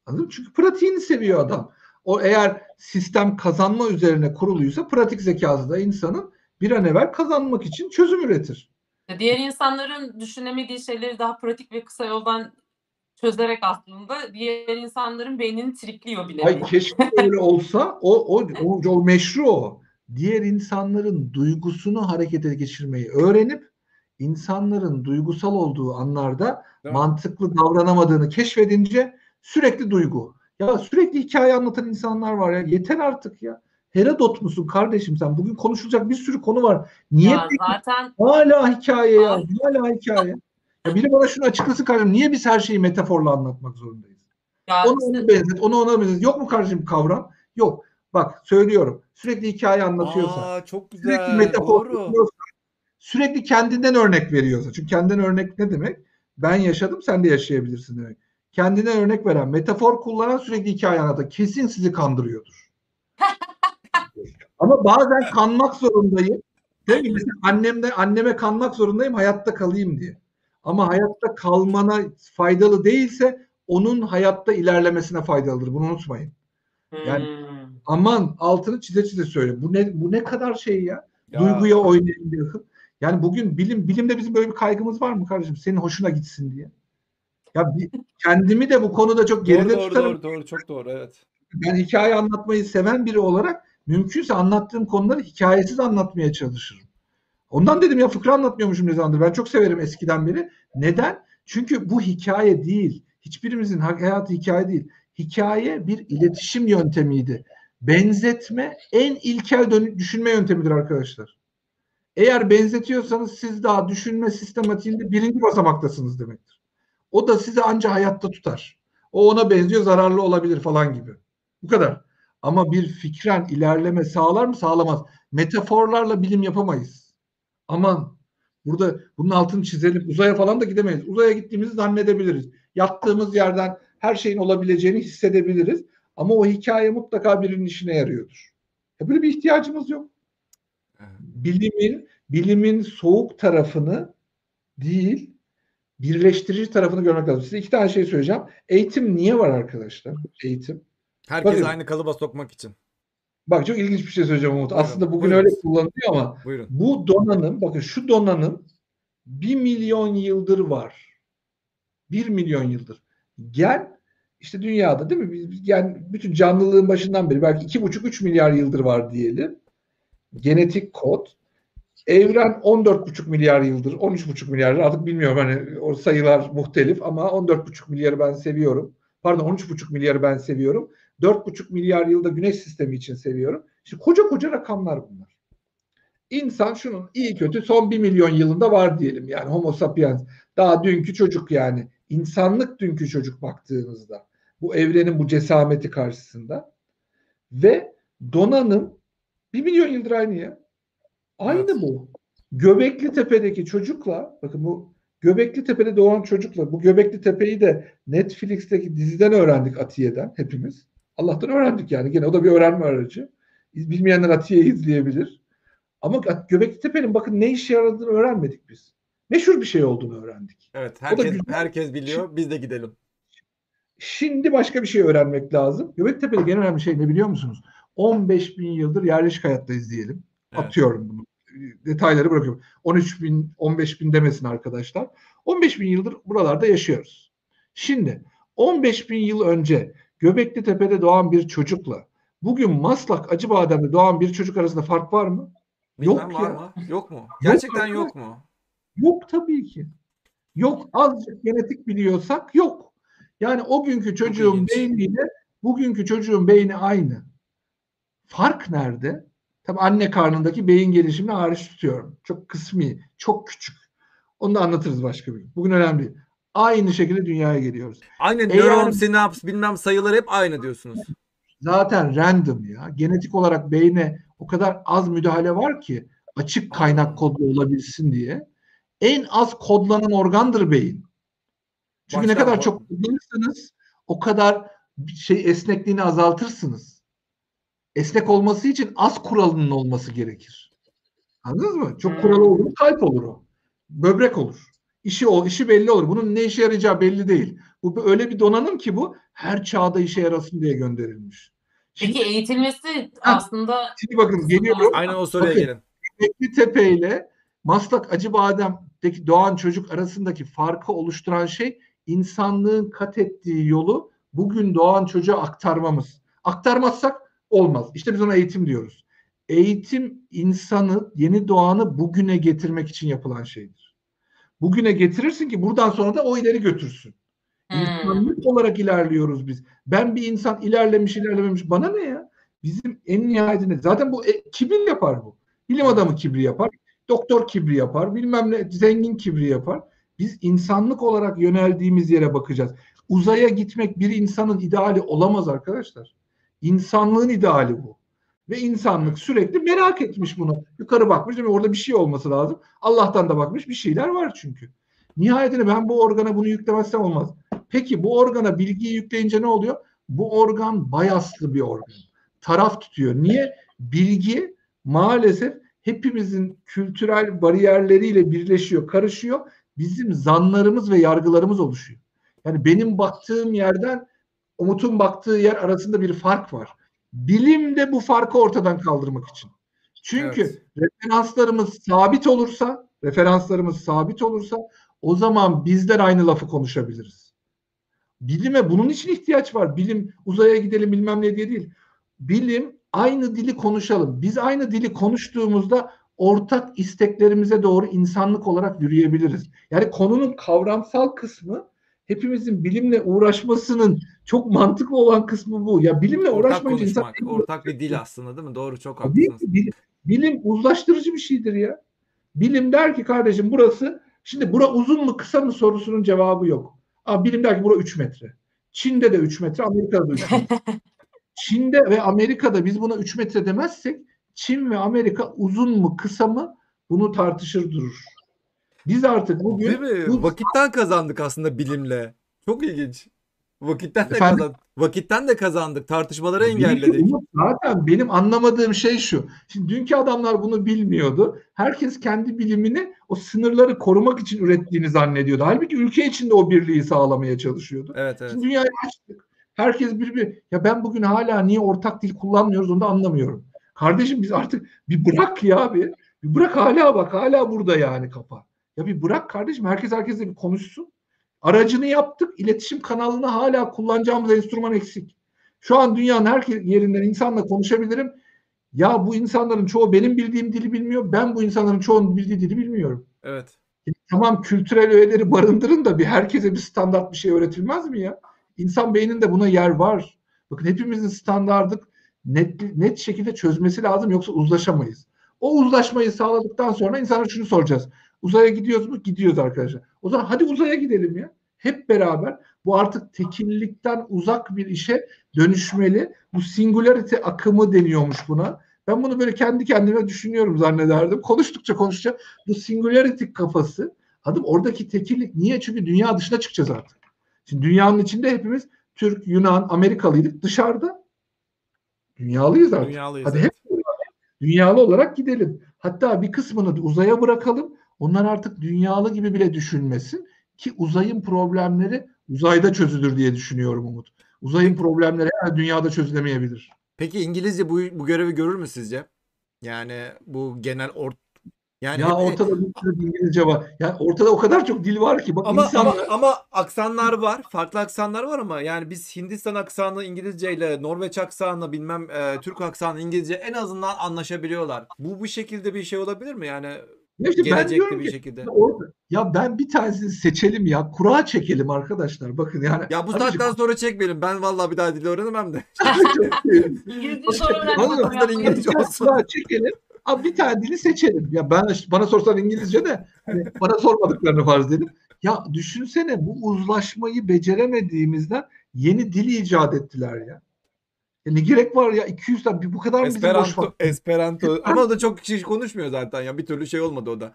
Anladın mı? Çünkü pratiğini seviyor adam. O eğer sistem kazanma üzerine kuruluysa pratik zekası da insanın bir an evvel kazanmak için çözüm üretir. Diğer insanların düşünemediği şeyleri daha pratik ve kısa yoldan çözerek aslında diğer insanların beynini trikliyor bile. Ay keşke (laughs) öyle olsa o, o, o, o meşru o. Diğer insanların duygusunu harekete geçirmeyi öğrenip insanların duygusal olduğu anlarda mantıklı davranamadığını keşfedince sürekli duygu. Ya sürekli hikaye anlatan insanlar var ya. Yeter artık ya. Herodot musun kardeşim sen? Bugün konuşulacak bir sürü konu var. Niye Ya peki zaten hala hikaye ya? Hala hikaye. Ya biri bana şunu açıklasın kardeşim. Niye biz her şeyi metaforla anlatmak zorundayız? ya Onu ona benzet, onu ona benzet. Yok mu kardeşim kavram? Yok. Bak söylüyorum. Sürekli hikaye anlatıyorsa, Aa çok sürekli güzel. metafor Doğru. sürekli kendinden örnek veriyorsa. Çünkü kendinden örnek ne demek? Ben yaşadım, sen de yaşayabilirsin demek. Kendinden örnek veren, metafor kullanan sürekli hikaye anlatan. Kesin sizi kandırıyordur. (laughs) Ama bazen kanmak zorundayım. Değil mi? Mesela annemde, anneme kanmak zorundayım hayatta kalayım diye. Ama hayatta kalmana faydalı değilse onun hayatta ilerlemesine faydalıdır. Bunu unutmayın. Yani- Hmm. Aman altını çize çize söyle. Bu ne bu ne kadar şey ya? Ya, Duyguya oynayın diye. Yani bugün bilim bilimde bizim böyle bir kaygımız var mı kardeşim? Senin hoşuna gitsin diye. Ya bir, kendimi de bu konuda çok Doğru geride doğru tutarım. doğru doğru çok doğru evet. Ben hikaye anlatmayı seven biri olarak mümkünse anlattığım konuları hikayesiz anlatmaya çalışırım. Ondan dedim ya fıkra anlatmıyormuşum ne zamandır. Ben çok severim eskiden beri. Neden? Çünkü bu hikaye değil. Hiçbirimizin hayatı hikaye değil. Hikaye bir iletişim yöntemiydi. Benzetme en ilkel düşünme yöntemidir arkadaşlar. Eğer benzetiyorsanız siz daha düşünme sistematiğinde birinci basamaktasınız demektir. O da sizi anca hayatta tutar. O ona benziyor zararlı olabilir falan gibi. Bu kadar. Ama bir fikren ilerleme sağlar mı? Sağlamaz. Metaforlarla bilim yapamayız. Aman burada bunun altını çizelim. Uzaya falan da gidemeyiz. Uzaya gittiğimizi zannedebiliriz. Yattığımız yerden her şeyin olabileceğini hissedebiliriz. Ama o hikaye mutlaka birinin işine yarıyordur. Ya böyle bir ihtiyacımız yok. Bilimin bilimin soğuk tarafını değil birleştirici tarafını görmek lazım. Size iki tane şey söyleyeceğim. Eğitim niye var arkadaşlar? Eğitim. Herkes Bakın. aynı kalıba sokmak için. Bak çok ilginç bir şey söyleyeceğim Umut. Buyurun, Aslında bugün buyurun. öyle kullanılıyor ama Buyurun. bu donanım, bakın şu donanım bir milyon yıldır var. Bir milyon yıldır. Gel işte dünyada değil mi? Yani bütün canlılığın başından beri belki iki buçuk üç milyar yıldır var diyelim. Genetik kod. Evren 14,5 milyar yıldır, 13,5 milyar artık bilmiyorum hani o sayılar muhtelif ama 14,5 milyarı ben seviyorum. Pardon 13,5 milyarı ben seviyorum. 4,5 milyar yılda güneş sistemi için seviyorum. İşte koca koca rakamlar bunlar. İnsan şunun iyi kötü son 1 milyon yılında var diyelim yani homo sapiens. Daha dünkü çocuk yani. insanlık dünkü çocuk baktığınızda. Bu evrenin bu cesameti karşısında. Ve donanım 1 milyon yıldır aynı ya. Aynı Evet. bu. Göbekli Tepe'deki çocukla bakın bu Göbekli Tepe'de doğan çocukla bu Göbekli Tepe'yi de Netflix'teki diziden öğrendik Atiye'den hepimiz. Allah'tan öğrendik yani. Gene o da bir öğrenme aracı. Bilmeyenler Atiye'yi izleyebilir. Ama Göbekli Tepe'nin bakın ne işe yaradığını öğrenmedik biz. Meşhur bir şey olduğunu öğrendik. Evet herkes herkes biliyor. Biz de gidelim. Şimdi başka bir şey öğrenmek lazım. Göbektepe'de en önemli şey ne biliyor musunuz? 15 bin yıldır yerleşik hayattayız diyelim. Evet. Atıyorum bunu. Detayları bırakıyorum. 13 bin, 15 bin demesin arkadaşlar. 15 bin yıldır buralarda yaşıyoruz. Şimdi 15 bin yıl önce Göbekli Tepe'de doğan bir çocukla bugün Maslak Acıbadem'de doğan bir çocuk arasında fark var mı? Bilmem Yok var ya. mı? Yok mu? Gerçekten arkadaş. yok mu? Yok tabii ki. Yok azıcık genetik biliyorsak yok. Yani o günkü çocuğun beyniyle bugünkü çocuğun beyni aynı. Fark nerede? Tabii anne karnındaki beyin gelişimini hariç tutuyorum. Çok kısmi, çok küçük. Onu da anlatırız başka bir gün. Bugün önemli. Aynı şekilde dünyaya geliyoruz. Aynen Eğer- nöron, sinaps bilmem sayıları hep aynı diyorsunuz. Zaten random ya. Genetik olarak beyne o kadar az müdahale var ki açık kaynak kodlu olabilsin diye. En az kodlanan organdır beyin. Çünkü ne Baştan kadar çok kullanırsanız o kadar şey esnekliğini azaltırsınız. Esnek olması için az kuralının olması gerekir. Anladınız mı? Çok Hmm. kuralı olur mu kalp olur o. Böbrek olur. İşi o, işi belli olur. Bunun ne işe yarayacağı belli değil. Bu öyle bir donanım ki bu her çağda işe yarasın diye gönderilmiş. Şimdi, Peki eğitilmesi Ha. aslında şimdi bakın geliyorum. Aynen o soruya Bakın. gelin. Göbekli Tepe ile Maslak Acıbadem'deki doğan çocuk arasındaki farkı oluşturan şey insanlığın kat ettiği yolu bugün doğan çocuğa aktarmamız. Aktarmazsak olmaz. İşte biz ona eğitim diyoruz. Eğitim insanı, yeni doğanı bugüne getirmek için yapılan şeydir. Bugüne getirirsin ki buradan sonra da o ileri götürsün. Hmm. İnsanlık olarak ilerliyoruz biz. Ben bir insan ilerlemiş ilerlememiş bana ne ya? Bizim en nihayetinde zaten bu e, kibir yapar bu. Bilim adamı kibri yapar, doktor kibri yapar, bilmem ne zengin kibri yapar. Biz insanlık olarak yöneldiğimiz yere bakacağız. Uzaya gitmek bir insanın ideali olamaz arkadaşlar. İnsanlığın ideali bu. Ve insanlık sürekli merak etmiş bunu. Yukarı bakmış değil? Orada bir şey olması lazım. Allah'tan da bakmış bir şeyler var çünkü. Nihayetinde ben bu organa bunu yüklemezsem olmaz. Peki bu organa bilgiyi yükleyince ne oluyor? Bu organ bayaslı bir organ. Taraf tutuyor. Niye? Bilgi maalesef hepimizin kültürel bariyerleriyle birleşiyor, karışıyor. Bizim zanlarımız ve yargılarımız oluşuyor. Yani benim baktığım yerden Umut'un baktığı yer arasında bir fark var. Bilim de bu farkı ortadan kaldırmak için. Çünkü Evet. referanslarımız sabit olursa, referanslarımız sabit olursa o zaman bizler aynı lafı konuşabiliriz. Bilime bunun için ihtiyaç var. Bilim uzaya gidelim bilmem ne diye değil. Bilim aynı dili konuşalım. Biz aynı dili konuştuğumuzda ortak isteklerimize doğru insanlık olarak yürüyebiliriz. Yani konunun kavramsal kısmı hepimizin bilimle uğraşmasının çok mantıklı olan kısmı bu. Ya bilimle Ortak uğraşmayınca insan ortak bir dil aslında değil mi? Doğru çok haklısınız. ki bil- bilim uzlaştırıcı bir şeydir ya. Bilim der ki kardeşim burası şimdi bura uzun mu kısa mı sorusunun cevabı yok. Ama bilim der ki bura 3 metre. Çin'de de 3 metre, Amerika'da da 3 metre. (laughs) Çin'de ve Amerika'da biz buna 3 metre demezsek Çin ve Amerika uzun mu kısa mı bunu tartışır durur. Biz artık bugün Değil mi? bu- Vakitten kazandık aslında bilimle. Çok ilginç. Vakitten de Efendim? kazandık. Vakitten de kazandık. Tartışmaları engelledik. Zaten benim anlamadığım şey şu. Şimdi dünkü adamlar bunu bilmiyordu. Herkes kendi bilimini o sınırları korumak için ürettiğini zannediyordu. Halbuki ülke içinde o birliği sağlamaya çalışıyordu. Evet evet. Şimdi dünyayı açtık. Herkes birbiri ya ben bugün hala niye ortak dil kullanmıyoruz onu da anlamıyorum. Kardeşim biz artık bir bırak ya bir. Bir bırak hala bak hala burada yani kafa. Ya bir bırak kardeşim herkes herkesle bir konuşsun. Aracını yaptık. iletişim kanalını hala kullanacağımız enstrüman eksik. Şu an dünyanın her yerinden insanla konuşabilirim. Ya bu insanların çoğu benim bildiğim dili bilmiyor. Ben bu insanların çoğunun bildiği dili bilmiyorum. Evet. Tamam kültürel öğeleri barındırın da bir herkese bir standart bir şey öğretilmez mi ya? İnsan beyninde buna yer var. Bakın hepimizin standardık net, net şekilde çözmesi lazım yoksa uzlaşamayız. O uzlaşmayı sağladıktan sonra insanlara şunu soracağız. Uzaya gidiyoruz mu? Gidiyoruz arkadaşlar. O zaman hadi uzaya gidelim ya. Hep beraber bu artık tekillikten uzak bir işe dönüşmeli. Bu singularity akımı deniyormuş buna. Ben bunu böyle kendi kendime düşünüyorum zannederdim. Konuştukça konuştukça bu singularity kafası adım oradaki tekillik niye? Çünkü dünya dışına çıkacağız artık. Şimdi dünyanın içinde hepimiz Türk, Yunan, Amerikalıydık. Dışarıda dünyalıyız artık. Dünyalıyız. Hadi hep dünyalı olarak gidelim. Hatta bir kısmını uzaya bırakalım. Onlar artık dünyalı gibi bile düşünmesin ki uzayın problemleri uzayda çözülür diye düşünüyorum Umut. Uzayın problemleri her dünyada çözülemeyebilir. Peki İngilizce bu, bu görevi görür mü sizce? Yani bu genel or Yani Ya ortada bir sürü İngilizce var. Yani ortada o kadar çok dil var ki. Bak ama, insanlar... ama ama aksanlar var. Farklı aksanlar var ama yani biz Hindistan aksanı İngilizceyle, Norveç aksanı, bilmem e, Türk aksanı İngilizce en azından anlaşabiliyorlar. Bu bu şekilde bir şey olabilir mi? Yani Ya işte ben diyorum bir ki, şekilde. orada- ya ben bir tanesini seçelim ya. Kura çekelim arkadaşlar. Bakın yani. Ya bu saatten sonra çekmeyelim. Ben vallahi bir daha dil öğrenemem de. (laughs) İngilizce soru yapmayı- İngilizce olsun. Kura çekelim. Abi bir tane dili seçelim. Ya ben bana sorsan İngilizce de hani bana sormadıklarını farz edelim. Ya düşünsene bu uzlaşmayı beceremediğimizden yeni dil icat ettiler ya. Ya ne gerek var ya 200 tane bu kadar mı bizim boş Esperanto, vakit? (laughs) Esperanto. Ama o da çok kişi konuşmuyor zaten ya. Bir türlü şey olmadı o da.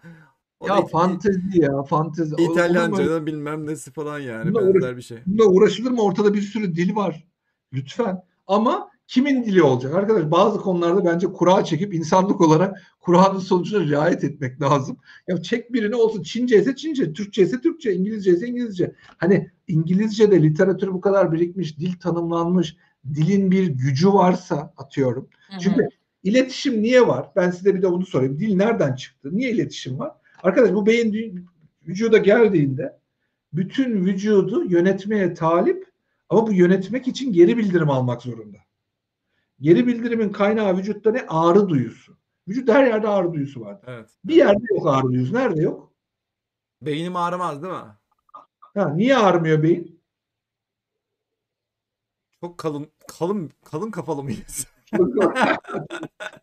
O da Ya fantezi ya fantezi. Olur mu öyle? Bilmem nesi falan yani Bununla benzer bir şey. Bununla uğraşılır mı? Ortada bir sürü dil var. Lütfen. Ama kimin dili olacak? Arkadaş bazı konularda bence kura çekip insanlık olarak kuranın sonucuna riayet etmek lazım. Ya çek birini olsun. Çince ise Çince, Türkçe ise Türkçe, İngilizce ise İngilizce. Hani İngilizce'de literatür bu kadar birikmiş, dil tanımlanmış, dilin bir gücü varsa atıyorum. Hı hı. Çünkü iletişim niye var? Ben size bir de bunu sorayım. Dil nereden çıktı? Niye iletişim var? Arkadaş bu beyin vücuda geldiğinde bütün vücudu yönetmeye talip ama bu yönetmek için geri bildirim almak zorunda. Geri bildirimin kaynağı vücutta ne? Ağrı duyusu. Vücutta her yerde ağrı duyusu var. Evet. Bir yerde yok ağrı duyusu. Nerede yok? Beynim ağrımaz değil mi? Ha, niye ağrımıyor beyin? Çok kalın kalın kalın kafalı mıyız? (laughs)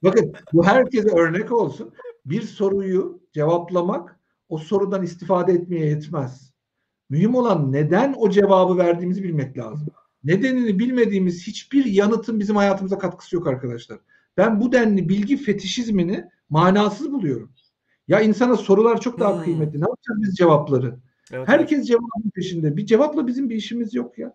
Bakın bu herkese örnek olsun. Bir soruyu cevaplamak o sorudan istifade etmeye yetmez. Mühim olan neden o cevabı verdiğimizi bilmek lazım. Nedenini bilmediğimiz hiçbir yanıtın bizim hayatımıza katkısı yok arkadaşlar. Ben bu denli bilgi fetişizmini manasız buluyorum. Ya insana sorular çok daha Hmm. kıymetli. Ne yapacağız biz cevapları? Evet, evet. Herkes cevabın peşinde. Bir cevapla bizim bir işimiz yok ya.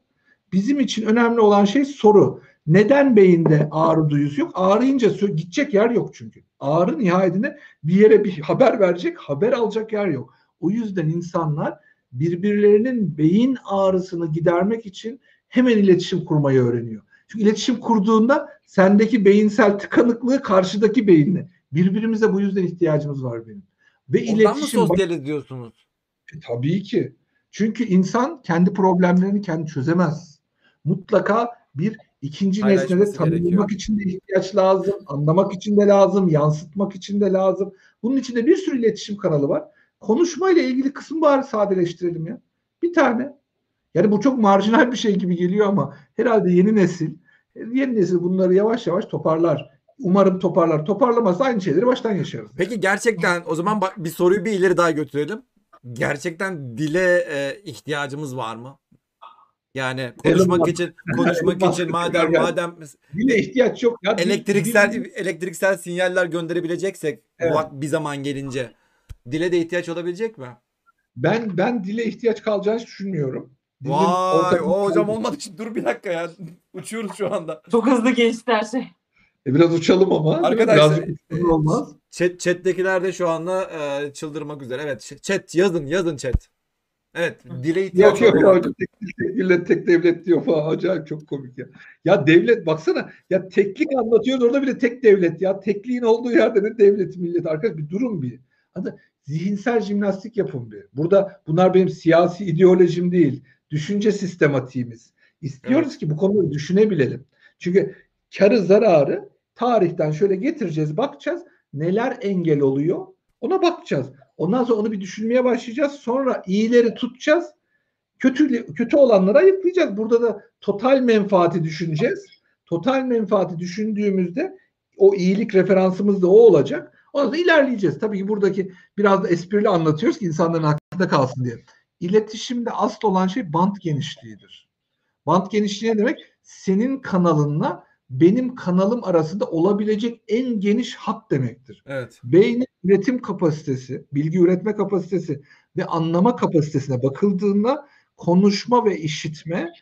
Bizim için önemli olan şey soru. Neden beyinde ağrı duyusu yok? Ağrıyınca gidecek yer yok çünkü. Ağrı nihayetinde bir yere bir haber verecek, haber alacak yer yok. O yüzden insanlar birbirlerinin beyin ağrısını gidermek için hemen iletişim kurmayı öğreniyor. Çünkü iletişim kurduğunda sendeki beyinsel tıkanıklığı karşıdaki beyinle. Birbirimize bu yüzden ihtiyacımız var benim. Ve Ondan mı iletişim sosyaliz diyorsunuz? e, Tabii ki. Çünkü insan kendi problemlerini kendi çözemez. Mutlaka bir ikinci nesnede tanımlamak için de ihtiyaç lazım, anlamak için de lazım, yansıtmak için de lazım. Bunun içinde bir sürü iletişim kanalı var. Konuşmayla ilgili kısmı bari sadeleştirelim ya. Bir tane. Yani bu çok marjinal bir şey gibi geliyor ama herhalde yeni nesil, yeni nesil bunları yavaş yavaş toparlar. Umarım toparlar. Toparlamazsa aynı şeyleri baştan yaşarız. Peki gerçekten o zaman bak- bir soruyu bir ileri daha götürelim. Gerçekten dile e, ihtiyacımız var mı? Yani konuşmak Musk. için (laughs) konuşmak Elon için madem geldi. madem Dile ihtiyaç yok. Ya, elektriksel dil- elektriksel sinyaller gönderebileceksek Evet. bir zaman gelince dile de ihtiyaç olabilecek mi? Ben ben dile ihtiyaç kalacağını düşünmüyorum. Dilin Vay o hocam olmadı. Dur bir dakika ya. (laughs) Uçuyoruz şu anda. Çok hızlı geçti her şey. E, biraz uçalım ama. Arkadaşlar, uçalım olmaz. Chat chat'tekiler de şu anda e, çıldırmak üzere. Evet chat yazın yazın chat. Evet dile ihtiyaç Yok yok tek, tek millet tek devlet diyor falan. Acayip çok komik ya. Ya devlet baksana ya teklik anlatıyor orada bile tek devlet ya. Tekliğin olduğu yerde ne devlet millet. Arkadaş bir durun bir. Hadi zihinsel jimnastik yapın bir. Burada bunlar benim siyasi ideolojim değil. Düşünce sistematiğimiz. İstiyoruz ki bu konuları düşünebilelim. Çünkü karı zararı tarihten şöyle getireceğiz, bakacağız. Neler engel oluyor? Ona bakacağız. Ondan sonra onu bir düşünmeye başlayacağız. Sonra iyileri tutacağız. Kötü kötü olanları ayıklayacağız. Burada da total menfaati düşüneceğiz. Total menfaati düşündüğümüzde o iyilik referansımız da o olacak. Ondan sonra ilerleyeceğiz. Tabii ki buradaki biraz da esprili anlatıyoruz ki insanların aklında kalsın diye. İletişimde asıl olan şey bant genişliğidir. Bant genişliği ne demek? Senin kanalınla benim kanalım arasında olabilecek en geniş hat demektir. Evet. Beynin üretim kapasitesi, bilgi üretme kapasitesi ve anlama kapasitesine bakıldığında konuşma ve işitme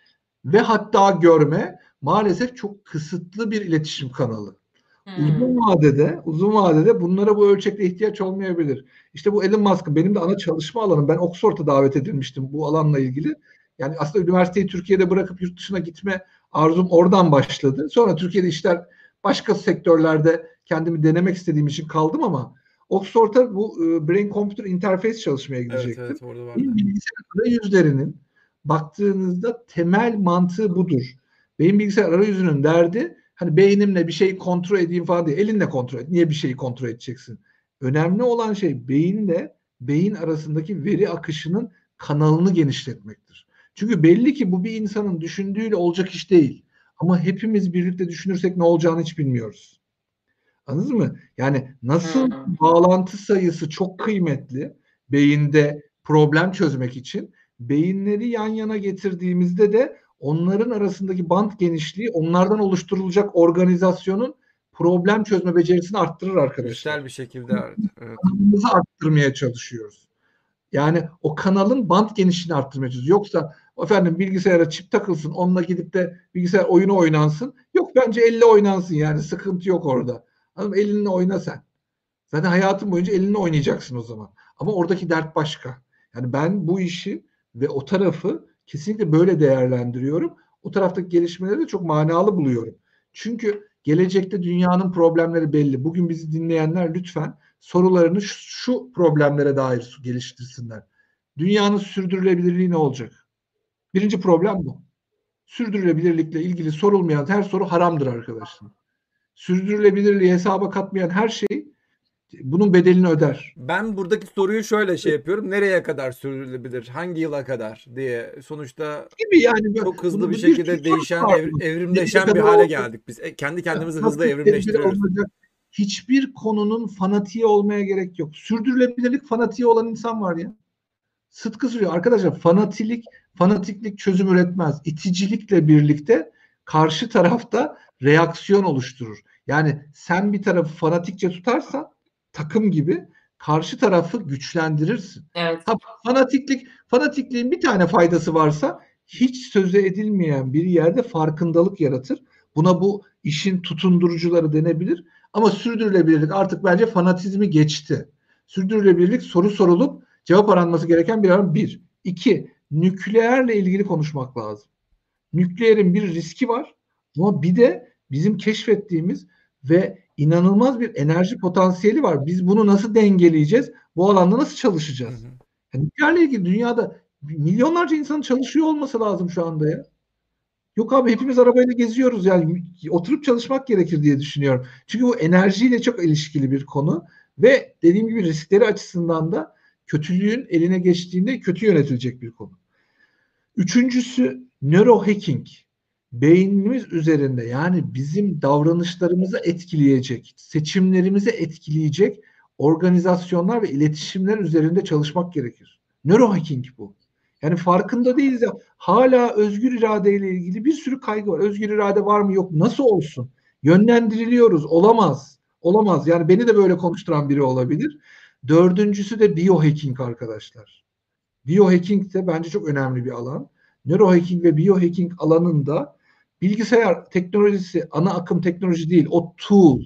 ve hatta görme maalesef çok kısıtlı bir iletişim kanalı. Hmm. Uzun vadede, uzun vadede bunlara bu ölçekte ihtiyaç olmayabilir. İşte bu Elon Musk'ın benim de ana çalışma alanım. Ben Oxford'a davet edilmiştim bu alanla ilgili. Yani aslında üniversiteyi Türkiye'de bırakıp yurt dışına gitme arzum oradan başladı. Sonra Türkiye'de işler başka sektörlerde kendimi denemek istediğim için kaldım ama Oxford'a bu e, Brain Computer Interface çalışmaya Evet gidecektim. evet orada vardı. Beyin bilgisayar arayüzlerinin baktığınızda temel mantığı budur. Beyin bilgisayar arayüzünün derdi hani beynimle bir şeyi kontrol edeyim falan değil. Elinle kontrol et. Niye bir şeyi kontrol edeceksin? Önemli olan şey beyinle beyin arasındaki veri akışının kanalını genişletmektir. Çünkü belli ki bu bir insanın düşündüğüyle olacak iş değil. Ama hepimiz birlikte düşünürsek ne olacağını hiç bilmiyoruz. Anladınız mı? Yani nasıl Hmm. bağlantı sayısı çok kıymetli beyinde problem çözmek için beyinleri yan yana getirdiğimizde de onların arasındaki bant genişliği onlardan oluşturulacak organizasyonun problem çözme becerisini arttırır arkadaşlar. Dijital bir şekilde evet. arttırmaya çalışıyoruz. Yani o kanalın bant genişliğini arttırmaya çalışıyoruz. Yoksa efendim bilgisayara çip takılsın onunla gidip de bilgisayar oyunu oynansın. Yok bence elle oynansın yani sıkıntı yok orada. Anladın mı? Elinle oyna sen. Zaten hayatın boyunca elinle oynayacaksın o zaman. Ama oradaki dert başka. Yani ben bu işi ve o tarafı kesinlikle böyle değerlendiriyorum. O taraftaki gelişmeleri de çok manalı buluyorum. Çünkü gelecekte dünyanın problemleri belli. Bugün bizi dinleyenler lütfen sorularını şu, şu problemlere dair geliştirsinler. Dünyanın sürdürülebilirliği ne olacak? Birinci problem bu. Sürdürülebilirlikle ilgili sorulmayan her soru haramdır arkadaşlar. Sürdürülebilirliği hesaba katmayan her şey bunun bedelini öder. Ben buradaki soruyu şöyle şey yapıyorum. Nereye kadar sürdürülebilir? Hangi yıla kadar diye. Sonuçta Gibi yani çok hızlı bir bir şekilde soru değişen, ev- evrimleşen bir hale olacak? geldik biz. E, Kendi kendimizi hızlı evrimleştiriyoruz. olacak. Hiçbir konunun fanatiği olmaya gerek yok. Sürdürülebilirlik fanatiği olan insan var ya. Sıtkı sürüyor. Arkadaşlar fanatilik, fanatiklik çözüm üretmez. İticilikle birlikte karşı tarafta reaksiyon oluşturur. Yani sen bir tarafı fanatikçe tutarsan takım gibi karşı tarafı güçlendirirsin. Evet. Ha, fanatiklik, fanatikliğin bir tane faydası varsa hiç söze edilmeyen bir yerde farkındalık yaratır. Buna bu işin tutundurucuları denebilir. Ama sürdürülebilirlik artık bence fanatizmi geçti. Sürdürülebilirlik soru sorulup cevap aranması gereken bir alan bir. İki, nükleerle ilgili konuşmak lazım. Nükleerin bir riski var ama bir de bizim keşfettiğimiz ve inanılmaz bir enerji potansiyeli var. Biz bunu nasıl dengeleyeceğiz? Bu alanda nasıl Hı çalışacağız? hı. Yani nükleerle ilgili dünyada milyonlarca insanın çalışıyor olması lazım şu anda ya. Yok abi hepimiz arabayla geziyoruz yani oturup çalışmak gerekir diye düşünüyorum. Çünkü bu enerjiyle çok ilişkili bir konu ve dediğim gibi riskleri açısından da kötülüğün eline geçtiğinde kötü yönetilecek bir konu. Üçüncüsü neurohacking. Beynimiz üzerinde yani bizim davranışlarımızı etkileyecek, seçimlerimizi etkileyecek organizasyonlar ve iletişimler üzerinde çalışmak gerekir. Neurohacking bu. Yani farkında değiliz ya. Hala özgür iradeyle ilgili bir sürü kaygı var. Özgür irade var mı yok. Nasıl olsun? Yönlendiriliyoruz. Olamaz. Olamaz. Yani beni de böyle konuşturan biri olabilir. Dördüncüsü de biohacking arkadaşlar. Biohacking de bence çok önemli bir alan. Neurohacking ve biohacking alanında bilgisayar teknolojisi ana akım teknoloji değil. O tool.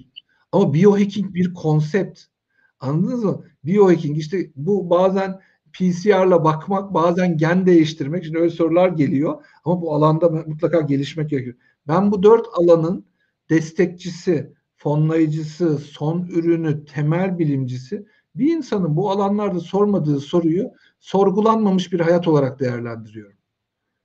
Ama biohacking bir konsept. Anladınız mı? Biohacking işte bu bazen PCR'la bakmak, bazen gen değiştirmek. Şimdi öyle sorular geliyor. Ama bu alanda mutlaka gelişmek gerekiyor. Ben bu dört alanın destekçisi, fonlayıcısı, son ürünü, temel bilimcisi bir insanın bu alanlarda sormadığı soruyu sorgulanmamış bir hayat olarak değerlendiriyorum.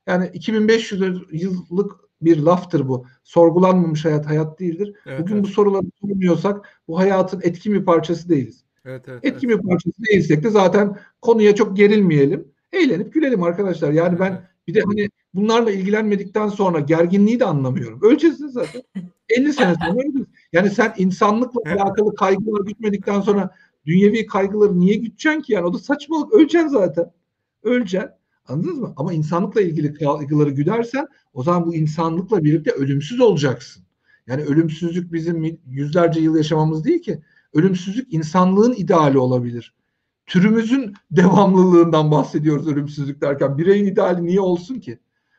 Yani 2500 yıllık bir laftır bu. Sorgulanmamış hayat hayat değildir. Evet, Bugün evet. bu soruları sormuyorsak bu hayatın etkin bir parçası değiliz. Evet, evet, Etkin evet. bir parçası değilsek de zaten konuya çok gerilmeyelim. Eğlenip gülelim arkadaşlar. Yani ben Evet. bir de hani bunlarla ilgilenmedikten sonra gerginliği de anlamıyorum. De zaten. (laughs) 50 sene sonra. Yani sen insanlıkla alakalı kaygıları gütmedikten sonra dünyevi kaygıları niye güteceksin ki yani? O da saçmalık. Öleceksin zaten. Öleceksin. Anladınız mı? Ama insanlıkla ilgili kaygıları güdersen o zaman bu insanlıkla birlikte ölümsüz olacaksın. Yani ölümsüzlük bizim yüzlerce yıl yaşamamız değil ki. Ölümsüzlük insanlığın ideali olabilir. Türümüzün (laughs) devamlılığından bahsediyoruz ölümsüzlük derken. Bireyin ideali niye olsun ki?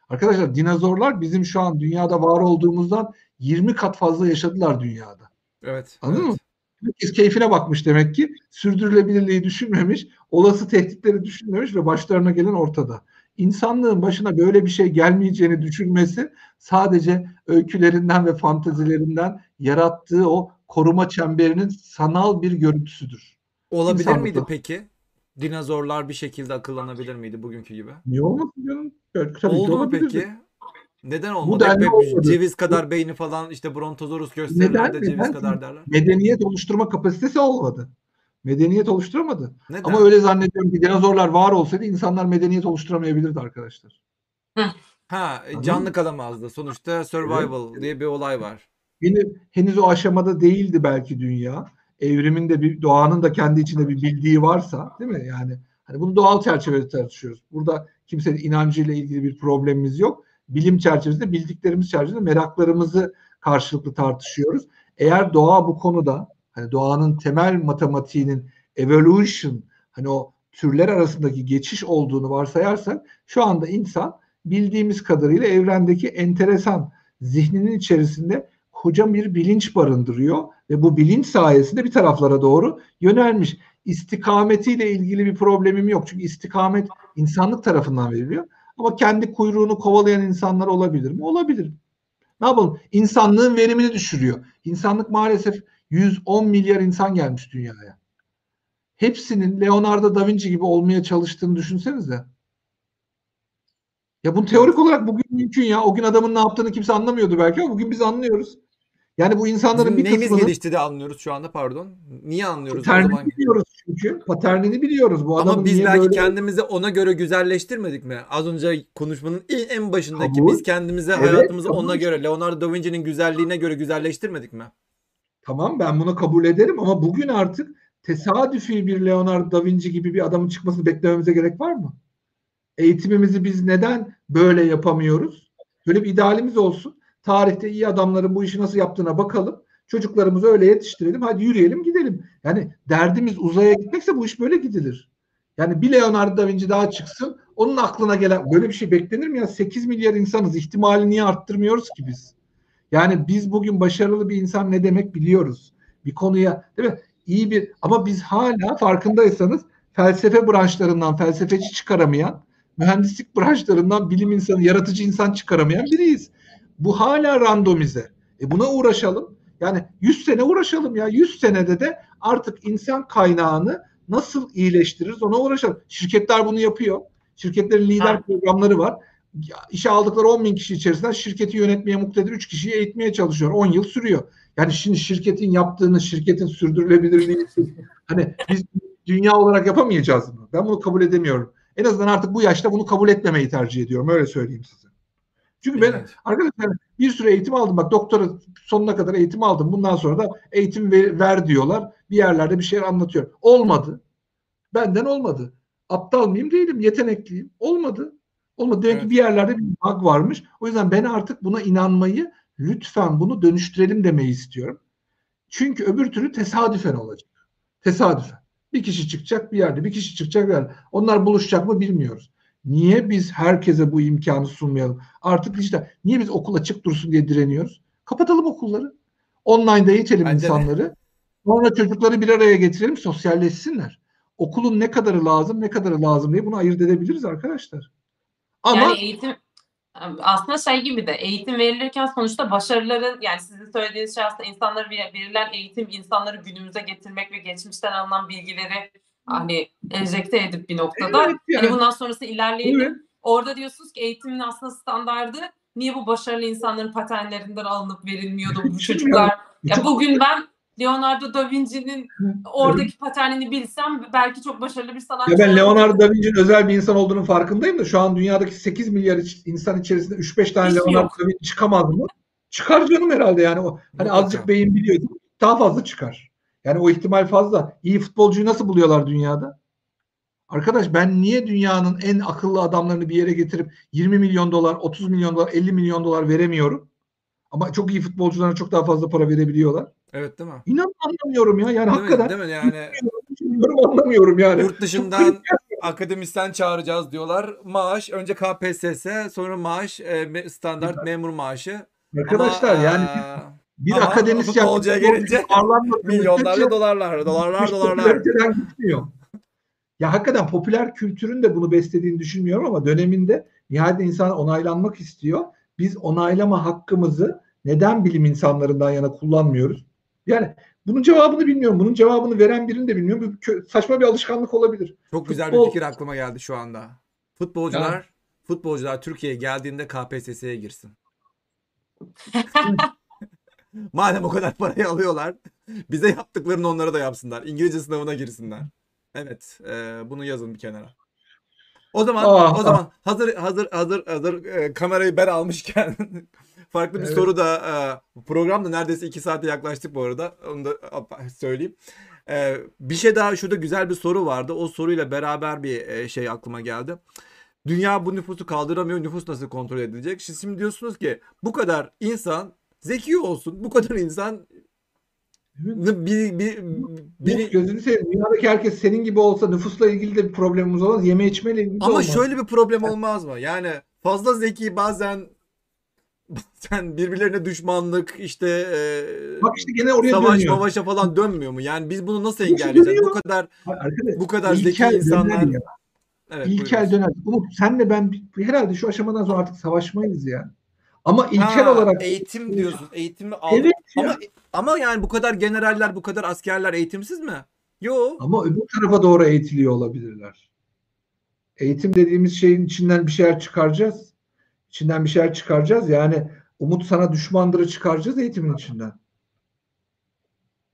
Arkadaşlar dinozorlar bizim şu an dünyada var olduğumuzdan 20 kat fazla yaşadılar dünyada. Evet. Anladın evet. mı? Herkes keyfine bakmış demek ki. Sürdürülebilirliği düşünmemiş, olası tehditleri düşünmemiş ve başlarına gelen ortada. İnsanlığın başına böyle bir şey gelmeyeceğini düşünmesi sadece öykülerinden ve fantazilerinden yarattığı o koruma çemberinin sanal bir görüntüsüdür. Olabilir İnsanlıkla. miydi peki? Dinozorlar bir şekilde akıllanabilir miydi bugünkü gibi? Niye olmasın canım? Tabii Oldu mu peki? Neden olmadı? Hep olmadı. ceviz kadar beyni falan işte Brontosaurus gösterilerde Neden? ceviz Neden? kadar derler. Medeniyet oluşturma kapasitesi olmadı. Medeniyet oluşturamadı. Neden? Ama öyle zannediyorum ki dinozorlar var olsaydı insanlar medeniyet oluşturamayabilirdi arkadaşlar. Ha, Anladın canlı kalamazdı. Sonuçta survival diye bir olay var. Henüz, henüz o aşamada değildi belki dünya. Evrimin de bir doğanın da kendi içinde bir bildiği varsa, değil mi? Yani hani bunu doğal çerçevede tartışıyoruz. Burada kimsenin inancıyla ilgili bir problemimiz yok. Bilim çerçevesinde bildiklerimiz çerçevesinde meraklarımızı karşılıklı tartışıyoruz. Eğer doğa bu konuda hani doğanın temel matematiğinin evolution hani o türler arasındaki geçiş olduğunu varsayarsak şu anda insan bildiğimiz kadarıyla evrendeki enteresan zihninin içerisinde koca bir bilinç barındırıyor ve bu bilinç sayesinde bir taraflara doğru yönelmiş. İstikametiyle ilgili bir problemim yok. Çünkü istikamet insanlık tarafından veriliyor. Ama kendi kuyruğunu kovalayan insanlar olabilir mi? Olabilir. Ne yapalım? İnsanlığın verimini düşürüyor. İnsanlık maalesef 110 milyar insan gelmiş dünyaya. Hepsinin Leonardo da Vinci gibi olmaya çalıştığını düşünsenize. Ya bunu teorik olarak bugün mümkün ya. O gün adamın ne yaptığını kimse anlamıyordu belki ama bugün biz anlıyoruz. Yani bu insanların Bizim bir neyimiz kısmının gelişti de anlıyoruz şu anda pardon. Niye anlıyoruz o paternini zaman? biliyoruz çünkü. Paternini biliyoruz. Bu Ama biz belki böyle... kendimizi ona göre güzelleştirmedik mi? Az önce konuşmanın en, en başındaki Kabul. biz kendimizi Evet, hayatımızı kabul. ona göre Leonardo da Vinci'nin güzelliğine göre güzelleştirmedik mi? Tamam ben bunu kabul ederim ama bugün artık tesadüfi bir Leonardo da Vinci gibi bir adamın çıkmasını beklememize gerek var mı? Eğitimimizi biz neden böyle yapamıyoruz? Böyle bir idealimiz olsun. Tarihte iyi adamların bu işi nasıl yaptığına bakalım. Çocuklarımızı öyle yetiştirelim. Hadi yürüyelim gidelim. Yani derdimiz uzaya gitmekse bu iş böyle gidilir. Yani bir Leonardo da Vinci daha çıksın. Onun aklına gelen böyle bir şey beklenir mi ya? 8 milyar insanız. İhtimali niye arttırmıyoruz ki biz? Yani biz bugün başarılı bir insan ne demek biliyoruz. Bir konuya değil mi? İyi bir ama biz hala farkındaysanız felsefe branşlarından felsefeci çıkaramayan, mühendislik branşlarından bilim insanı, yaratıcı insan çıkaramayan biriyiz. Bu hala randomize. E buna uğraşalım. Yani 100 sene uğraşalım ya. 100 senede de artık insan kaynağını nasıl iyileştiririz ona uğraşalım. Şirketler bunu yapıyor. Şirketlerin lider Ha. programları var. İşe aldıkları 10 bin kişi içerisinden şirketi yönetmeye muktedir 3 kişiyi eğitmeye çalışıyor. 10 yıl sürüyor. Yani şimdi şirketin yaptığını, şirketin sürdürülebilirliği hani biz dünya olarak yapamayacağız mı? Ben bunu kabul edemiyorum. En azından artık bu yaşta bunu kabul etmemeyi tercih ediyorum. Öyle söyleyeyim size. Çünkü ben Evet. arkadaşlar bir sürü eğitim aldım. Bak doktora sonuna kadar eğitim aldım. Bundan sonra da eğitim ver, ver diyorlar. Bir yerlerde bir şeyler anlatıyor. Olmadı. Benden olmadı. Aptal mıyım? Değilim. Yetenekliyim. Olmadı. Olmadı. Demek Evet. ki bir yerlerde bir bug varmış. O yüzden ben artık buna inanmayı lütfen bunu dönüştürelim demeyi istiyorum. Çünkü öbür türlü tesadüfen olacak. Tesadüfen. Bir kişi çıkacak bir yerde, bir kişi çıkacak bir yerde. Onlar buluşacak mı bilmiyoruz. Niye biz herkese bu imkanı sunmayalım? Artık işte niye biz okul açık dursun diye direniyoruz? Kapatalım okulları. Online'da eğitelim Bence de. insanları. Sonra çocukları bir araya getirelim, sosyalleşsinler. Okulun ne kadarı lazım, ne kadarı lazım diye bunu ayırt edebiliriz arkadaşlar. Ama Yani eğitim aslında şey gibi de eğitim verilirken sonuçta başarıların yani sizin söylediğiniz şey aslında insanlara ver- verilen eğitim insanları günümüze getirmek ve geçmişten alınan bilgileri hani enjekte edip bir noktada Evet yani. hani bundan sonrası ilerleyelim. Evet. Orada diyorsunuz ki eğitimin aslında standardı niye bu başarılı insanların paternlerinden alınıp verilmiyordu bu çocuklar? Ya bugün ben Leonardo da Vinci'nin oradaki paternini bilsem belki çok başarılı bir sanatçı Ya ben. Leonardo da Vinci'nin özel bir insan olduğunu farkındayım da şu an dünyadaki 8 milyar insan içerisinde 3-5 tane Hiç Leonardo yok. da Vinci çıkamaz mı? Çıkar canım herhalde yani o. Hani azıcık beyin biliyordu. Daha fazla çıkar. Yani o ihtimal fazla. İyi futbolcuyu nasıl buluyorlar dünyada? Arkadaş ben niye dünyanın en akıllı adamlarını bir yere getirip 20 milyon dolar, 30 milyon dolar, 50 milyon dolar veremiyorum? Ama çok iyi futbolculara çok daha fazla para verebiliyorlar. Evet değil mi? İnan anlamıyorum ya. Yani Değil mi? hakikaten Değil mi? (laughs) Yani düşünüyorum anlamıyorum yani. yurt dışından akademisyen çağıracağız diyorlar. Maaş önce KPSS sonra maaş e, standart memur maaşı. Arkadaşlar Ama, yani eee, bir ama akademisyen futbolcuya gelince müddetçe dolarlar, dolarlar, hiç dolarlar. gitmiyor. Ya hakikaten popüler kültürün de bunu beslediğini düşünmüyorum ama döneminde nihayet insan onaylanmak istiyor. Biz onaylama hakkımızı neden bilim insanlarından yana kullanmıyoruz? Yani bunun cevabını bilmiyorum. Bunun cevabını veren birini de bilmiyorum. Bu saçma bir alışkanlık olabilir. Çok güzel Futbol- bir fikir aklıma geldi şu anda. Futbolcular futbolcular Türkiye'ye geldiğinde KPSS'ye girsin. (laughs) Madem o kadar parayı alıyorlar, bize yaptıklarını onlara da yapsınlar. İngilizce sınavına girsinler. Evet, e, bunu yazın bir kenara. O zaman Ah, o zaman hazır hazır hazır hazır e, kamerayı ben almışken (laughs) farklı bir Evet. soru da e, program da neredeyse iki saate yaklaştık bu arada. Onu da söyleyeyim. E, bir şey daha şurada güzel bir soru vardı. O soruyla beraber bir e, şey aklıma geldi. Dünya bu nüfusu kaldıramıyor. Nüfus nasıl kontrol edilecek? Siz şimdi diyorsunuz ki bu kadar insan zeki olsun. Bu kadar insan bir, bir, bir, Bir, gözünü seveyim. Dünyadaki herkes senin gibi olsa nüfusla ilgili de bir problemimiz olmaz. Yeme içmeyle ilgili Ama olmaz. şöyle bir problem olmaz mı? Yani fazla zeki bazen bazen birbirlerine düşmanlık işte e, Bak işte gene oraya savaş dönüyor. mavaşa falan dönmüyor mu? Yani biz bunu nasıl engelleyeceğiz? Bu kadar Arkadaş, bu kadar zeki insanlar. ya. Evet, İlkel döner. Umut senle ben herhalde şu aşamadan sonra artık savaşmayız ya. Ama ilkel Ha, olarak eğitim diyorsun. Eğitimi aldık. Evet ya. Ama ama yani bu kadar generaller, bu kadar askerler eğitimsiz mi? Yo. Ama öbür tarafa doğru eğitiliyor olabilirler. Eğitim dediğimiz şeyin içinden bir şeyler çıkaracağız. İçinden bir şeyler çıkaracağız. Yani Umut sana düşmandırı çıkaracağız eğitimin içinden.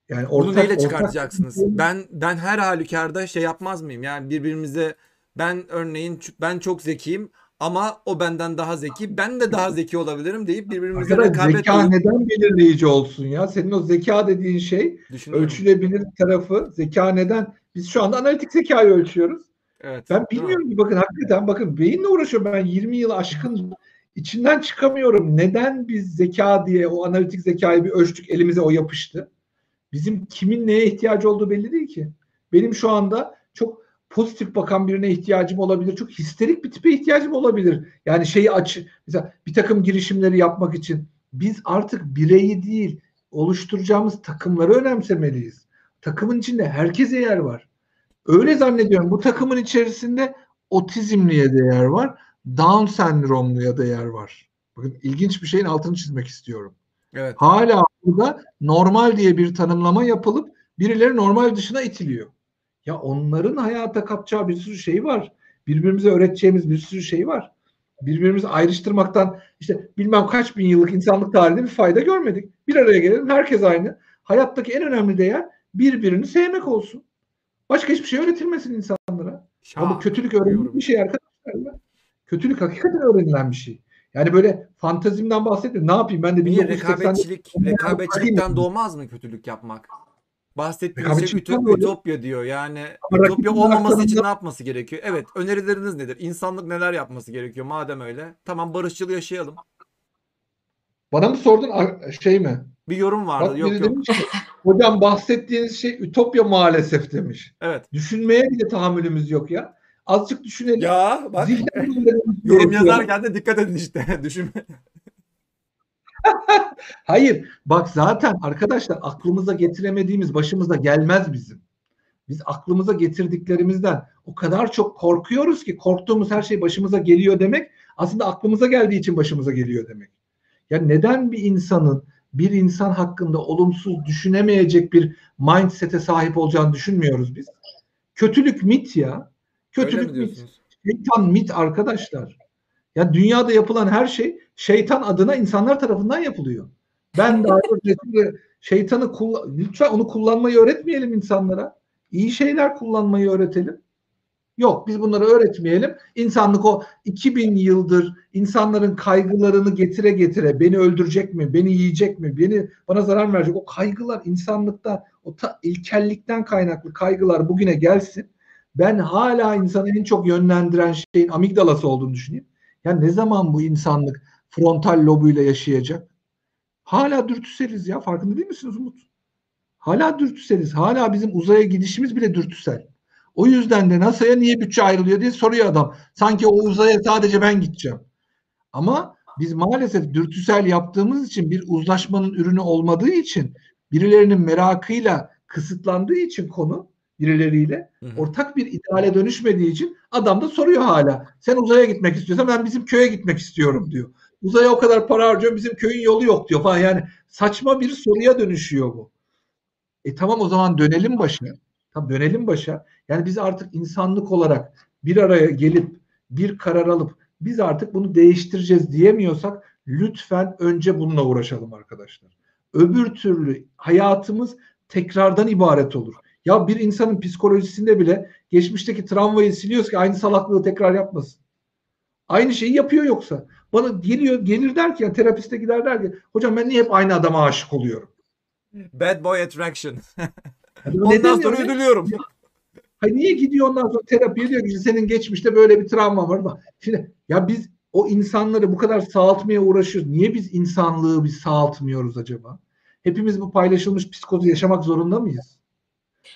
Yani Bunu ortak, neyle ortak- çıkartacaksınız? Ben ben her halükarda şey yapmaz mıyım? Yani birbirimize ben örneğin ben çok zekiyim ama o benden daha zeki. Ben de daha zeki olabilirim deyip birbirimize rekabet zeka duyup neden belirleyici olsun ya? Senin o zeka dediğin şey ölçülebilir tarafı. Zeka neden? Biz şu anda analitik zekayı ölçüyoruz. Evet. Ben bilmiyorum ki bakın hakikaten bakın beyinle uğraşıyorum ben 20 yıl aşkın içinden çıkamıyorum. Neden biz zeka diye o analitik zekayı bir ölçtük elimize o yapıştı. Bizim kimin neye ihtiyacı olduğu belli değil ki. Benim şu anda pozitif bakan birine ihtiyacım olabilir. Çok histerik bir tipe ihtiyacım olabilir. Yani şeyi aç mesela bir takım girişimleri yapmak için biz artık bireyi değil oluşturacağımız takımları önemsemeliyiz. Takımın içinde herkese yer var. Öyle zannediyorum. Bu takımın içerisinde otizmliye de yer var. Down sendromluya da yer var. Bakın ilginç bir şeyin altını çizmek istiyorum. Evet. Hala burada normal diye bir tanımlama yapılıp birileri normal dışına itiliyor. Ya onların hayata kapacağı bir sürü şey var. Birbirimize öğreteceğimiz bir sürü şey var. Birbirimizi ayrıştırmaktan işte bilmem kaç bin yıllık insanlık tarihinde bir fayda görmedik. Bir araya gelelim herkes aynı. Hayattaki en önemli değer birbirini sevmek olsun. Başka hiçbir şey öğretilmesin insanlara. Ama Şah. kötülük öğrenilen bir şey arkadaşlar. ya. Kötülük hakikaten öğrenilen bir şey. Yani böyle fantazimden bahsetmiyorum. Ne yapayım ben de 1980'de rekabetçilik rekabetçilikten doğmaz mı kötülük yapmak? Bahsettiğiniz şey ütop- ütopya diyor. Yani Ama ütopya olmaması için ne yapması gerekiyor? Evet, önerileriniz nedir? İnsanlık neler yapması gerekiyor madem öyle? Tamam barışçıl yaşayalım. bana mı sordun şey mi? Bir yorum vardı. Bak yok yok. demiş ki, hocam bahsettiğiniz şey ütopya maalesef demiş. Evet. Düşünmeye bile tahammülümüz yok ya. Azıcık düşünelim. Ya bak (laughs) yorum yazarken de dikkat edin işte. (laughs) Düşünme. (laughs) Hayır. Bak zaten arkadaşlar aklımıza getiremediğimiz başımıza gelmez bizim. Biz aklımıza getirdiklerimizden o kadar çok korkuyoruz ki korktuğumuz her şey başımıza geliyor demek aslında aklımıza geldiği için başımıza geliyor demek. Ya neden bir insanın bir insan hakkında olumsuz düşünemeyecek bir mindset'e sahip olacağını düşünmüyoruz biz. Kötülük mit ya. Kötülük mit. Şeytan mit arkadaşlar. Ya dünyada yapılan her şey şeytan adına insanlar tarafından yapılıyor. Ben de (laughs) ayrıca şeytanı kullan lütfen onu kullanmayı öğretmeyelim insanlara. İyi şeyler kullanmayı öğretelim. Yok biz bunları öğretmeyelim. İnsanlık o 2000 yıldır insanların kaygılarını getire getire beni öldürecek mi, beni yiyecek mi, beni bana zarar verecek o kaygılar insanlıkta o ta, ilkellikten kaynaklı kaygılar bugüne gelsin. Ben hala insanı en çok yönlendiren şeyin amigdalası olduğunu düşünüyorum. Ya ne zaman bu insanlık frontal lobuyla yaşayacak? Hala dürtüseliz ya. Farkında değil misiniz Umut? Hala dürtüseliz. Hala bizim uzaya gidişimiz bile dürtüsel. O yüzden de NASA'ya niye bütçe ayrılıyor diye soruyor adam. Sanki o uzaya sadece ben gideceğim. Ama biz maalesef dürtüsel yaptığımız için bir uzlaşmanın ürünü olmadığı için birilerinin merakıyla kısıtlandığı için konu birileriyle Hı hı. ortak bir ideale dönüşmediği için adam da soruyor hala. Sen uzaya gitmek istiyorsan ben bizim köye gitmek istiyorum diyor. Uzaya o kadar para harcıyorum bizim köyün yolu yok diyor falan. Yani saçma bir soruya dönüşüyor bu. E tamam o zaman dönelim başa. Tamam dönelim başa. Yani biz artık insanlık olarak bir araya gelip bir karar alıp biz artık bunu değiştireceğiz diyemiyorsak lütfen önce bununla uğraşalım arkadaşlar. Öbür türlü hayatımız tekrardan ibaret olur. Ya bir insanın psikolojisinde bile geçmişteki travmayı siliyoruz ki aynı salaklığı tekrar yapmasın. Aynı şeyi yapıyor yoksa. Bana geliyor gelir der ki ya terapiste gider der ki hocam ben niye hep aynı adama aşık oluyorum? Bad boy attraction. Yani Ondan sonra öyle? üzülüyorum. Hayır niye gidiyor ondan sonra terapiye diyor ki senin geçmişte böyle bir travma var. Bak, Şimdi ya biz o insanları bu kadar sağaltmaya uğraşıyoruz. Niye biz insanlığı biz sağaltmıyoruz acaba? Hepimiz bu paylaşılmış psikozu yaşamak zorunda mıyız?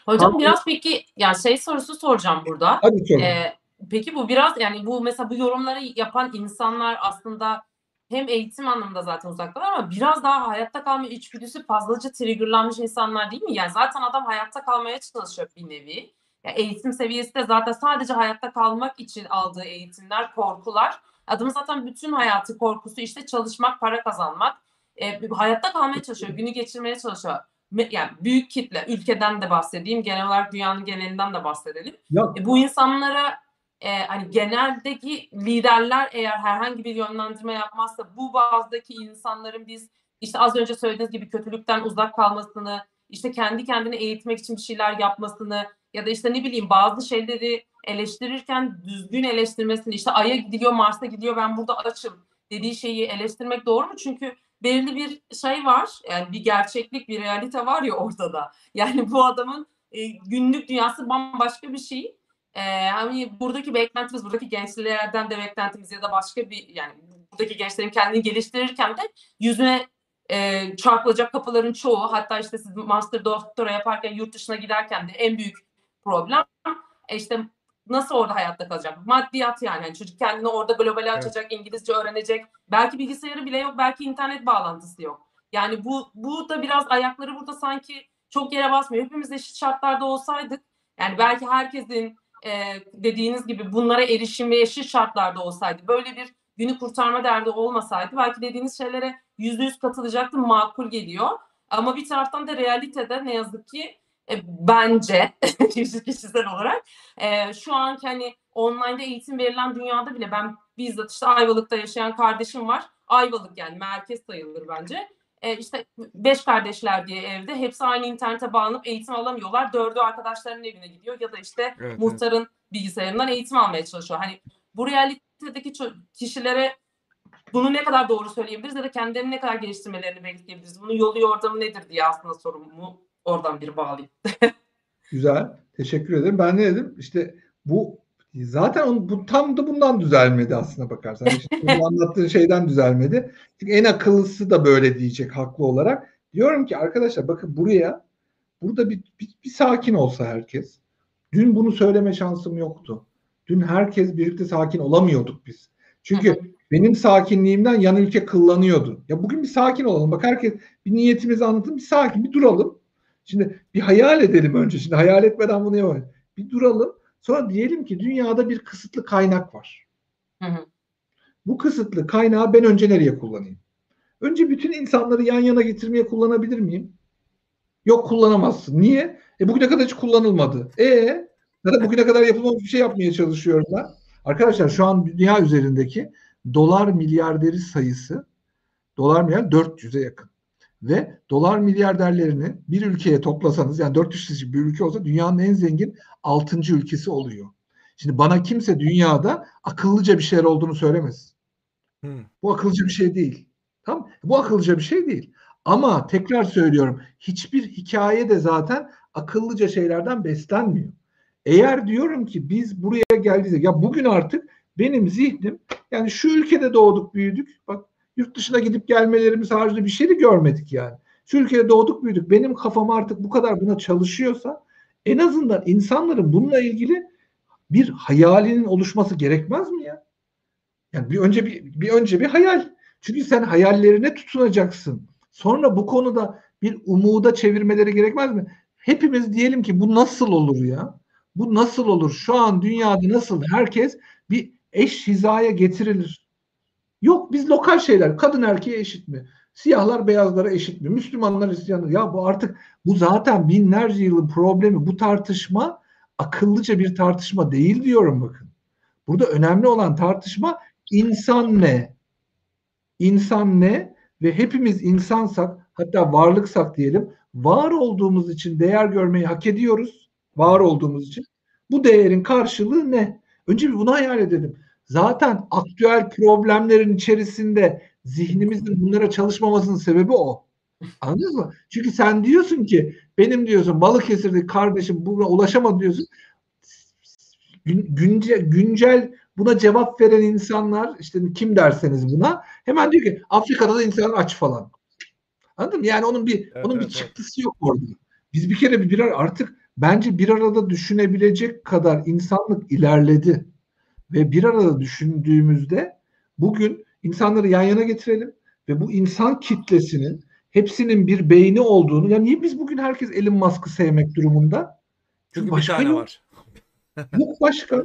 Hocam Tamam. biraz peki yani şey sorusu soracağım burada. Hadi sorun. Ee, peki bu biraz yani bu mesela bu yorumları yapan insanlar aslında hem eğitim anlamında zaten uzaktalar ama biraz daha hayatta kalma içgüdüsü fazlaca triggerlanmış insanlar değil mi? Yani zaten adam hayatta kalmaya çalışıyor bir nevi. Ya eğitim seviyesi de zaten sadece hayatta kalmak için aldığı eğitimler, korkular. Adamın zaten bütün hayatı korkusu işte çalışmak, para kazanmak. E, hayatta kalmaya çalışıyor, günü geçirmeye çalışıyor. Yani büyük kitle, ülkeden de bahsedeyim, genel olarak dünyanın genelinden de bahsedelim. Ya E, bu insanlara e, hani geneldeki liderler eğer herhangi bir yönlendirme yapmazsa bu bazdaki insanların biz işte az önce söylediğiniz gibi kötülükten uzak kalmasını, işte kendi kendini eğitmek için bir şeyler yapmasını ya da işte ne bileyim bazı şeyleri eleştirirken düzgün eleştirmesini işte Ay'a gidiyor, Mars'a gidiyor ben burada açım dediği şeyi eleştirmek doğru mu? Çünkü belirli bir şey var yani bir gerçeklik, bir realite var ya ortada. Yani bu adamın e, günlük dünyası bambaşka bir şey. Ee, hani buradaki beklentimiz, buradaki gençlerden de beklentimiz ya da başka bir yani buradaki gençlerin kendini geliştirirken de yüzüne e, çarpılacak kapıların çoğu hatta işte siz master doktora yaparken yurt dışına giderken de en büyük problem e, işte nasıl orada hayatta kalacak? Maddiyat yani. yani çocuk kendini orada globale açacak, İngilizce öğrenecek. Belki bilgisayarı bile yok, belki internet bağlantısı yok. Yani bu bu da biraz ayakları burada sanki çok yere basmıyor. Hepimiz eşit şartlarda olsaydık yani belki herkesin e, dediğiniz gibi bunlara erişim ve eşit şartlarda olsaydı böyle bir günü kurtarma derdi olmasaydı belki dediğiniz şeylere yüzde yüz katılacaktım makul geliyor. Ama bir taraftan da realitede ne yazık ki e, bence (laughs) kişisel olarak e, şu anki hani online'da eğitim verilen dünyada bile ben bizzat işte Ayvalık'ta yaşayan kardeşim var. Ayvalık yani merkez sayılır bence. E, işte beş kardeşler diye evde hepsi aynı internete bağlanıp eğitim alamıyorlar. Dördü arkadaşlarının evine gidiyor ya da işte Evet, muhtarın bilgisayarından eğitim almaya çalışıyor. Hani bu realitedeki kişilere bunu ne kadar doğru söyleyebiliriz ya da kendilerini ne kadar geliştirmelerini bekleyebiliriz? Bunun yolu yordamı nedir diye aslında sorumu oradan bir bağlayayım. Güzel. Teşekkür ederim. Ben ne dedim? İşte bu zaten on, bu tam da bundan düzelmedi aslına bakarsan. İşte bu (laughs) anlattığın şeyden düzelmedi. Çünkü en akıllısı da böyle diyecek haklı olarak. Diyorum ki arkadaşlar bakın buraya burada bir, bir, bir sakin olsa herkes. Dün bunu söyleme şansım yoktu. Dün herkes birlikte sakin olamıyorduk biz. Çünkü benim sakinliğimden yan ülke kıllanıyordu. Ya bugün bir sakin olalım. Bak herkes bir niyetimizi anlatın. Bir sakin, bir duralım. Şimdi bir hayal edelim önce. Şimdi hayal etmeden bunu yapamayız. Bir duralım. Sonra diyelim ki dünyada bir kısıtlı kaynak var. Hı hı. Bu kısıtlı kaynağı ben önce nereye kullanayım? Önce bütün insanları yan yana getirmeye kullanabilir miyim? Yok kullanamazsın. Niye? E bugüne kadar hiç kullanılmadı. E da bugüne kadar yapılmamış bir şey yapmaya çalışıyorum ben. Arkadaşlar şu an dünya üzerindeki dolar milyarderi sayısı dolar milyar 400'e yakın. Ve dolar milyarderlerini bir ülkeye toplasanız yani 400 kişi bir ülke olsa dünyanın en zengin 6. ülkesi oluyor. Şimdi bana kimse dünyada akıllıca bir şeyler olduğunu söylemez. Hı. Bu akıllıca bir şey değil. Tamam? Bu akıllıca bir şey değil. Ama tekrar söylüyorum hiçbir hikaye de zaten akıllıca şeylerden beslenmiyor. Eğer diyorum ki biz buraya geldiğimizde ya bugün artık benim zihnim yani şu ülkede doğduk büyüdük bak yurt dışına gidip gelmelerimiz haricinde bir şey de görmedik yani. Şu ülkede doğduk büyüdük benim kafam artık bu kadar buna çalışıyorsa en azından insanların bununla ilgili bir hayalinin oluşması gerekmez mi ya? Yani bir önce bir, bir önce bir hayal. Çünkü sen hayallerine tutunacaksın. Sonra bu konuda bir umuda çevirmeleri gerekmez mi? Hepimiz diyelim ki bu nasıl olur ya? Bu nasıl olur? Şu an dünyada nasıl? Herkes bir eş hizaya getirilir. Yok biz lokal şeyler. Kadın erkeğe eşit mi? Siyahlar beyazlara eşit mi? Müslümanlar Hristiyanlar. Ya bu artık bu zaten binlerce yılın problemi. Bu tartışma akıllıca bir tartışma değil diyorum bakın. Burada önemli olan tartışma insan ne? İnsan ne? Ve hepimiz insansak hatta varlıksak diyelim var olduğumuz için değer görmeyi hak ediyoruz. Var olduğumuz için. Bu değerin karşılığı ne? Önce bir bunu hayal edelim. Zaten aktüel problemlerin içerisinde zihnimizin bunlara çalışmamasının sebebi o. Anladınız mı? Çünkü sen diyorsun ki benim diyorsun Balıkesir'deki kardeşim buna ulaşamadı diyorsun. Gün, güncel, buna cevap veren insanlar işte kim derseniz buna hemen diyor ki Afrika'da da insanlar aç falan. Anladın mı? Yani onun bir Evet, onun bir evet, çıktısı yok orada. Biz bir kere bir artık bence bir arada düşünebilecek kadar insanlık ilerledi. Ve bir arada düşündüğümüzde bugün insanları yan yana getirelim ve bu insan kitlesinin hepsinin bir beyni olduğunu ya niye biz bugün herkes Elon Musk'ı sevmek durumunda? Çünkü bir başka tane yok. var. (laughs) Yok başka.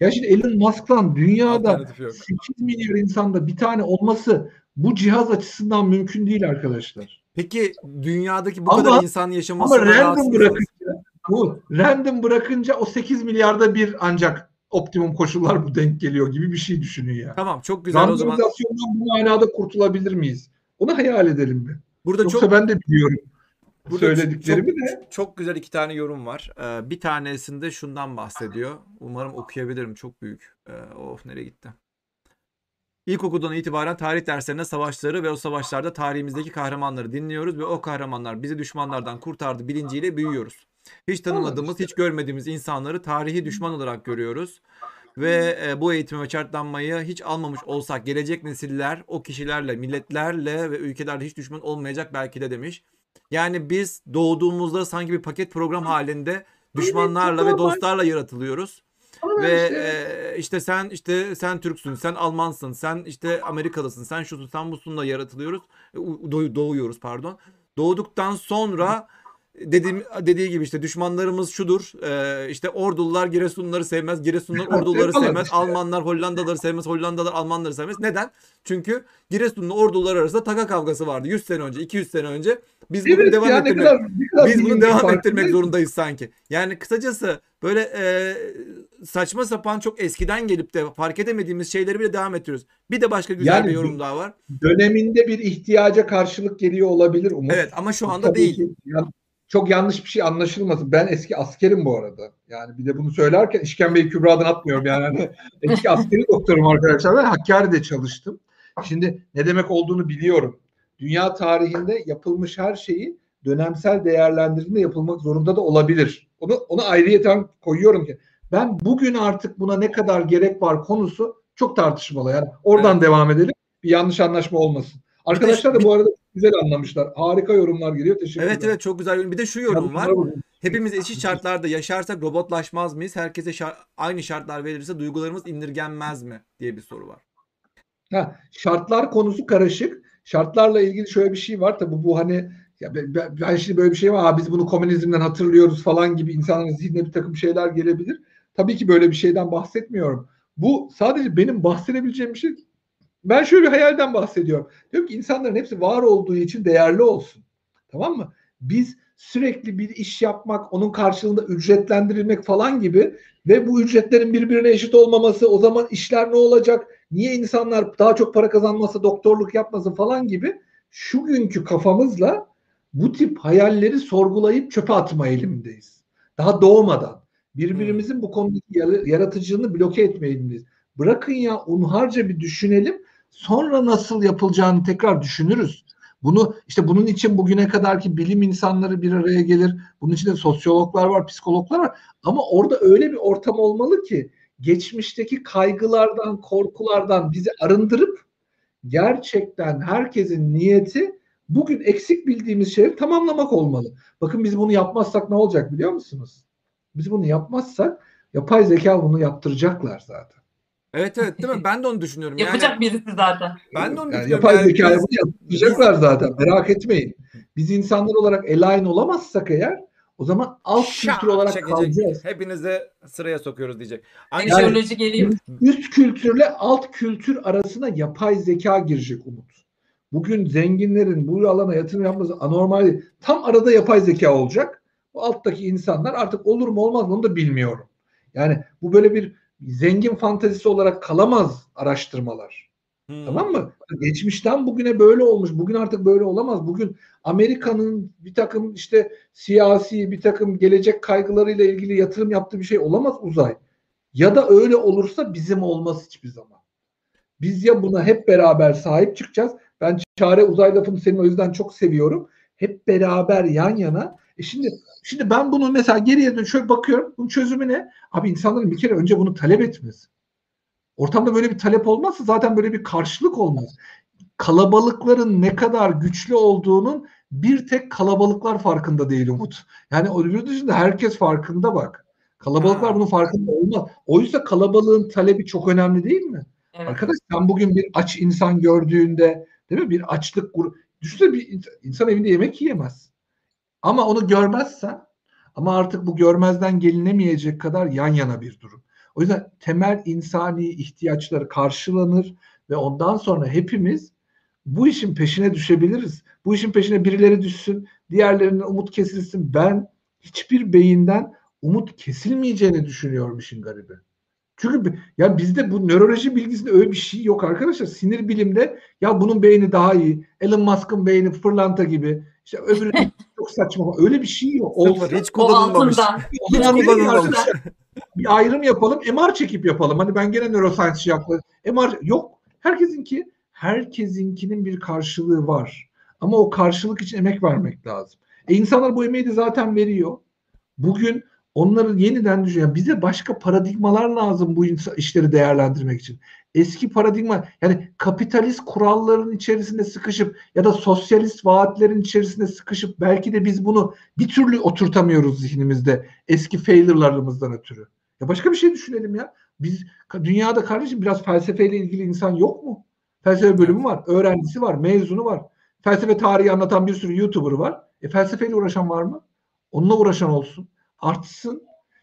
Ya şimdi Elon Musk'tan dünyada Alternatif yok. 8 milyar insanda bir tane olması bu cihaz açısından mümkün değil arkadaşlar. Peki dünyadaki bu Ama- kadar insan yaşaması Ama random bırakınca bu random bırakınca o 8 milyarda bir ancak optimum koşullar bu denk geliyor gibi bir şey düşünün ya. Tamam çok güzel o zaman. Bu manada kurtulabilir miyiz? Onu hayal edelim bir. Burada Yoksa çok ben de biliyorum Burada söylediklerimi çok, de. çok güzel iki tane yorum var. Ee, bir tanesinde şundan bahsediyor. Umarım okuyabilirim. Çok büyük. Ee, of nereye gitti? İlkokuldan itibaren tarih derslerinde savaşları ve o savaşlarda tarihimizdeki kahramanları dinliyoruz ve o kahramanlar bizi düşmanlardan kurtardı bilinciyle büyüyoruz. Hiç tanımadığımız, hiç görmediğimiz insanları tarihi düşman olarak görüyoruz. Ve e, bu eğitimi ve şartlanmayı hiç almamış olsak gelecek nesiller o kişilerle, milletlerle ve ülkelerle hiç düşman olmayacak belki de demiş. Yani biz doğduğumuzda sanki bir paket program halinde düşmanlarla ve dostlarla yaratılıyoruz. Ama Ve işte- e, işte sen işte sen Türksün, sen Almansın, sen işte Amerikalısın, sen şusun, sen busunla yaratılıyoruz. E, doğuyoruz pardon. Doğduktan sonra dediğim dediği gibi işte düşmanlarımız şudur. e, işte Ordulular Giresunluları sevmez, Giresunlular (laughs) Orduları Falan sevmez. Almanlar Hollandalıları sevmez, Hollandalılar Almanları sevmez. Neden? Çünkü Giresunlu ordular arasında taka kavgası vardı 100 sene önce, 200 sene önce. Biz bunu Evet devam ya ne ettirmek kadar, ne kadar biz bunu devam ettirmek zorundayız sanki. Yani kısacası böyle e, saçma sapan çok eskiden gelip de fark edemediğimiz şeyleri bile devam ettiriyoruz. Bir de başka güzel Yani bir yorum daha var. Döneminde bir ihtiyaca karşılık geliyor olabilir Umut. Evet ama şu anda tabii değil. ki yan- çok yanlış bir şey anlaşılmasın. Ben eski askerim bu arada. Yani bir de bunu söylerken işkembeyi kübradan atmıyorum. Yani hani (laughs) eski askeri doktorum arkadaşlar. Ben Hakkari'de çalıştım. Şimdi ne demek olduğunu biliyorum. Dünya tarihinde yapılmış her şeyi dönemsel değerlendirdiğinde yapılmak zorunda da olabilir. Onu onu ayrıyeten koyuyorum ki. Ben bugün artık buna ne kadar gerek var konusu çok tartışmalı. Yani oradan devam edelim. Bir yanlış anlaşma olmasın. Arkadaşlar da bu arada güzel anlamışlar. Harika yorumlar geliyor. Teşekkür Evet ederim. evet çok güzel. yorum. Bir de şu yorum var. Hepimiz eşit şartlarda yaşarsak robotlaşmaz mıyız? Herkese şar- aynı şartlar verilirse duygularımız indirgenmez mi diye bir soru var. Ha, şartlar konusu karışık. Şartlarla ilgili şöyle bir şey var. Tabii bu hani ya ben, şimdi böyle bir şey var. "Aa, biz bunu komünizmden hatırlıyoruz falan gibi insanların zihnine bir takım şeyler gelebilir. Tabii ki böyle bir şeyden bahsetmiyorum. Bu sadece benim bahsedebileceğim bir şey. Ben şöyle bir hayalden bahsediyorum. Diyorum ki insanların hepsi var olduğu için değerli olsun. Tamam mı? Biz sürekli bir iş yapmak, onun karşılığında ücretlendirilmek falan gibi ve bu ücretlerin birbirine eşit olmaması, o zaman işler ne olacak? Niye insanlar daha çok para kazanmasa doktorluk yapmasın falan gibi şu günkü kafamızla bu tip hayalleri sorgulayıp çöpe atma eğilimindeyiz. Daha doğmadan birbirimizin bu konudaki yara- yaratıcılığını bloke etme eğilimindeyiz. Bırakın ya unharca bir düşünelim. Sonra nasıl yapılacağını tekrar düşünürüz. Bunu işte bunun için bugüne kadarki bilim insanları bir araya gelir. Bunun içinde sosyologlar var, psikologlar var. Ama orada öyle bir ortam olmalı ki geçmişteki kaygılardan, korkulardan bizi arındırıp gerçekten herkesin niyeti bugün eksik bildiğimiz şeyleri tamamlamak olmalı. Bakın biz bunu yapmazsak ne olacak biliyor musunuz? Biz bunu yapmazsak yapay zeka bunu yaptıracaklar zaten. Evet evet değil mi? (laughs) Ben de onu düşünüyorum. Yani Yapacak birisi zaten. ben de onu Yani düşünüyorum. yapay Yani zekaya biz- bunu yaptıracaklar zaten. Merak etmeyin. Biz insanlar olarak align olamazsak eğer o zaman alt şak kültür olarak çekecek. kalacağız. Hepinizi sıraya sokuyoruz diyecek. Aynı şey Teknoloji geliyor. Üst kültürle alt kültür arasına yapay zeka girecek Umut. bugün zenginlerin bu alana yatırım yapması anormal değil. Tam arada yapay zeka olacak. Bu alttaki insanlar artık olur mu olmaz mı onu da bilmiyorum. Yani bu böyle bir zengin fantezisi olarak kalamaz araştırmalar. Hmm. Tamam mı? Geçmişten bugüne böyle olmuş. Bugün artık böyle olamaz. Bugün Amerika'nın bir takım işte siyasi bir takım gelecek kaygılarıyla ilgili yatırım yaptığı bir şey olamaz uzay. Ya da öyle olursa bizim olmaz hiçbir zaman. Biz ya buna hep beraber sahip çıkacağız. Ben çare uzay lafını senin o yüzden çok seviyorum. Hep beraber yan yana. E şimdi şimdi ben bunu mesela geriye dön şöyle bakıyorum. Bunun çözümü ne? Abi insanların bir kere önce bunu talep etmesi. Ortamda böyle bir talep olmazsa zaten böyle bir karşılık olmaz. Kalabalıkların ne kadar güçlü olduğunun bir tek kalabalıklar farkında değil Umut. Yani öbür dışında herkes farkında bak. Kalabalıklar bunun farkında olmaz. Oysa kalabalığın talebi çok önemli değil mi? Evet. Arkadaş sen bugün bir aç insan gördüğünde değil mi bir açlık grubu düşünsene bir insan, insan evinde yemek yiyemez. Ama onu görmezsen ama artık bu görmezden gelinemeyecek kadar yan yana bir durum. O yüzden temel insani ihtiyaçları karşılanır ve ondan sonra hepimiz bu işin peşine düşebiliriz. Bu işin peşine birileri düşsün, diğerlerinin umut kesilsin. Ben hiçbir beyinden umut kesilmeyeceğini düşünüyorum işin garibi. Çünkü ya bizde bu nöroloji bilgisinde öyle bir şey yok arkadaşlar. Sinir bilimde ya bunun beyni daha iyi. Elon Musk'ın beyni fırlanta gibi. İşte öbürü (laughs) çok saçma. Öyle bir şey yok. Olsa hiç O kullanılmamış. ayrım kullanılmamış. yapalım. bir ayrım yapalım. MR çekip yapalım. Hani ben gene neuroscience yaklaşık. MR yok. Herkesinki herkesinkinin bir karşılığı var. Ama o karşılık için emek vermek lazım. E insanlar bu emeği de zaten veriyor. Bugün onları yeniden düşünüyor. Bize başka paradigmalar lazım bu işleri değerlendirmek için. Eski paradigma yani kapitalist kuralların içerisinde sıkışıp ya da sosyalist vaatlerin içerisinde sıkışıp belki de biz bunu bir türlü oturtamıyoruz zihnimizde eski failure'larımızdan ötürü. Ya başka bir şey düşünelim ya. Biz dünyada kardeşim biraz felsefeyle ilgili insan yok mu? Felsefe bölümü var, öğrencisi var, mezunu var. Felsefe tarihi anlatan bir sürü YouTuber var. E felsefeyle uğraşan var mı? Onunla uğraşan olsun. Artsın.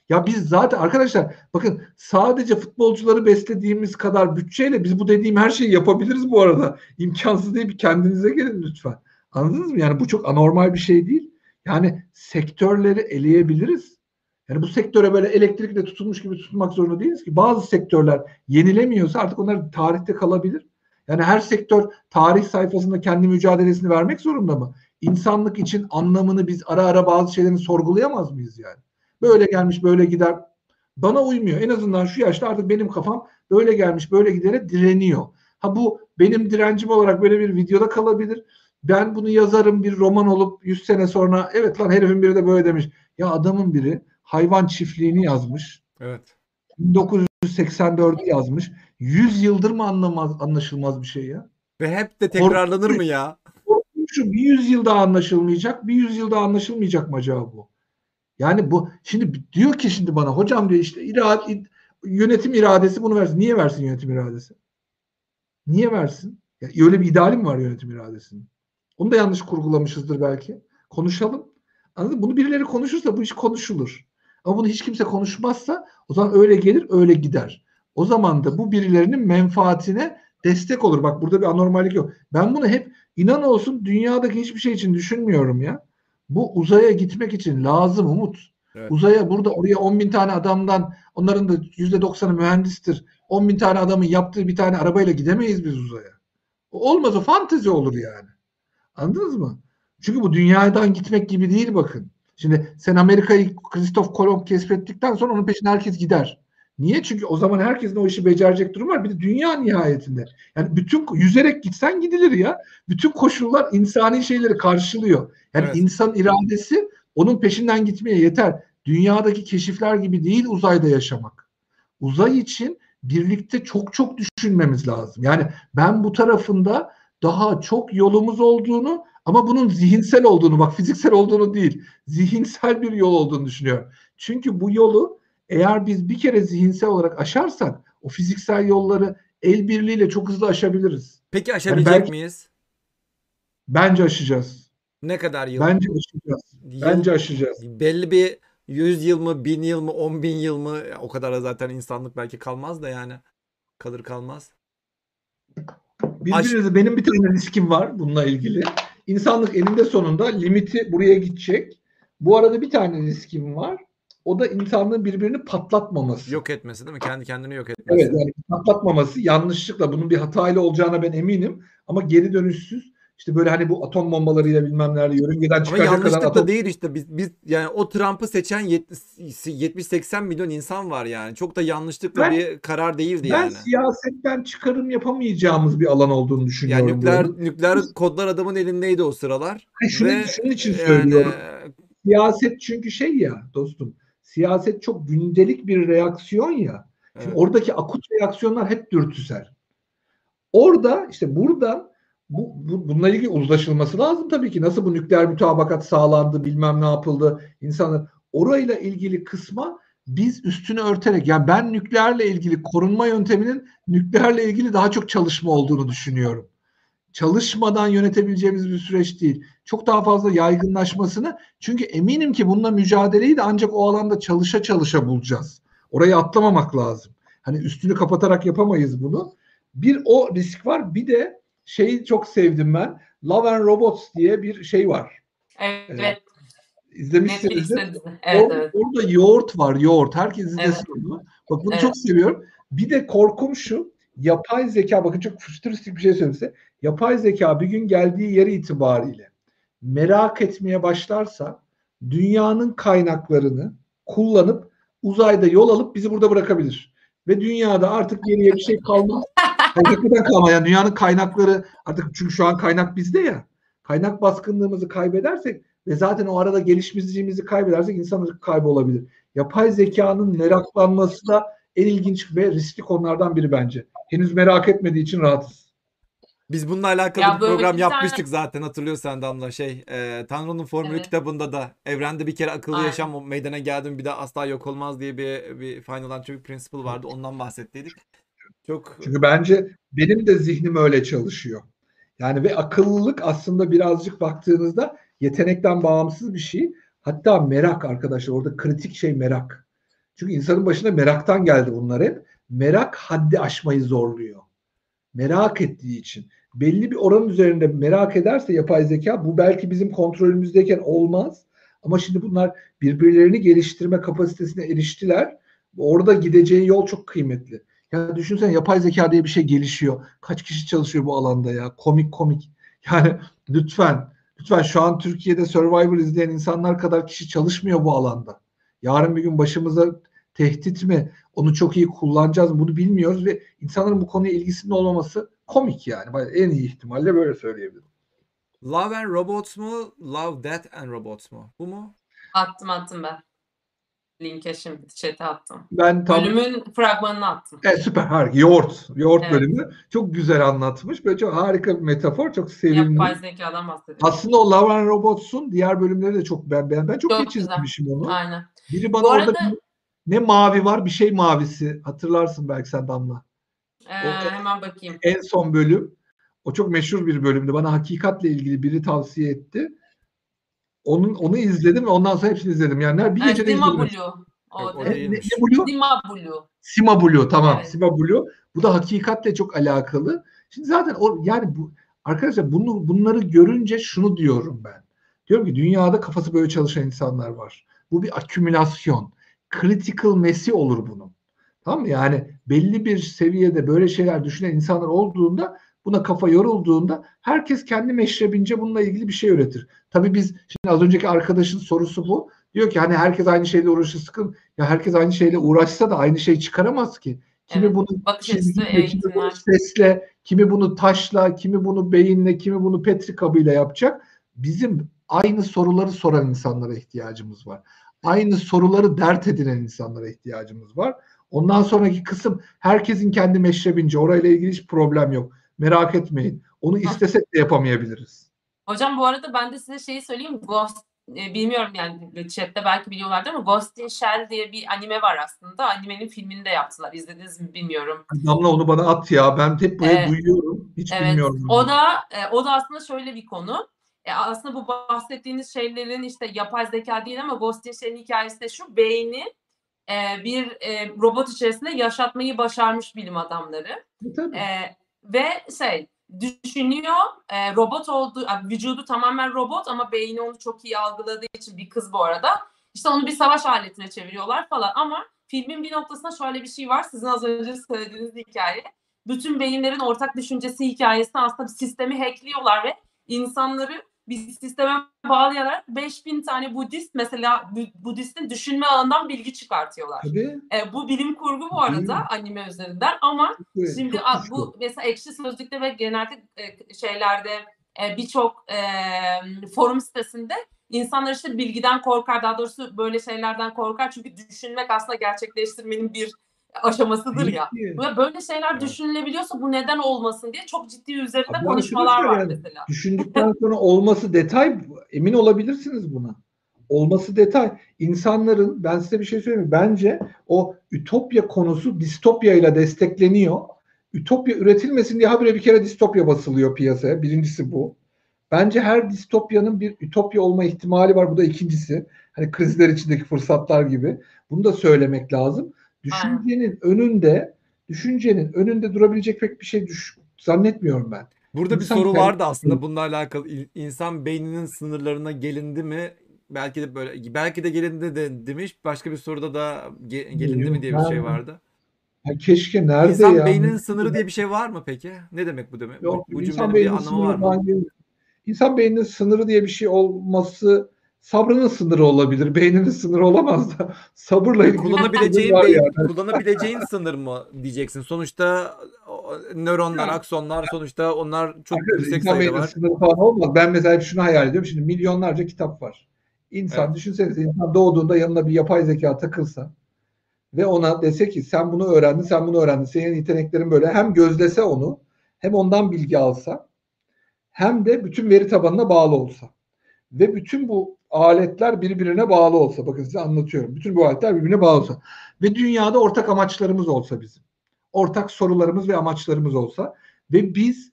Ya biz zaten arkadaşlar bakın sadece futbolcuları beslediğimiz kadar bütçeyle biz bu dediğim her şeyi yapabiliriz bu arada. İmkansız değil bir kendinize gelin lütfen. Anladınız mı? Yani bu çok anormal bir şey değil. Yani sektörleri eleyebiliriz. Yani bu sektöre böyle elektrikle tutulmuş gibi tutulmak zorunda değiliz ki. Bazı sektörler yenilemiyorsa artık onlar tarihte kalabilir. Yani her sektör tarih sayfasında kendi mücadelesini vermek zorunda mı? İnsanlık için anlamını biz ara ara bazı şeylerin sorgulayamaz mıyız yani? Böyle gelmiş böyle gider. Bana uymuyor. En azından şu yaşta artık benim kafam böyle gelmiş böyle gidere direniyor. Ha bu benim direncim olarak böyle bir videoda kalabilir. Ben bunu yazarım bir roman olup 100 sene sonra evet lan herifin biri de böyle demiş. Ya adamın biri hayvan çiftliğini yazmış. Evet. 1984'ü yazmış. 100 yıldır mı anlamaz, anlaşılmaz bir şey ya? Ve hep de tekrarlanır mı ya? Şu bir yüzyıl daha anlaşılmayacak, bir yüzyıl daha anlaşılmayacak mı acaba bu? Yani bu şimdi diyor ki şimdi bana hocam diyor işte irade, yönetim iradesi bunu versin. Niye versin yönetim iradesi? Niye versin? Ya öyle bir ideali mi var yönetim iradesinin? Onu da yanlış kurgulamışızdır belki. Konuşalım. Anladın mı? Bunu birileri konuşursa bu iş konuşulur. Ama bunu hiç kimse konuşmazsa o zaman öyle gelir öyle gider. O zaman da bu birilerinin menfaatine destek olur. Bak burada bir anormallik yok. Ben bunu hep inan olsun dünyadaki hiçbir şey için düşünmüyorum ya. Bu uzaya gitmek için lazım Umut. Evet. Uzaya burada oraya 10 bin tane adamdan onların da %90'ı mühendistir. 10 bin tane adamın yaptığı bir tane arabayla gidemeyiz biz uzaya. Olmaz o fantezi olur yani. Anladınız mı? Çünkü bu dünyadan gitmek gibi değil bakın. Şimdi sen Amerika'yı Christoph Kolomb keşfettikten sonra onun peşine herkes gider. Niye? Çünkü o zaman herkesin o işi becerecek durum var. Bir de dünya nihayetinde. Yani bütün yüzerek gitsen gidilir ya. Bütün koşullar insani şeyleri karşılıyor. Yani Evet. insan iradesi onun peşinden gitmeye yeter. Dünyadaki keşifler gibi değil uzayda yaşamak. Uzay için birlikte çok çok düşünmemiz lazım. Yani ben bu tarafında daha çok yolumuz olduğunu ama bunun zihinsel olduğunu bak fiziksel olduğunu değil zihinsel bir yol olduğunu düşünüyorum. Çünkü bu yolu eğer biz bir kere zihinsel olarak aşarsak o fiziksel yolları el birliğiyle çok hızlı aşabiliriz. Peki aşabilecek belki- miyiz? Bence aşacağız. Ne kadar yıl? Bence aşacağız. Yıl- Bence aşacağız. Belli bir 100 yıl mı, 1000 yıl mı, 10 bin yıl mı? O kadar da zaten insanlık belki kalmaz da yani. Kalır kalmaz. Birbirinize benim bir tane riskim var bununla ilgili. İnsanlık eninde sonunda limiti buraya gidecek. Bu arada bir tane riskim var. O da insanlığın birbirini patlatmaması. Yok etmesi değil mi? Kendi kendini yok etmesi. Evet yani patlatmaması yanlışlıkla bunun bir hatayla olacağına ben eminim. Ama geri dönüşsüz işte böyle hani bu atom bombalarıyla bilmem nerede yörüngeden Ama çıkacak kadar yanlışlıkla atom değil işte biz biz yani o Trump'ı seçen 70-80 milyon insan var yani. Çok da yanlışlıkla Ben- bir karar değildi ben yani. siyasetten çıkarım yapamayacağımız bir alan olduğunu Yani düşünüyorum. nükleer bunun. nükleer kodlar adamın elindeydi o sıralar. Hayır, şunu, ve şunun için Yani söylüyorum. Siyaset çünkü şey ya dostum. Siyaset çok gündelik bir reaksiyon ya. Şimdi evet. oradaki akut reaksiyonlar hep dürtüsel. Orada işte burada bu, bu bununla ilgili uzlaşılması lazım tabii ki. Nasıl bu nükleer mütabakat sağlandı, bilmem ne yapıldı. İnsanlar orayla ilgili kısma biz üstünü örterek yani ben nükleerle ilgili korunma yönteminin nükleerle ilgili daha çok çalışma olduğunu düşünüyorum. Çalışmadan yönetebileceğimiz bir süreç değil. Çok daha fazla yaygınlaşmasını çünkü eminim ki bununla mücadeleyi de ancak o alanda çalışa çalışa bulacağız. Orayı atlamamak lazım. Hani üstünü kapatarak yapamayız bunu. Bir o risk var. Bir de şeyi çok sevdim ben. Love and Robots diye bir şey var. Evet. Netflix'te dizi. Evet orada, evet. orada yoğurt var, yoğurt. Herkes izlesin Evet. onu. Bak bunu Evet. çok seviyorum. Bir de korkum şu. Yapay zeka, bakın çok fütüristik bir şey söyleyeyim size. Yapay zeka bir gün geldiği yeri itibariyle merak etmeye başlarsa dünyanın kaynaklarını kullanıp uzayda yol alıp bizi burada bırakabilir. Ve dünyada artık geriye bir şey kalmaz. (laughs) Hakikaten kalmaz. Yani dünyanın kaynakları artık çünkü şu an kaynak bizde ya. Kaynak baskınlığımızı kaybedersek ve zaten o arada gelişmişliğimizi kaybedersek insanlık kaybolabilir. Yapay zekanın meraklanması da en ilginç ve riskli konulardan biri bence. Henüz merak etmediği için rahatız. Biz bununla alakalı Ya bir program bir tane- yapmıştık zaten hatırlıyorsan Damla şey e, Tanrı'nın Formülü Evet. kitabında da evrende bir kere akıllı Aynen. yaşam meydana geldi mi bir daha asla yok olmaz diye bir bir final Anthropic Principle vardı ondan bahsettiydik. Çok Çünkü bence benim de zihnim öyle çalışıyor. Yani ve akıllılık aslında birazcık baktığınızda yetenekten bağımsız bir şey. Hatta merak arkadaşlar orada kritik şey merak. Çünkü insanın başına meraktan geldi bunlar hep. Merak haddi aşmayı zorluyor. Merak ettiği için. Belli bir oranın üzerinde merak ederse yapay zeka bu belki bizim kontrolümüzdeyken olmaz. Ama şimdi bunlar birbirlerini geliştirme kapasitesine eriştiler. Orada gideceği yol çok kıymetli. Ya düşünsene yapay zeka diye bir şey gelişiyor. Kaç kişi çalışıyor bu alanda ya? Komik komik. Yani lütfen, lütfen şu an Türkiye'de Survivor izleyen insanlar kadar kişi çalışmıyor bu alanda. Yarın bir gün başımıza tehdit mi? Onu çok iyi kullanacağız mı? Bunu bilmiyoruz ve insanların bu konuya ilgisinin olmaması komik yani. En iyi ihtimalle böyle söyleyebilirim. Love and Robots mu? Love, Death and Robots mu? Bu mu? Attım attım ben. Linke şimdi chat'e attım. Ben tam Bölümün fragmanını attım. Evet, süper harika. Yoğurt. Yoğurt Evet. bölümü çok güzel anlatmış. Böyle çok harika bir metafor. Çok sevimli. Yapay zekadan bahsediyorum. Aslında o Love and Robots'un diğer bölümleri de çok ben ben, ben çok, Çok güzel. izlemişim onu. Aynen. Biri bana Bu orada arada- bir- ne mavi var bir şey mavisi. Hatırlarsın belki sen Damla. Ee, O- hemen bakayım. En son bölüm. O çok meşhur bir bölümdü. Bana hakikatle ilgili biri tavsiye etti. Onun onu izledim ve ondan sonra hepsini izledim. Yani bir Ee, gecede Dima izledim. Blue. O Ne, ne? Dima Blue. Sima Blue tamam. Evet. Sima Blue. Bu da hakikatle çok alakalı. Şimdi zaten o yani bu arkadaşlar bunu bunları görünce şunu diyorum ben. Diyorum ki dünyada kafası böyle çalışan insanlar var. Bu bir akümülasyon. Critical mesi olur bunun. Tamam mı? Yani belli bir seviyede böyle şeyler düşünen insanlar olduğunda buna kafa yorulduğunda herkes kendi meşrebince bununla ilgili bir şey üretir. Tabii biz şimdi az önceki arkadaşın sorusu bu. Diyor ki hani herkes aynı şeyle uğraşır sıkın. Ya herkes aynı şeyle uğraşsa da aynı şey çıkaramaz ki. Kimi Evet. bunu çizgiyle, kimi bunu sesle, kimi bunu taşla, kimi bunu beyinle, kimi bunu petri kabıyla yapacak. Bizim aynı soruları soran insanlara ihtiyacımız var. Aynı soruları dert edinen insanlara ihtiyacımız var. Ondan sonraki kısım herkesin kendi meşrebince. Orayla ilgili hiç problem yok. Merak etmeyin. Onu istesek de yapamayabiliriz. Hocam bu arada ben de size şeyi söyleyeyim. Ghost e, bilmiyorum yani chatte belki biliyorlardır ama Ghost in Shell diye bir anime var aslında. Animenin filmini de yaptılar. İzlediniz mi bilmiyorum. Damla onu bana at ya. Ben hep böyle Evet. duyuyorum. Hiç Evet. bilmiyorum. O da e, o da aslında şöyle bir konu. E, aslında bu bahsettiğiniz şeylerin işte yapay zeka değil ama Ghost in Shell'in hikayesi de şu beyni e, bir e, robot içerisinde yaşatmayı başarmış bilim adamları. Tabii. E, ve şey düşünüyor. E, robot olduğu, vücudu tamamen robot ama beyni onu çok iyi algıladığı için bir kız bu arada. İşte onu bir savaş aletine çeviriyorlar falan ama filmin bir noktasında şöyle bir şey var. Sizin az önce söylediğiniz hikaye. Bütün beyinlerin ortak düşüncesi hikayesinde aslında bir sistemi hackliyorlar ve insanları bir sisteme bağlayarak 5000 tane Budist mesela Budist'in düşünme alanından bilgi çıkartıyorlar. Tabii. E, bu bilim kurgu bu arada Tabii. anime üzerinden ama Evet, şimdi çok güçlü. bu mesela ekşi sözlükte ve genelde e, şeylerde e, birçok e, forum sitesinde insanlar işte bilgiden korkar daha doğrusu böyle şeylerden korkar çünkü düşünmek aslında gerçekleştirmenin bir aşamasıdır ya. Ve böyle şeyler düşünülebiliyorsa bu neden olmasın diye çok ciddi üzerinde Abi konuşmalar var yani mesela. Düşündükten sonra olması detay emin olabilirsiniz buna. Olması detay. İnsanların ben size bir şey söyleyeyim? Bence o ütopya konusu distopya ile destekleniyor. Ütopya üretilmesin diye habire bir kere distopya basılıyor piyasaya. Birincisi bu. Bence her distopyanın bir ütopya olma ihtimali var. Bu da ikincisi. Hani krizler içindeki fırsatlar gibi. Bunu da söylemek lazım. Düşüncenin önünde düşüncenin önünde durabilecek pek bir şey düş zannetmiyorum ben. Burada bir İnsan soru kendi- vardı aslında bununla alakalı. İnsan beyninin sınırlarına gelindi mi? Belki de böyle belki de gelindi de demiş. Başka bir soruda da ge- gelindi mi diye bir şey vardı. Ya keşke nerede İnsan ya? beyninin sınırı diye bir şey var mı peki? Ne demek bu demek? Bu, Yok, bu insan cümlenin bir beyninin anlamı sınırı var mı? değil. İnsan beyninin sınırı diye bir şey olması sabrının sınırı olabilir. Beyninin sınırı olamaz da (laughs) sabırla ilgili Kullanabileceğin beyin, yani. kullanabileceğin (laughs) sınır mı diyeceksin. Sonuçta nöronlar, aksonlar sonuçta onlar çok Arkadaşlar, yüksek sayıda var. sınırı falan olmaz. Ben mesela hep şunu hayal ediyorum. Şimdi milyonlarca kitap var. İnsan Evet. düşünsenize insan doğduğunda yanına bir yapay zeka takılsa ve ona dese ki sen bunu öğrendin, sen bunu öğrendin. Senin yeteneklerin böyle hem gözlese onu hem ondan bilgi alsa hem de bütün veri tabanına bağlı olsa. Ve bütün bu aletler birbirine bağlı olsa. Bakın size anlatıyorum. Bütün bu aletler birbirine bağlı olsa. Ve dünyada ortak amaçlarımız olsa bizim. Ortak sorularımız ve amaçlarımız olsa. Ve biz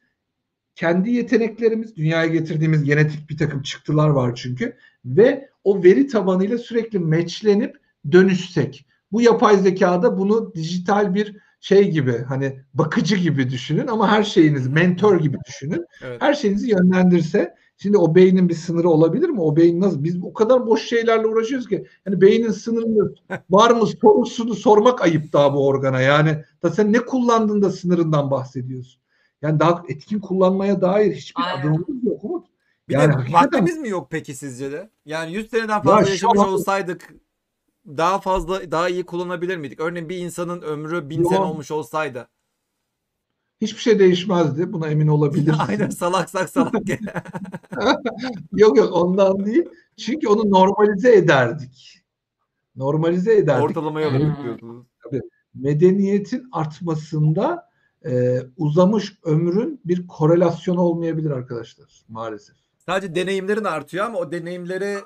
kendi yeteneklerimiz, dünyaya getirdiğimiz genetik bir takım çıktılar var çünkü. Ve o veri tabanıyla sürekli meçlenip dönüşsek. Bu yapay zekada bunu dijital bir şey gibi hani bakıcı gibi düşünün ama her şeyiniz mentor gibi düşünün. Evet. Her şeyinizi yönlendirse şimdi o beynin bir sınırı olabilir mi? O beyin nasıl? Biz o kadar boş şeylerle uğraşıyoruz ki. Yani beynin sınırı (laughs) var mı sorusunu sormak ayıp daha bu organa. Yani da sen ne kullandın da sınırından bahsediyorsun. Yani daha etkin kullanmaya dair hiçbir Aynen. adımımız yok Umut. Bir Yani de hakikaten- vaktimiz mi yok peki sizce de? Yani 100 seneden fazla şu yaşamış an- olsaydık daha fazla daha iyi kullanabilir miydik? Örneğin bir insanın ömrü 1000 Yok. sene olmuş olsaydı. Hiçbir şey değişmezdi. Buna emin olabilirsin. (laughs) Aynen salaksak salak. (laughs) Yok yok ondan değil. Çünkü onu normalize ederdik. Normalize ederdik. Ortalamaya vurduk diyorsunuz. Medeniyetin artmasında e, uzamış ömrün bir korelasyonu olmayabilir arkadaşlar maalesef. Sadece deneyimlerin artıyor ama o deneyimleri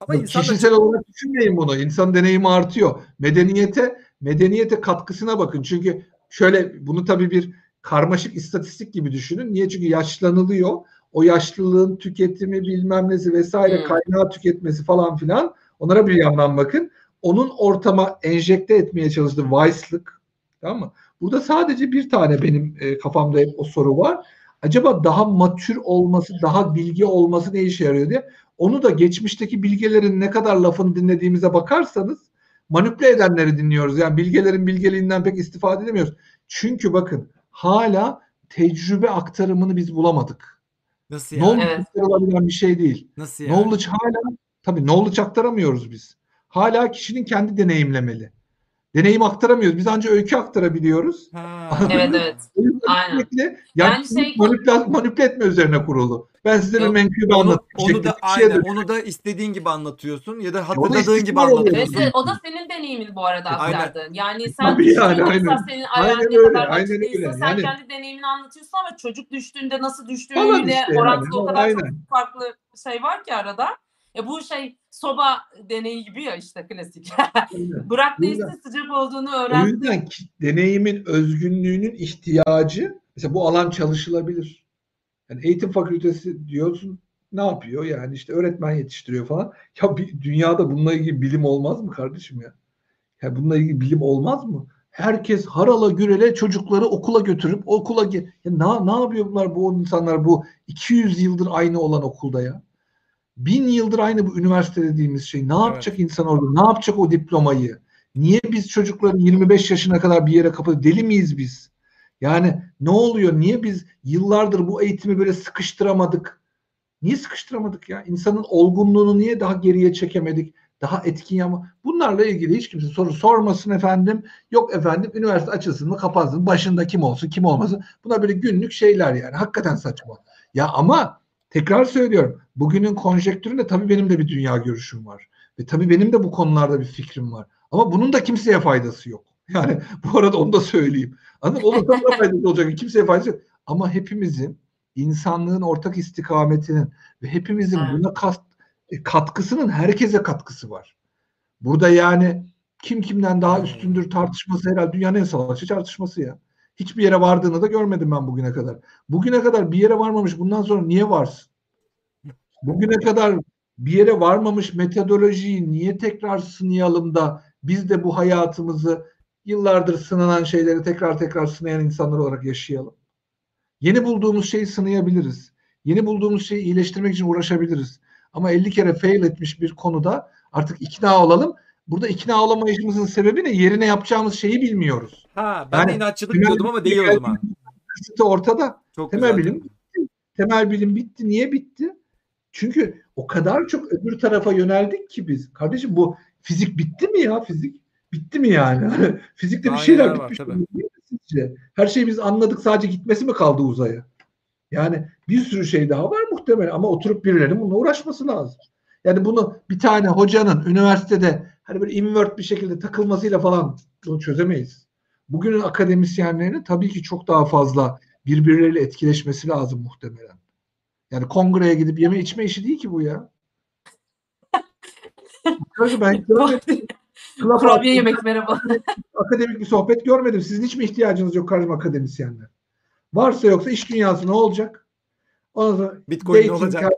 ama Yok, insan da Kişisel olarak düşünmeyin bunu. İnsan deneyimi artıyor. Medeniyete medeniyete katkısına bakın. Çünkü şöyle bunu tabii bir karmaşık istatistik gibi düşünün. Niye? Çünkü yaşlanılıyor. O yaşlılığın tüketimi bilmem nesi vesaire Hmm. kaynağı tüketmesi falan filan onlara bir yandan bakın. Onun ortama enjekte etmeye çalıştığı vice'lık tamam mı? Burada sadece bir tane benim e, kafamda hep o soru var. Acaba daha matür olması, daha bilgi olması ne işe yarıyor diye. Onu da geçmişteki bilgelerin ne kadar lafını dinlediğimize bakarsanız manipüle edenleri dinliyoruz. Yani bilgelerin bilgeliğinden pek istifade edemiyoruz. Çünkü bakın hala tecrübe aktarımını biz bulamadık. nasıl yani? Knowledge Evet. aktarılabilen bir şey değil. Nasıl yani? Knowledge hala tabii knowledge aktaramıyoruz biz. Hala kişinin kendi deneyimlemeli. Deneyim aktaramıyoruz. Biz ancak öykü aktarabiliyoruz. Ha. (laughs) Evet evet. Aynen. sürekli yani Yani şey- manipüle, manipüle etme üzerine kurulu. Ben size bir Yok, menkıbe Onu, anlatayım. onu da bir şey aynen, onu da istediğin gibi anlatıyorsun ya da hatırladığın gibi anlatıyorsun. Evet, o da senin deneyimin bu arada aktardığın. Yani sen Tabii yani, aynen. senin Aynen ne öyle, kadar aynen öyle. sen Yani- kendi deneyimini anlatıyorsun ama çocuk düştüğünde nasıl düştüğüyle işte orantılı yani, o kadar çok aynen. farklı şey var ki arada. E bu şey soba deneyi gibi ya işte klasik. (laughs) Bırak O değilse sıcak olduğunu O öğrendi. yüzden deneyimin özgünlüğünün ihtiyacı mesela bu alan çalışılabilir. Yani eğitim fakültesi diyorsun ne yapıyor? Yani işte öğretmen yetiştiriyor falan. Ya bir, dünyada bununla ilgili bilim olmaz mı kardeşim ya? Ya bununla ilgili bilim olmaz mı? Herkes harala gürele çocukları okula götürüp okula ge- ya ne, ne yapıyor bunlar bu insanlar bu 200 yıldır aynı olan okulda ya? Bin yıldır aynı bu üniversite dediğimiz şey. Ne yapacak insan orada? Ne yapacak o diplomayı? Niye biz çocukları 25 yaşına kadar bir yere kapatıyoruz? Deli miyiz biz? Yani ne oluyor? Niye biz yıllardır bu eğitimi böyle sıkıştıramadık? Niye sıkıştıramadık ya? İnsanın olgunluğunu niye daha geriye çekemedik? Daha etkin ama bunlarla ilgili hiç kimse soru sormasın efendim. Yok efendim üniversite açılsın mı kapansın başında kim olsun kim olmasın. Bunlar böyle günlük şeyler yani. Hakikaten saçma. Ya ama tekrar söylüyorum. Bugünün konjektüründe tabii benim de bir dünya görüşüm var. Ve tabii benim de bu konularda bir fikrim var. Ama bunun da kimseye faydası yok. (laughs) Yani bu arada onu da söyleyeyim. Anladın mı? Olursa da faydası olacak. Kimseye faydası yok. Ama hepimizin insanlığın ortak istikametinin ve hepimizin Evet. buna kat, e, katkısının herkese katkısı var. Burada yani kim kimden daha üstündür tartışması herhalde dünyanın en savaşçı tartışması ya. Hiçbir yere vardığını da görmedim ben bugüne kadar. Bugüne kadar bir yere varmamış bundan sonra niye varsın? Bugüne kadar bir yere varmamış metodolojiyi niye tekrar sınayalım da biz de bu hayatımızı yıllardır sınanan şeyleri tekrar tekrar sınayan insanlar olarak yaşayalım. Yeni bulduğumuz şeyi sınayabiliriz. Yeni bulduğumuz şeyi iyileştirmek için uğraşabiliriz. Ama 50 kere fail etmiş bir konuda artık ikna olalım. Burada ikna olamayışımızın sebebi ne? Yerine yapacağımız şeyi bilmiyoruz. Ha ben Yani inatçılık diyordum ama değil o zaman. Ortada. Çok temel güzel. bilim Temel bilim bitti. Niye bitti? Çünkü o kadar çok öbür tarafa yöneldik ki biz. Kardeşim bu fizik bitti mi ya fizik? Bitti mi yani? (laughs) Fizikte bir şeyler var, bitmiş. tabii. değil mi sizce? Her şeyi biz anladık sadece gitmesi mi kaldı uzaya? Yani bir sürü şey daha var muhtemelen ama oturup birilerinin bununla uğraşması lazım. Yani bunu bir tane hocanın üniversitede hani böyle invert bir şekilde takılmasıyla falan bunu çözemeyiz. Bugünün akademisyenlerinin tabii ki çok daha fazla birbirleriyle etkileşmesi lazım muhtemelen. Yani kongreye gidip yeme içme işi değil ki bu ya. Ben (laughs) görmedim. Kurabiye yemek merhaba. akademik bir sohbet görmedim. Sizin hiç mi ihtiyacınız yok kardeşim akademisyenler? Varsa yoksa iş dünyası ne olacak? Ondan sonra Bitcoin ne olacak?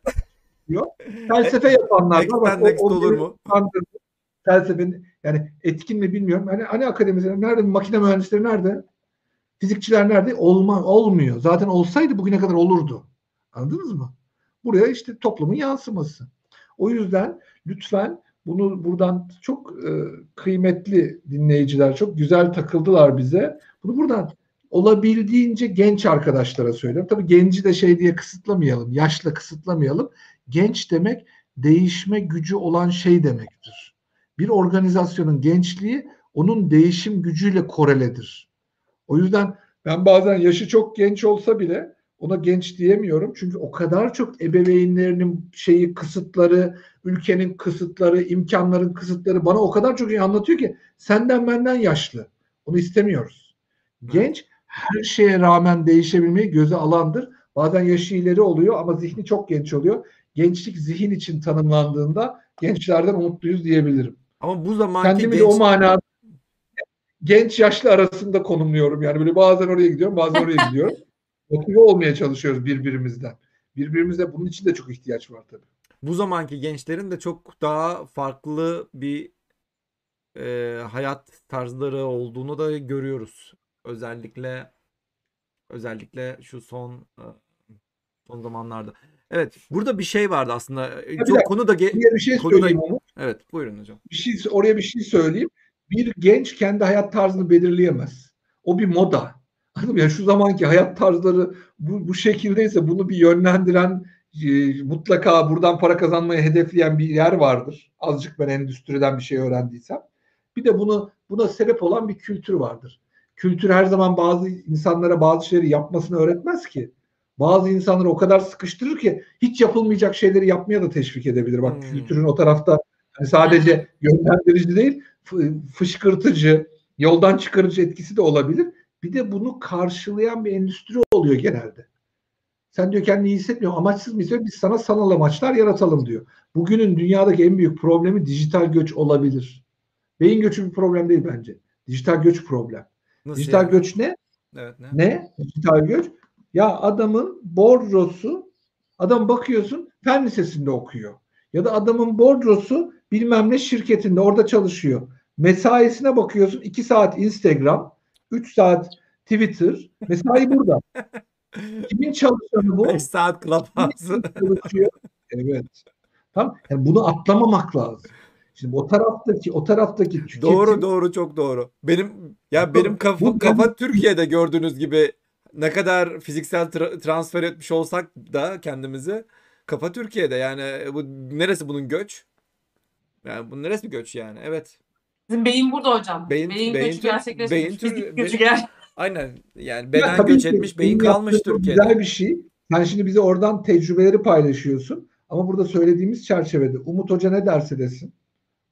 Yok. Felsefe yapanlar var. Bak, Next o- olur mu? Felsefenin yani etkin mi bilmiyorum. Hani, hani akademisyenler nerede? Makine mühendisleri nerede? Fizikçiler nerede? Olma, olmuyor. Zaten olsaydı bugüne kadar olurdu. Anladınız mı? Buraya işte toplumun yansıması. O yüzden lütfen bunu buradan çok e, kıymetli dinleyiciler çok güzel takıldılar bize. Bunu buradan olabildiğince genç arkadaşlara söylüyorum. Tabii genci de şey diye kısıtlamayalım, yaşla kısıtlamayalım. Genç demek değişme gücü olan şey demektir. Bir organizasyonun gençliği onun değişim gücüyle koreledir. O yüzden ben bazen yaşı çok genç olsa bile ona genç diyemiyorum. Çünkü o kadar çok ebeveynlerinin şeyi kısıtları, ülkenin kısıtları, imkanların kısıtları bana o kadar çok iyi anlatıyor ki senden benden yaşlı. Onu istemiyoruz. Genç her şeye rağmen değişebilmeyi göze alandır. Bazen yaşı ileri oluyor ama zihni çok genç oluyor. Gençlik zihin için tanımlandığında gençlerden umutluyuz diyebilirim. Ama bu zamanki Kendimi genç... de o manada genç yaşlı arasında konumluyorum. Yani böyle bazen oraya gidiyorum, bazen oraya gidiyorum. (laughs) Motive olmaya çalışıyoruz birbirimizden. Birbirimizde bunun için de çok ihtiyaç var tabii. bu zamanki gençlerin de çok daha farklı bir e, hayat tarzları olduğunu da görüyoruz. Özellikle özellikle şu son e, son zamanlarda. Evet, burada bir şey vardı aslında. E, bir Çok konu da bir şey konu da- onu. Evet, buyurun hocam. Bir şey, oraya bir şey söyleyeyim. Bir genç kendi hayat tarzını belirleyemez. O bir moda. Anladın mı? Yani şu zamanki hayat tarzları bu, bu şekildeyse bunu bir yönlendiren e, mutlaka buradan para kazanmayı hedefleyen bir yer vardır. Azıcık ben endüstriden bir şey öğrendiysem. Bir de bunu buna sebep olan bir kültür vardır. Kültür her zaman bazı insanlara bazı şeyleri yapmasını öğretmez ki. Bazı insanları o kadar sıkıştırır ki hiç yapılmayacak şeyleri yapmaya da teşvik edebilir. Bak Hmm. kültürün o tarafta hani sadece yönlendirici değil, fı- fışkırtıcı, yoldan çıkarıcı etkisi de olabilir. Bir de bunu karşılayan bir endüstri oluyor genelde. Sen diyor kendini iyi hissetmiyor, amaçsız mı hissediyor? Biz sana sanal amaçlar yaratalım diyor. Bugünün dünyadaki en büyük problemi dijital göç olabilir. Beyin göçü bir problem değil bence. Dijital göç problem. Nasıl Dijital yani? göç ne? Evet, ne? Ne? Dijital göç. Ya adamın bordrosu, adam bakıyorsun fen lisesinde okuyor. Ya da adamın bordrosu bilmem ne şirketinde orada çalışıyor. Mesaisine bakıyorsun 2 saat Instagram, 3 saat Twitter. Mesai burada. (laughs) Kimin çalışanı bu? 5 saat Clubhouse. çalışıyor. Evet. Tamam. Yani bunu atlamamak lazım. Şimdi o taraftaki o taraftaki tüketim Doğru doğru çok doğru. Benim ya benim kafa Bu- kafa Türkiye'de gördüğünüz gibi ne kadar fiziksel tra- transfer etmiş olsak da kendimizi kafa Türkiye'de yani bu neresi bunun göç? Yani bu neresi bir göç yani? Evet. Bizim beyin burada hocam. Beyin- Beyin, beyin göçü tür- gerçekleşmiş. beyin tür- Fizik beyin- göçü gel. Aynen. Yani Ya beden tabii göç ki etmiş, beyin kalmış Türkiye'de. Güzel bir şey. Sen şimdi bize oradan tecrübeleri paylaşıyorsun. Ama burada söylediğimiz çerçevede Umut Hoca ne derse desin.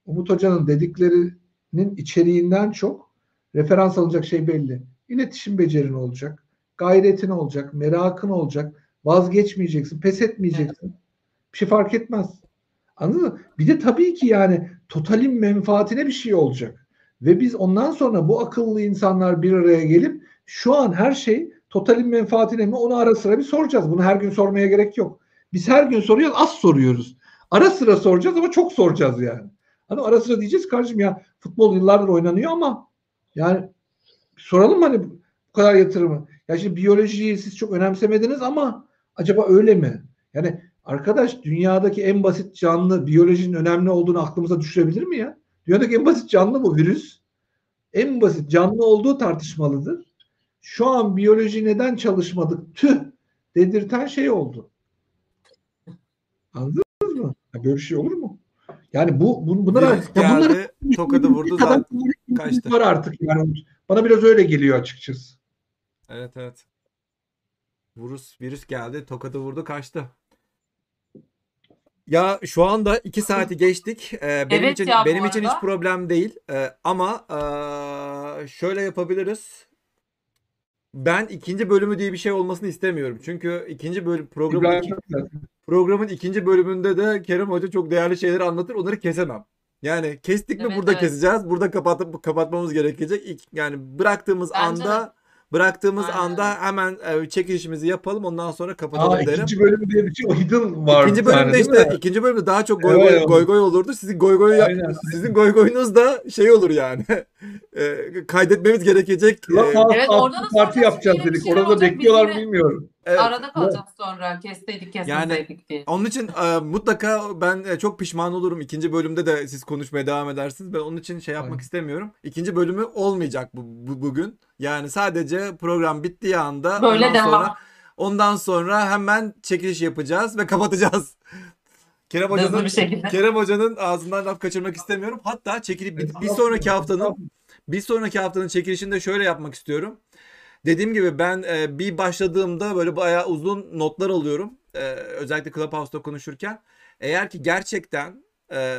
Umut Hoca'nın dediklerinin içeriğinden çok referans alınacak şey belli. İletişim becerin olacak. Gayretin olacak. Merakın olacak. Vazgeçmeyeceksin. Pes etmeyeceksin. Bir şey fark etmez. Anladın mı? Bir de tabii ki yani totalin menfaatine bir şey olacak. Ve biz ondan sonra bu akıllı insanlar bir araya gelip şu an her şey totalin menfaatine mi onu ara sıra bir soracağız. Bunu her gün sormaya gerek yok. Biz her gün soruyoruz az soruyoruz. Ara sıra soracağız ama çok soracağız yani. Hani ara sıra diyeceğiz kardeşim ya futbol yıllardır oynanıyor ama yani soralım hani bu kadar yatırımı. Ya şimdi biyolojiyi siz çok önemsemediniz ama acaba öyle mi? Yani arkadaş dünyadaki en basit canlı biyolojinin önemli olduğunu aklımıza düşürebilir mi ya? Dünyadaki en basit canlı bu virüs. En basit canlı olduğu tartışmalıdır. Şu an biyoloji neden çalışmadık tüh dedirten şey oldu. Anladınız mı? Ya böyle bir şey olur mu? Yani bu, bu bunlar Virüs ya bunlar tokadı vurdu zaten. kaçtı. var artık yani. Bana biraz öyle geliyor açıkçası. Evet evet. Virüs virüs geldi, tokadı vurdu, kaçtı. Ya şu anda 2 saati geçtik. Ee, benim Evet için ya bu benim için hiç arada. problem değil. Ee, ama ee, şöyle yapabiliriz. Ben ikinci bölümü diye bir şey olmasını istemiyorum. Çünkü ikinci bölüm programın İbrahim iki- programın ikinci bölümünde de Kerem Hoca çok değerli şeyler anlatır. Onları kesemem. Yani kestik mi Evet, burada evet. keseceğiz. Burada kapatıp kapatmamız gerekecek. İlk, yani bıraktığımız Bence anda bıraktığımız Aynen. anda hemen e, çekilişimizi yapalım. Ondan sonra kapatalım Aa, derim. ikinci bölüm diye bir şey o hidden var. İkinci bölümde işte ikinci bölümde daha çok goy goy, goy goy olurdu. Sizin goy goy yap- Aynen. sizin goy goyunuz da şey olur yani. (laughs) E, kaydetmemiz gerekecek. E, Clubhouse Evet, orada da parti yapacağız bir dedik. Orada bekliyorlar bilmiyorum. Evet. Arada kalacağız sonra. Kesteydik kesmeseydik diye. Onun için e, mutlaka ben e, çok pişman olurum. İkinci bölümde de siz konuşmaya devam edersiniz. Ben onun için şey yapmak Aynen. istemiyorum. İkinci bölümü olmayacak bu, bu- bugün. Yani sadece program bittiği anda Böyle ondan devam. sonra ondan sonra hemen çekiliş yapacağız ve (laughs) kapatacağız. Kerem Hoca'nın. Kerem Hoca'nın ağzından laf kaçırmak istemiyorum. Hatta çekilip bir, bir sonraki haftanın bir sonraki haftanın çekilişini de şöyle yapmak istiyorum. Dediğim gibi ben e, bir başladığımda böyle bayağı uzun notlar alıyorum. E, özellikle Clubhouse'da konuşurken. Eğer ki gerçekten e,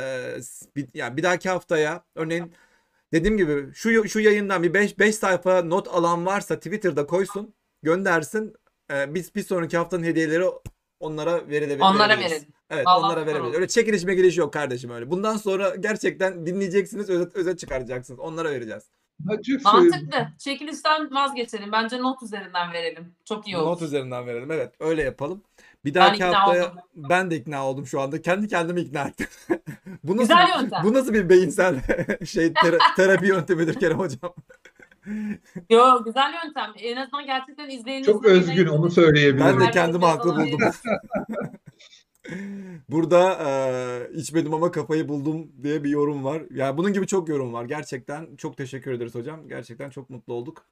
bir, yani bir dahaki haftaya örneğin dediğim gibi şu şu yayından bir 5 5 sayfa not alan varsa Twitter'da koysun, göndersin. E, biz bir sonraki haftanın hediyeleri onlara verilebilir. Onlara verelim. Evet Vallahi onlara olur. Öyle çekiliş mekiliş yok kardeşim öyle. Bundan sonra gerçekten dinleyeceksiniz, özet, özet çıkaracaksınız. Onlara vereceğiz. Söyleyeyim. Mantıklı. Çekilişten vazgeçelim. Bence not üzerinden verelim. Çok iyi olur. Not üzerinden verelim. Evet öyle yapalım. Bir Ben dahaki ikna haftaya oldum. ben de ikna oldum şu anda. Kendi kendimi ikna ettim. (laughs) bu nasıl, Güzel yöntem. Bu nasıl bir beyinsel (laughs) şey tera- terapi yöntemidir Kerem hocam? (laughs) Yo güzel yöntem. En azından gerçekten izleyeniniz Çok özgün onu söyleyebilirim. Ben de kendimi haklı buldum. (laughs) Burada e, içmedim ama kafayı buldum diye bir yorum var. Yani bunun gibi çok yorum var. Gerçekten çok teşekkür ederiz hocam. Gerçekten çok mutlu olduk.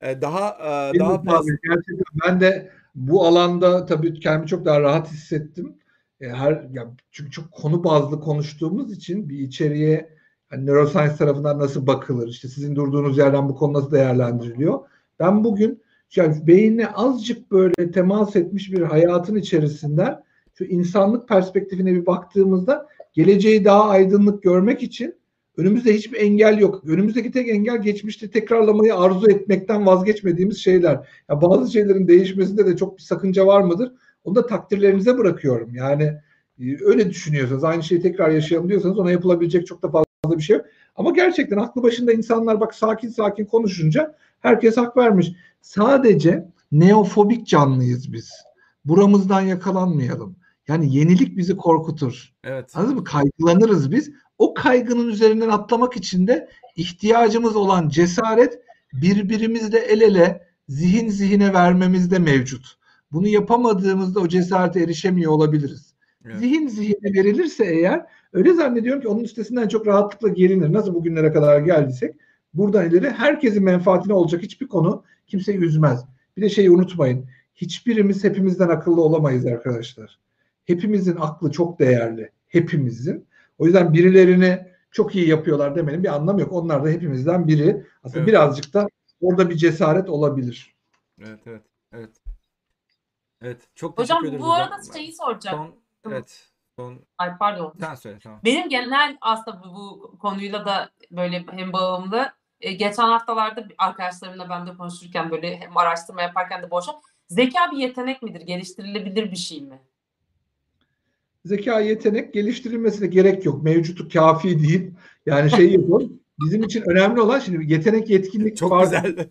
E, daha e, Benim daha fazla gerçekten ben de bu alanda tabii kendimi çok daha rahat hissettim. E, her ya çünkü çok konu bazlı konuştuğumuz için bir içeriye hani neuroscience tarafından nasıl bakılır? işte sizin durduğunuz yerden bu konu nasıl değerlendiriliyor? Ben bugün yani beyinle azıcık böyle temas etmiş bir hayatın içerisinden şu insanlık perspektifine bir baktığımızda geleceği daha aydınlık görmek için önümüzde hiçbir engel yok. Önümüzdeki tek engel geçmişte tekrarlamayı arzu etmekten vazgeçmediğimiz şeyler. Ya bazı şeylerin değişmesinde de çok bir sakınca var mıdır? Onu da takdirlerinize bırakıyorum. Yani e, öyle düşünüyorsanız, aynı şeyi tekrar yaşayalım diyorsanız ona yapılabilecek çok da fazla bir şey yok. Ama gerçekten aklı başında insanlar bak sakin sakin konuşunca herkes hak vermiş. Sadece neofobik canlıyız biz. Buramızdan yakalanmayalım. Yani yenilik bizi korkutur. Evet. Anladın mı? Kaygılanırız biz. O kaygının üzerinden atlamak için de ihtiyacımız olan cesaret birbirimizle el ele zihin zihine vermemizde mevcut. Bunu yapamadığımızda o cesarete erişemiyor olabiliriz. Evet. Zihin zihine verilirse eğer öyle zannediyorum ki onun üstesinden çok rahatlıkla gelinir. Nasıl bugünlere kadar geldiysek buradan ileri herkesin menfaatine olacak hiçbir konu kimseyi üzmez. Bir de şeyi unutmayın. Hiçbirimiz hepimizden akıllı olamayız arkadaşlar. Hepimizin aklı çok değerli. Hepimizin. O yüzden birilerini çok iyi yapıyorlar demenin bir anlamı yok. Onlar da hepimizden biri. Aslında Evet. birazcık da orada bir cesaret olabilir. Evet, evet, evet. Evet, çok teşekkür Hocam ederiz bu hocam. arada şeyi soracağım. Son, evet, son, Ay pardon. sen söyle tamam. Benim genel aslında bu, bu konuyla da böyle hem bağımlı. E, geçen haftalarda arkadaşlarımla ben de konuşurken böyle hem araştırma yaparken de boşa. Zeka bir yetenek midir? Geliştirilebilir bir şey mi? Zeka yetenek geliştirilmesine gerek yok. Mevcutu kafi değil. Yani şey (laughs) yapalım. Bizim için önemli olan şimdi yetenek yetkinlik Çok (laughs) var. güzel.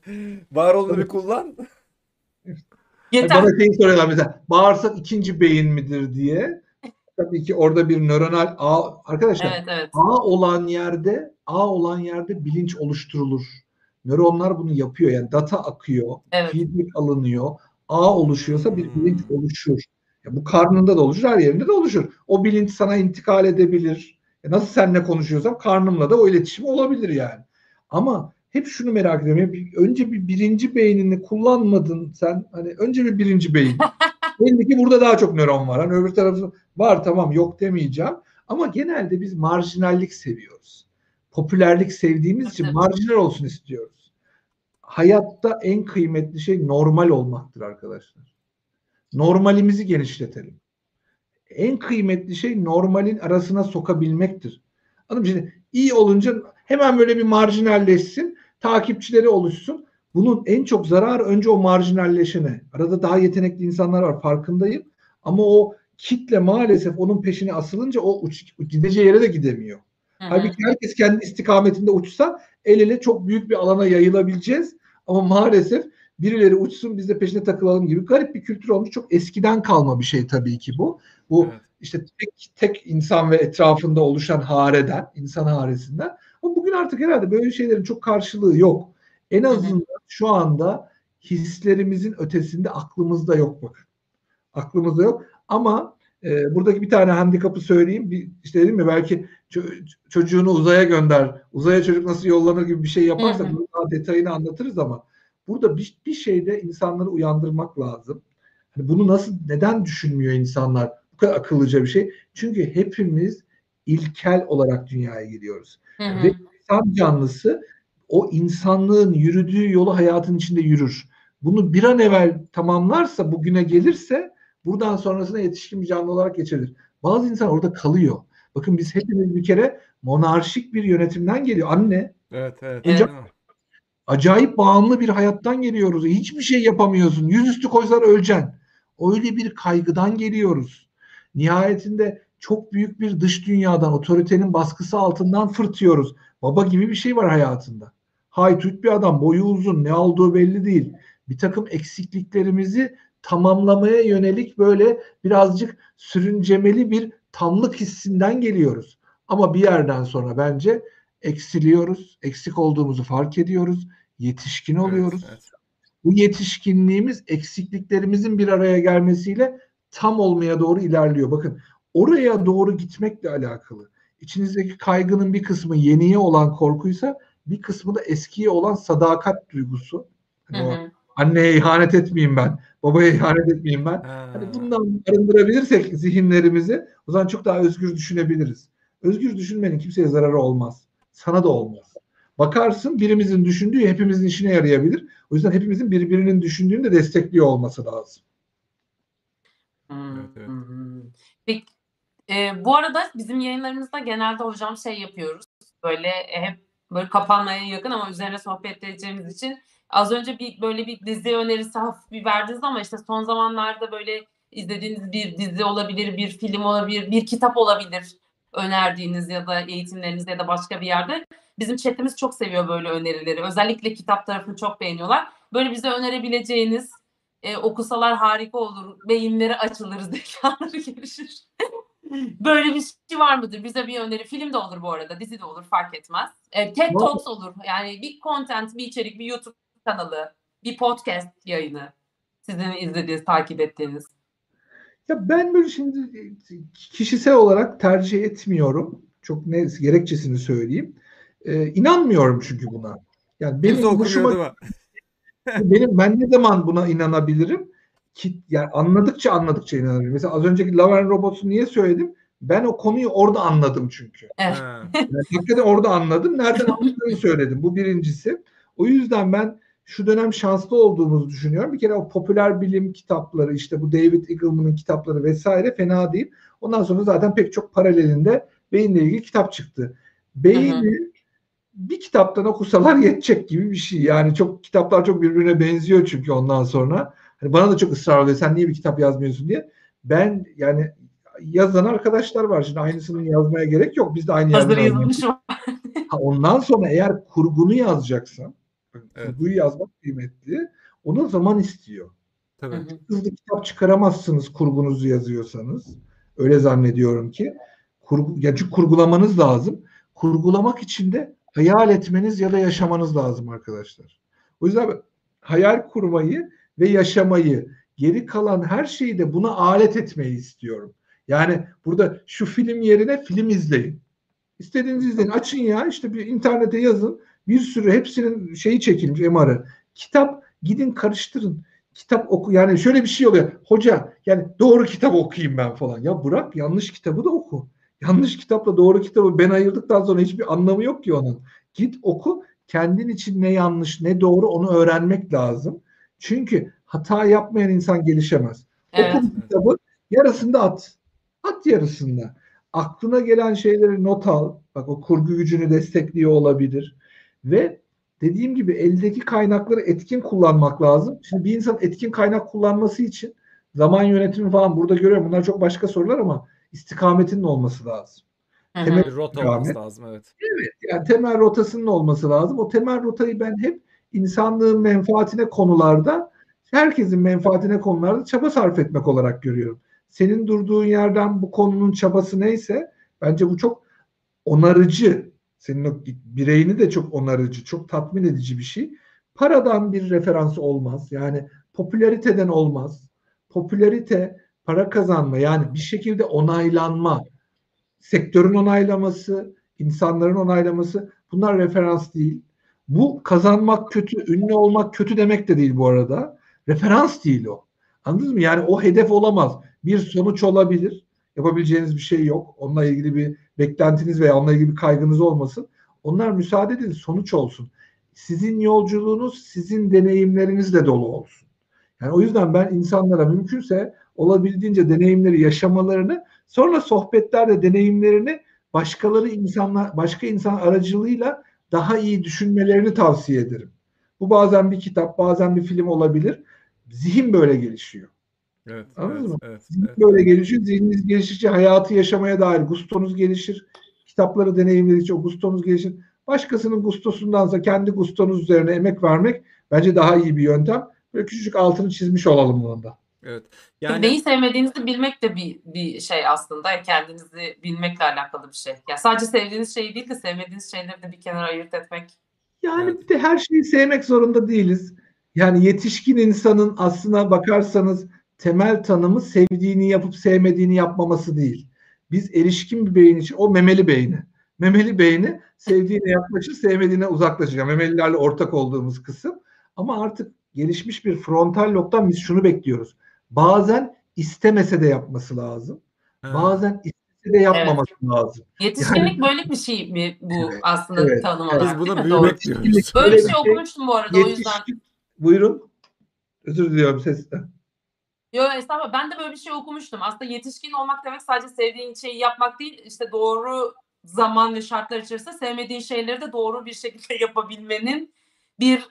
Var olanı bir kullan. Yeter. Bana şeyi soruyorlar mesela bağırsak ikinci beyin midir diye. Tabii ki orada bir nöronal ağ arkadaşlar Evet evet. ağ olan yerde ağ olan yerde bilinç oluşturulur. Nöronlar bunu yapıyor. Yani data akıyor, Evet. feedback alınıyor. Ağ oluşuyorsa bir Hmm. bilinç oluşur. Bu karnında da oluşur, her yerinde de oluşur. O bilinç sana intikal edebilir. E nasıl seninle konuşuyorsam karnımla da o iletişim olabilir yani. Ama hep şunu merak ediyorum. bir- önce bir birinci beynini kullanmadın sen. Hani önce bir birinci beyin. (laughs) Belli ki burada daha çok nöron var. Hani öbür tarafı var tamam yok demeyeceğim. Ama genelde biz marjinallik seviyoruz. Popülerlik sevdiğimiz için Evet. marjinal olsun istiyoruz. Hayatta en kıymetli şey normal olmaktır arkadaşlar. Normalimizi genişletelim. En kıymetli şey normalin arasına sokabilmektir. Anladın mı? Şimdi iyi olunca hemen böyle bir marjinalleşsin, takipçileri oluşsun. Bunun en çok zararı önce o marjinalleşene. Arada daha yetenekli insanlar var farkındayım. Ama o kitle maalesef onun peşine asılınca o uç, gideceği yere de gidemiyor. Hı hı. Halbuki herkes kendi istikametinde uçsa el ele çok büyük bir alana yayılabileceğiz. Ama maalesef birileri uçsun biz de peşine takılalım gibi garip bir kültür olmuş. Çok eskiden kalma bir şey tabii ki bu. Bu Evet. işte tek, tek insan ve etrafında oluşan hareden, insan haresinden. Ama bugün artık herhalde böyle şeylerin çok karşılığı yok. En azından şu anda hislerimizin ötesinde aklımızda yok bakın. Aklımızda yok. Ama e, buradaki bir tane handikapı söyleyeyim. Bir, işte dedim ya belki ço- çocuğunu uzaya gönder. Uzaya çocuk nasıl yollanır gibi bir şey yaparsak Hı hı. daha detayını anlatırız ama burada bir, bir şeyde insanları uyandırmak lazım. Hani bunu nasıl neden düşünmüyor insanlar? Bu kadar akıllıca bir şey. Çünkü hepimiz ilkel olarak dünyaya geliyoruz. Hı hı. Ve insan canlısı o insanlığın yürüdüğü yolu hayatın içinde yürür. Bunu bir an evvel tamamlarsa, bugüne gelirse buradan sonrasına yetişkin bir canlı olarak geçirilir. Bazı insan orada kalıyor. Bakın biz hepimiz bir kere monarşik bir yönetimden geliyor. Anne Evet, evet. Evet. Acayip bağımlı bir hayattan geliyoruz. Hiçbir şey yapamıyorsun. Yüzüstü koysalar öleceksin. Öyle bir kaygıdan geliyoruz. Nihayetinde çok büyük bir dış dünyadan, otoritenin baskısı altından fırtıyoruz. Baba gibi bir şey var hayatında. Haytut bir adam, boyu uzun, ne olduğu belli değil. Bir takım eksikliklerimizi tamamlamaya yönelik böyle birazcık sürüncemeli bir tamlık hissinden geliyoruz. Ama bir yerden sonra bence eksiliyoruz, eksik olduğumuzu fark ediyoruz, yetişkin oluyoruz. Evet, evet. Bu yetişkinliğimiz eksikliklerimizin bir araya gelmesiyle tam olmaya doğru ilerliyor. Bakın oraya doğru gitmekle alakalı. İçinizdeki kaygının bir kısmı yeniye olan korkuysa bir kısmı da eskiye olan sadakat duygusu. Hı Hani o hı. anneye ihanet etmeyeyim ben, babaya ihanet etmeyeyim ben. Ha. Hani bundan arındırabilirsek zihinlerimizi o zaman çok daha özgür düşünebiliriz. Özgür düşünmenin kimseye zararı olmaz. Sana da olmaz. Bakarsın birimizin düşündüğü hepimizin işine yarayabilir. O yüzden hepimizin birbirinin düşündüğünü de destekliyor olması lazım. Hmm, Evet, evet. Peki, e, bu arada bizim yayınlarımızda genelde hocam şey yapıyoruz. Böyle e, hep böyle kapanmaya yakın ama üzerine sohbet edeceğimiz için az önce bir böyle bir dizi önerisi hafif bir verdiniz ama işte son zamanlarda böyle izlediğiniz bir dizi olabilir, bir film olabilir, bir kitap olabilir önerdiğiniz ya da eğitimlerinizde ya da başka bir yerde. Bizim chatimiz çok seviyor böyle önerileri. Özellikle kitap tarafını çok beğeniyorlar. Böyle bize önerebileceğiniz e, okusalar harika olur. Beyinleri açılır, (laughs) zekaları gelişir. (laughs) Böyle bir şey var mıdır? Bize bir öneri. Film de olur bu arada, dizi de olur fark etmez. E, TED. Talks olur. Yani bir content, bir içerik, bir YouTube kanalı, bir podcast yayını. Sizin izlediğiniz, takip ettiğiniz. Ya ben böyle şimdi kişisel olarak tercih etmiyorum. Çok ne gerekçesini söyleyeyim. Ee, inanmıyorum çünkü buna. Yani benim hoşuma benim ben ne zaman buna inanabilirim? Ki yani anladıkça anladıkça inanabilirim. Mesela az önceki Love and Robots'u niye söyledim? Ben o konuyu orada anladım çünkü. Evet. Yani hakikaten orada anladım. Nereden anladığını söyledim. Bu birincisi. O yüzden ben şu dönem şanslı olduğumuzu düşünüyorum. Bir kere o popüler bilim kitapları işte bu David Eagleman'ın kitapları vesaire fena değil. Ondan sonra zaten pek çok paralelinde beyinle ilgili kitap çıktı. Beyni bir kitaptan okusalar (laughs) yetecek gibi bir şey. Yani çok kitaplar çok birbirine benziyor çünkü ondan sonra. Hani bana da çok ısrar oluyor. Sen niye bir kitap yazmıyorsun diye. Ben yani yazan arkadaşlar var. Şimdi aynısını yazmaya gerek yok. Biz de aynı Hazır yerden yazılmış. Ha, ondan sonra eğer kurgunu yazacaksan, Evet. kurguyu yazmak kıymetli, ona zaman istiyor. Tabii. Hı hı. Hızlı kitap çıkaramazsınız kurgunuzu yazıyorsanız. Öyle zannediyorum ki. Kurgu, ya çünkü kurgulamanız lazım. Kurgulamak için de hayal etmeniz ya da yaşamanız lazım arkadaşlar. O yüzden hayal kurmayı ve yaşamayı, geri kalan her şeyi de buna alet etmeyi istiyorum. Yani burada şu film yerine film izleyin. İstediğinizi izleyin. Açın ya işte bir internete yazın. Bir sürü hepsinin şeyi çekilmiş MR'ı. Kitap gidin karıştırın. Kitap oku. Yani şöyle bir şey oluyor. Hoca yani doğru kitap okuyayım ben falan. Ya bırak yanlış kitabı da oku. Yanlış kitapla doğru kitabı ben ayırdıktan sonra hiçbir anlamı yok ki onun. Git oku. Kendin için ne yanlış ne doğru onu öğrenmek lazım. Çünkü hata yapmayan insan gelişemez. Evet. Oku kitabı yarısında at. At yarısında. Aklına gelen şeyleri not al. Bak o kurgu gücünü destekliyor olabilir. Ve dediğim gibi eldeki kaynakları etkin kullanmak lazım. Şimdi bir insan etkin kaynak kullanması için zaman yönetimi falan burada görüyorum. Bunlar çok başka sorular ama istikametinin olması lazım. Hı hı. Temel- Bir rota Devam olması lazım evet. Yani temel rotasının olması lazım. O temel rotayı ben hep insanlığın menfaatine konularda, herkesin menfaatine konularda çaba sarf etmek olarak görüyorum. Senin durduğun yerden bu konunun çabası neyse bence bu çok onarıcı. Senin o bireyini de çok onarıcı, çok tatmin edici bir şey. Paradan bir referans olmaz. Yani popülariteden olmaz. Popülarite, para kazanma yani bir şekilde onaylanma, sektörün onaylaması, insanların onaylaması bunlar referans değil. Bu kazanmak kötü, ünlü olmak kötü demek de değil bu arada. Referans değil o. Anladınız mı? Yani o hedef olamaz. Bir sonuç olabilir. Yapabileceğiniz bir şey yok. Onunla ilgili bir beklentiniz veya onunla ilgili bir kaygınız olmasın. Onlar müsaade edin sonuç olsun. Sizin yolculuğunuz sizin deneyimlerinizle dolu olsun. Yani o yüzden ben insanlara mümkünse olabildiğince deneyimleri yaşamalarını sonra sohbetlerde deneyimlerini başkaları insanlar başka insan aracılığıyla daha iyi düşünmelerini tavsiye ederim. Bu bazen bir kitap, bazen bir film olabilir. Zihin böyle gelişiyor. Evet. Anladın evet, mı? evet, Zihin evet. böyle gelişiyor. Zihniniz geliştikçe hayatı yaşamaya dair gustonuz gelişir. Kitapları deneyimledikçe o gustonuz gelişir. Başkasının gustosundansa kendi gustonuz üzerine emek vermek bence daha iyi bir yöntem. Böyle küçücük altını çizmiş olalım bunun da. Evet. Yani Neyi sevmediğinizi bilmek de bir, bir şey aslında. Kendinizi bilmekle alakalı bir şey. Ya sadece sevdiğiniz şeyi değil de sevmediğiniz şeyleri de bir kenara ayırt etmek. Yani Evet. bir de her şeyi sevmek zorunda değiliz. Yani yetişkin insanın aslına bakarsanız temel tanımı sevdiğini yapıp sevmediğini yapmaması değil. Biz erişkin bir beyin için o memeli beyni. Memeli beyni sevdiğine yaklaşır, sevmediğine uzaklaşır. Yani memelilerle ortak olduğumuz kısım. Ama artık gelişmiş bir frontal lobdan biz şunu bekliyoruz. Bazen istemese de yapması lazım. ha, Bazen istese de yapmaması lazım. Yetişkinlik böyle bir şey mi bu Evet, aslında evet. tanım Biz olarak? biz buna büyümek diyoruz. Yetişkinlik Böyle öyle bir şey okumuştum bu arada o yüzden. Yetişkin, buyurun. Özür diliyorum sesten. Yok estağfurullah ben de böyle bir şey okumuştum. Aslında yetişkin olmak demek sadece sevdiğin şeyi yapmak değil, işte doğru zaman ve şartlar içerisinde sevmediğin şeyleri de doğru bir şekilde (laughs) yapabilmenin bir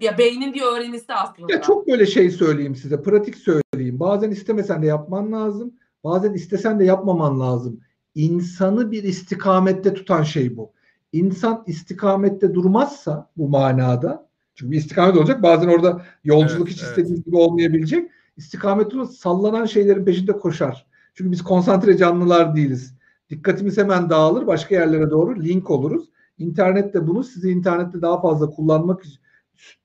ya beynin bir öğrenisi aslında. Ya çok böyle şey söyleyeyim size, pratik söyleyeyim. Bazen istemesen de yapman lazım. Bazen istesen de yapmaman lazım. İnsanı bir istikamette tutan şey bu. İnsan istikamette durmazsa bu manada Çünkü bir istikamet olacak. Bazen orada yolculuk Evet, hiç evet. istediğiniz gibi olmayabilecek. İstikamet olursa sallanan şeylerin peşinde koşar. Çünkü biz konsantre canlılar değiliz. Dikkatimiz hemen dağılır. Başka yerlere doğru link oluruz. İnternette bunu sizi internette daha fazla kullanmak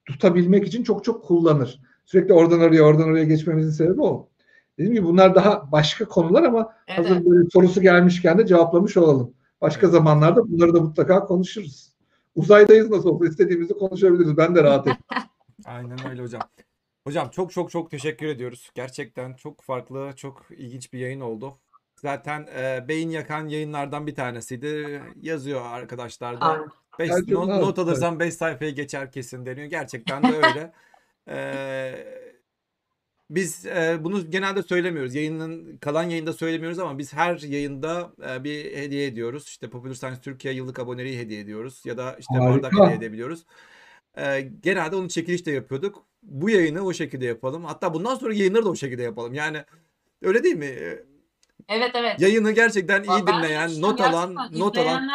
tutabilmek için çok çok kullanır. Sürekli oradan oraya oradan oraya geçmemizin sebebi o. Dediğim gibi bunlar daha başka konular ama Evet, hazır böyle sorusu gelmişken de cevaplamış olalım. Başka Evet. zamanlarda bunları da mutlaka konuşuruz. Uzaydayız nasıl olsa istediğimizi konuşabiliriz. Ben de rahat ettim. (laughs) Aynen öyle hocam. Hocam çok çok çok teşekkür ediyoruz. Gerçekten çok farklı, çok ilginç bir yayın oldu. Zaten e, beyin yakan yayınlardan bir tanesiydi. Yazıyor arkadaşlar da. Beş, not, not alırsan 5 sayfayı geçer kesin deniyor. Gerçekten de öyle. (laughs) Ee, biz e, bunu genelde söylemiyoruz. Yayının kalan yayında söylemiyoruz ama biz her yayında e, bir hediye ediyoruz. İşte Popular Science Türkiye yıllık aboneliği hediye ediyoruz ya da işte bardak hediye edebiliyoruz. Ee, genelde onu çekilişte yapıyorduk. Bu yayını o şekilde yapalım. Hatta bundan sonra yayınları da o şekilde yapalım. Yani öyle değil mi? Evet evet. Yayını gerçekten iyi Ben de dinleyen, düşünüyorum, not alan, not alan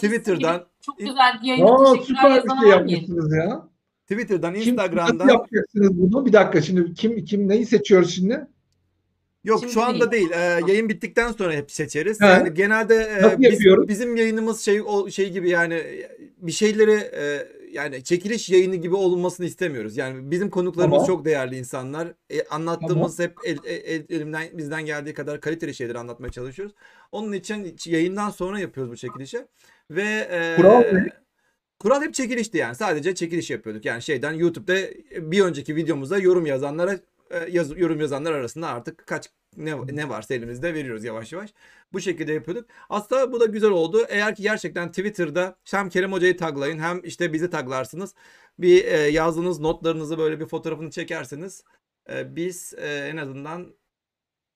Twitter'dan- çok güzel yayını Aa, teşekkürler süper bir şey yapmışsınız ya. Twitter'dan, Kim, nasıl Instagram'dan yapacaksınız bunu? Bir dakika şimdi kim kim neyi seçiyoruz şimdi? Yok Şimdi şu anda değil. değil. Ee, yayın bittikten sonra hep seçeriz. He. Yani genelde e, Nasıl biz- bizim yayınımız şey o şey gibi yani e, bir şeyleri e, yani çekiliş yayını gibi olmasını istemiyoruz. Yani bizim konuklarımız Tamam. çok değerli insanlar. E, anlattığımız hep el, el- elimden bizden geldiği kadar kaliteli şeyleri anlatmaya çalışıyoruz. Onun için yayından sonra yapıyoruz bu çekilişi. Ve e, Kural ne? Kural hep çekilişti yani. Sadece çekiliş yapıyorduk. Yani şeyden YouTube'da bir önceki videomuzda yorum yazanlara e, yaz, yorum yazanlar arasında artık kaç ne, ne varsa elimizde veriyoruz yavaş yavaş. Bu şekilde yapıyorduk. Aslında bu da güzel oldu. Eğer ki gerçekten Twitter'da hem Kerem Hoca'yı taglayın hem işte bizi taglarsınız. Bir e, yazdığınız notlarınızı böyle bir fotoğrafını çekersiniz. E, biz e, en azından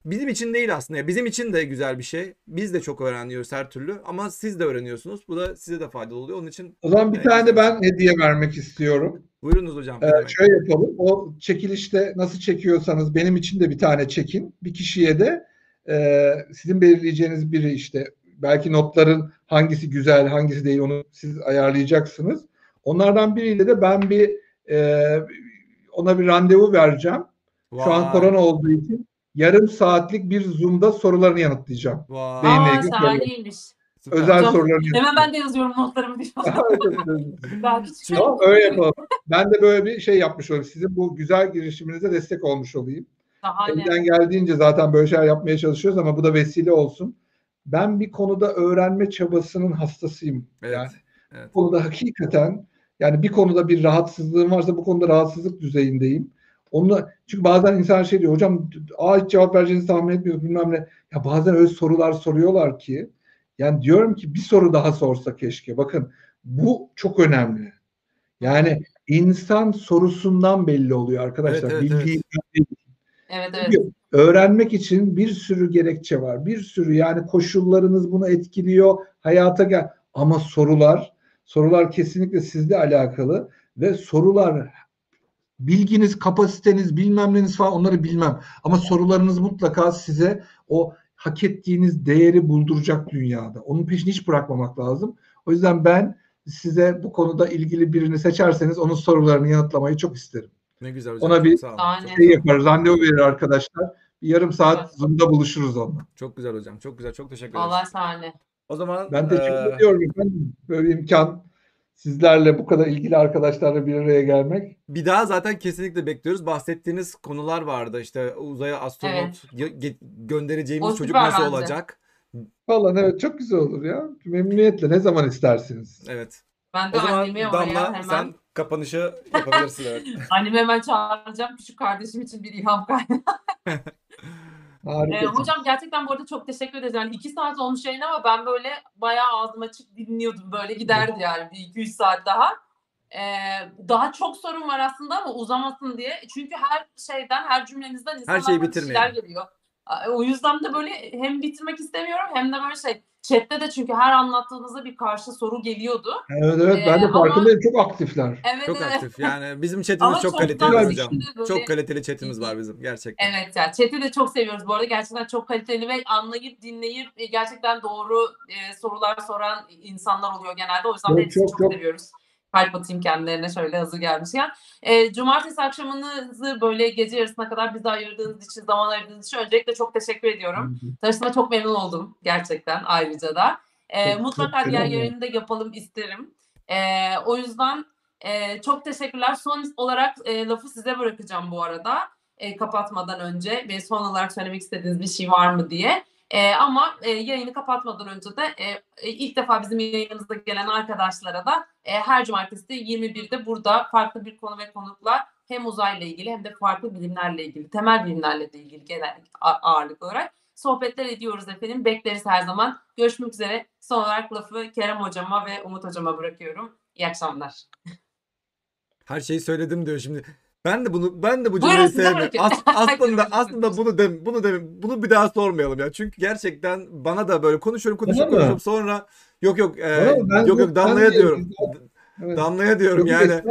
bizim için değil aslında. Bizim için de güzel bir şey. Biz de çok öğreniyoruz her türlü ama siz de öğreniyorsunuz. Bu da size de faydalı oluyor. Onun için O zaman bir Evet, tane de ben hediye vermek istiyorum. buyurunuz hocam. Ee, şöyle yapalım. O çekilişte nasıl çekiyorsanız benim için de bir tane çekin. Bir kişiye de e, sizin belirleyeceğiniz biri işte belki notların hangisi güzel hangisi değil onu siz ayarlayacaksınız. Onlardan biriyle de ben bir e, ona bir randevu vereceğim. Şu an Vay, korona olduğu için yarım saatlik bir Zoom'da sorularını yanıtlayacağım. Vay. Beyinle Aa. Süper. Özel Hocam, sorularını Hemen ben de yazıyorum notlarımı yanıtlayacağım. Belki. Tamam öyle yapalım. Ben de böyle bir şey yapmış olayım. Sizin bu güzel girişiminize destek olmuş olayım. Elimden geldiğince zaten böyle şeyler yapmaya çalışıyoruz ama bu da vesile olsun. Ben bir konuda öğrenme çabasının hastasıyım. Evet. Yani evet. bu konuda hakikaten yani bir konuda bir rahatsızlığım varsa bu konuda rahatsızlık düzeyindeyim. Onu çünkü bazen insan şey diyor hocam aa hiç cevap vereceğinizi tahmin etmiyorum bilmem ne. Ya bazen öyle sorular soruyorlar ki yani diyorum ki bir soru daha sorsa keşke. Bakın bu çok önemli. Yani insan sorusundan belli oluyor arkadaşlar. Evet, evet, Bildiği Evet evet. çünkü öğrenmek için bir sürü gerekçe var. Bir sürü yani koşullarınız bunu etkiliyor. Hayata gel ama sorular sorular kesinlikle sizle alakalı ve sorular bilginiz, kapasiteniz, bilmem neniz falan onları bilmem. Ama sorularınız mutlaka size o hak ettiğiniz değeri bulduracak dünyada. Onun peşini hiç bırakmamak lazım. O yüzden ben size bu konuda ilgili birini seçerseniz onun sorularını yanıtlamayı çok isterim. Ne güzel hocam. Ona bir- Şey yaparız, randevu verir arkadaşlar. Bir yarım saat Evet. Zoom'da buluşuruz onunla. çok güzel hocam. Çok güzel. Çok teşekkür ederiz. Vallahi şahane. O zaman Ben teşekkür eee, ediyorum efendim. Böyle imkan sizlerle bu kadar ilgili arkadaşlarla bir araya gelmek. bir daha zaten kesinlikle bekliyoruz. Bahsettiğiniz konular vardı. İşte uzaya astronot Evet. göndereceğimiz O çocuk nasıl bence. olacak? Vallahi evet çok güzel olur ya. Memnuniyetle ne zaman istersiniz. Evet. Ben de O zaman Damla hemen sen kapanışı yapabilirsin evet. (laughs) annemi hemen çağıracağım. Küçük kardeşim için bir ilham kaynağı. (laughs) Harika. Ee, hocam gerçekten bu arada çok teşekkür ederiz. Yani iki saat olmuş yayın ama ben böyle bayağı ağzım açık dinliyordum. Böyle giderdi yani bir iki üç saat daha. Ee, daha çok sorun var aslında ama uzamasın diye. Çünkü her şeyden, her cümlenizden insanlardan şeyi bir şeyler bitirmeyelim. geliyor. Aa, O yüzden de böyle hem bitirmek istemiyorum hem de böyle şey chatte de çünkü her anlattığınızda bir karşı soru geliyordu. Evet evet ben de Ee, ama- farkındayım. Çok aktifler. Evet Çok evet. aktif. Yani bizim (laughs) chatimiz Ama çok çok kaliteli hocam. Böyle- Çok kaliteli chatimiz var bizim gerçekten. Evet ya chat'i de çok seviyoruz bu arada. Gerçekten çok kaliteli ve anlayıp dinleyip e, gerçekten doğru e, sorular soran insanlar oluyor genelde. O yüzden Çok, de çok, çok, çok. seviyoruz. Kalp atayım kendilerine şöyle hazır gelmişken. E, cumartesi akşamınızı böyle gece yarısına kadar bize ayırdığınız için, zaman ayırdığınız için öncelikle çok teşekkür ediyorum. Tanıştığıma çok memnun oldum gerçekten ayrıca da. E, Çok- mutlaka çok diğer yayını da yapalım isterim. E, o yüzden e, çok teşekkürler. Son olarak e, lafı size bırakacağım bu arada. E, kapatmadan önce. Ve son olarak söylemek istediğiniz bir şey var mı diye. E, ama e, yayını kapatmadan önce de e, e, ilk defa bizim yayınımıza gelen arkadaşlara da e, her cumartesi 21'de burada farklı bir konu ve konukla hem uzayla ilgili hem de farklı bilimlerle ilgili, temel bilimlerle de ilgili genel ağırlık olarak sohbetler ediyoruz efendim. Bekleriz her zaman. Görüşmek üzere. Son olarak lafı Kerem hocama ve Umut hocama bırakıyorum. İyi akşamlar. Her şeyi söyledim diyor şimdi. Ben de bunu ben de bu Buyurun, cümleyi size sevmiyorum. As- (laughs) aslında aslında bunu dem bunu dem bunu bir daha sormayalım ya. Çünkü gerçekten bana da böyle konuşuyorum konuşuyorum konuşuyorum sonra yok yok e? Ben- yok yok ben Damla'ya diyorum. Evet. Damla'ya diyorum Yok, yani.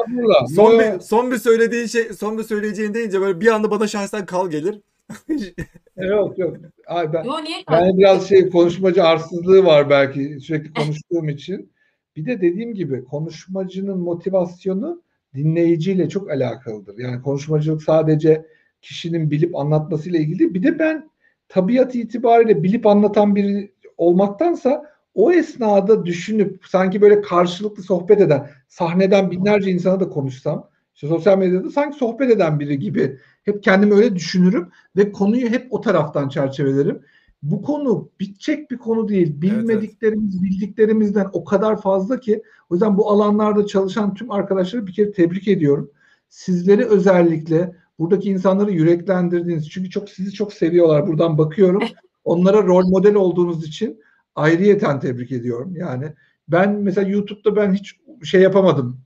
Son bir son bir söylediğin şey son bir söyleyeceğin deyince böyle bir anda bana şahsen kal gelir. (laughs) Yok yok. Ay ben, Yo niye yani biraz şey konuşmacı arsızlığı var belki sürekli konuştuğum için. Bir de dediğim gibi konuşmacının motivasyonu dinleyiciyle çok alakalıdır. Yani konuşmacılık sadece kişinin bilip anlatmasıyla ilgili. Bir de ben tabiat itibariyle bilip anlatan biri olmaktansa o esnada düşünüp sanki böyle karşılıklı sohbet eden sahneden binlerce insana da konuşsam işte sosyal medyada sanki sohbet eden biri gibi hep kendimi öyle düşünürüm ve konuyu hep o taraftan çerçevelerim. Bu konu bitecek bir konu değil. Bilmediklerimiz, bildiklerimizden o kadar fazla ki o yüzden bu alanlarda çalışan tüm arkadaşları bir kere tebrik ediyorum. Sizleri özellikle buradaki insanları yüreklendirdiğiniz çünkü çok sizi çok seviyorlar. Buradan bakıyorum. (laughs) Onlara rol model olduğunuz için ayrıyeten tebrik ediyorum. Yani ben mesela YouTube'da ben hiç şey yapamadım.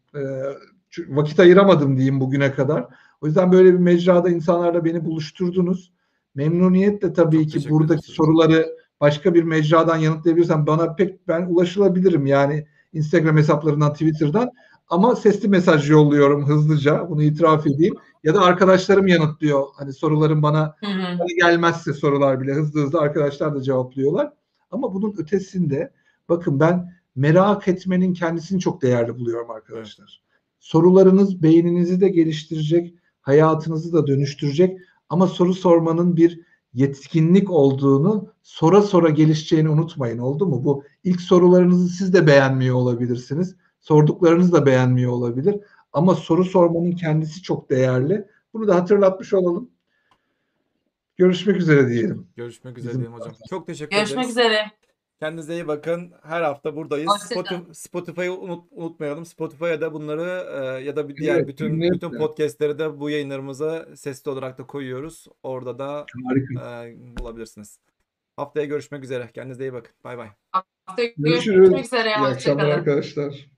Çünkü vakit ayıramadım diyeyim bugüne kadar. O yüzden böyle bir mecrada insanlarla beni buluşturdunuz. Memnuniyetle tabii Çok ki buradaki ederiz. soruları başka bir mecradan yanıtlayabilirsem bana pek ben ulaşılabilirim yani Instagram hesaplarından, Twitter'dan ama sesli mesaj yolluyorum hızlıca bunu itiraf edeyim ya da arkadaşlarım yanıtlıyor. Hani sorularım bana Hı hı. Bana gelmezse sorular bile hızlı hızlı arkadaşlar da cevaplıyorlar. Ama bunun ötesinde bakın ben merak etmenin kendisini çok değerli buluyorum arkadaşlar. Sorularınız beyninizi de geliştirecek, hayatınızı da dönüştürecek ama soru sormanın bir yetkinlik olduğunu sora sora gelişeceğini unutmayın oldu mu? Bu ilk sorularınızı siz de beğenmiyor olabilirsiniz. Sorduklarınız da beğenmiyor olabilir. Ama soru sormanın kendisi çok değerli. Bunu da hatırlatmış olalım. Görüşmek üzere diyelim. Görüşmek üzere Bizim- diyelim hocam. Çok teşekkür Görüşmek ederiz. üzere. Kendinize iyi bakın. Her hafta buradayız. Spotify. Spotify'ı unut, unutmayalım. Spotify'a da bunları e, ya da bir diğer Evet, bütün dinleyelim. bütün podcast'leri de bu yayınlarımıza sesli olarak da koyuyoruz. Orada da Harika. e, bulabilirsiniz. Haftaya görüşmek üzere. Kendinize iyi bakın. Bay bay. Haftaya Görüşürüz. görüşmek üzere. İyi akşamlar arkadaşlar.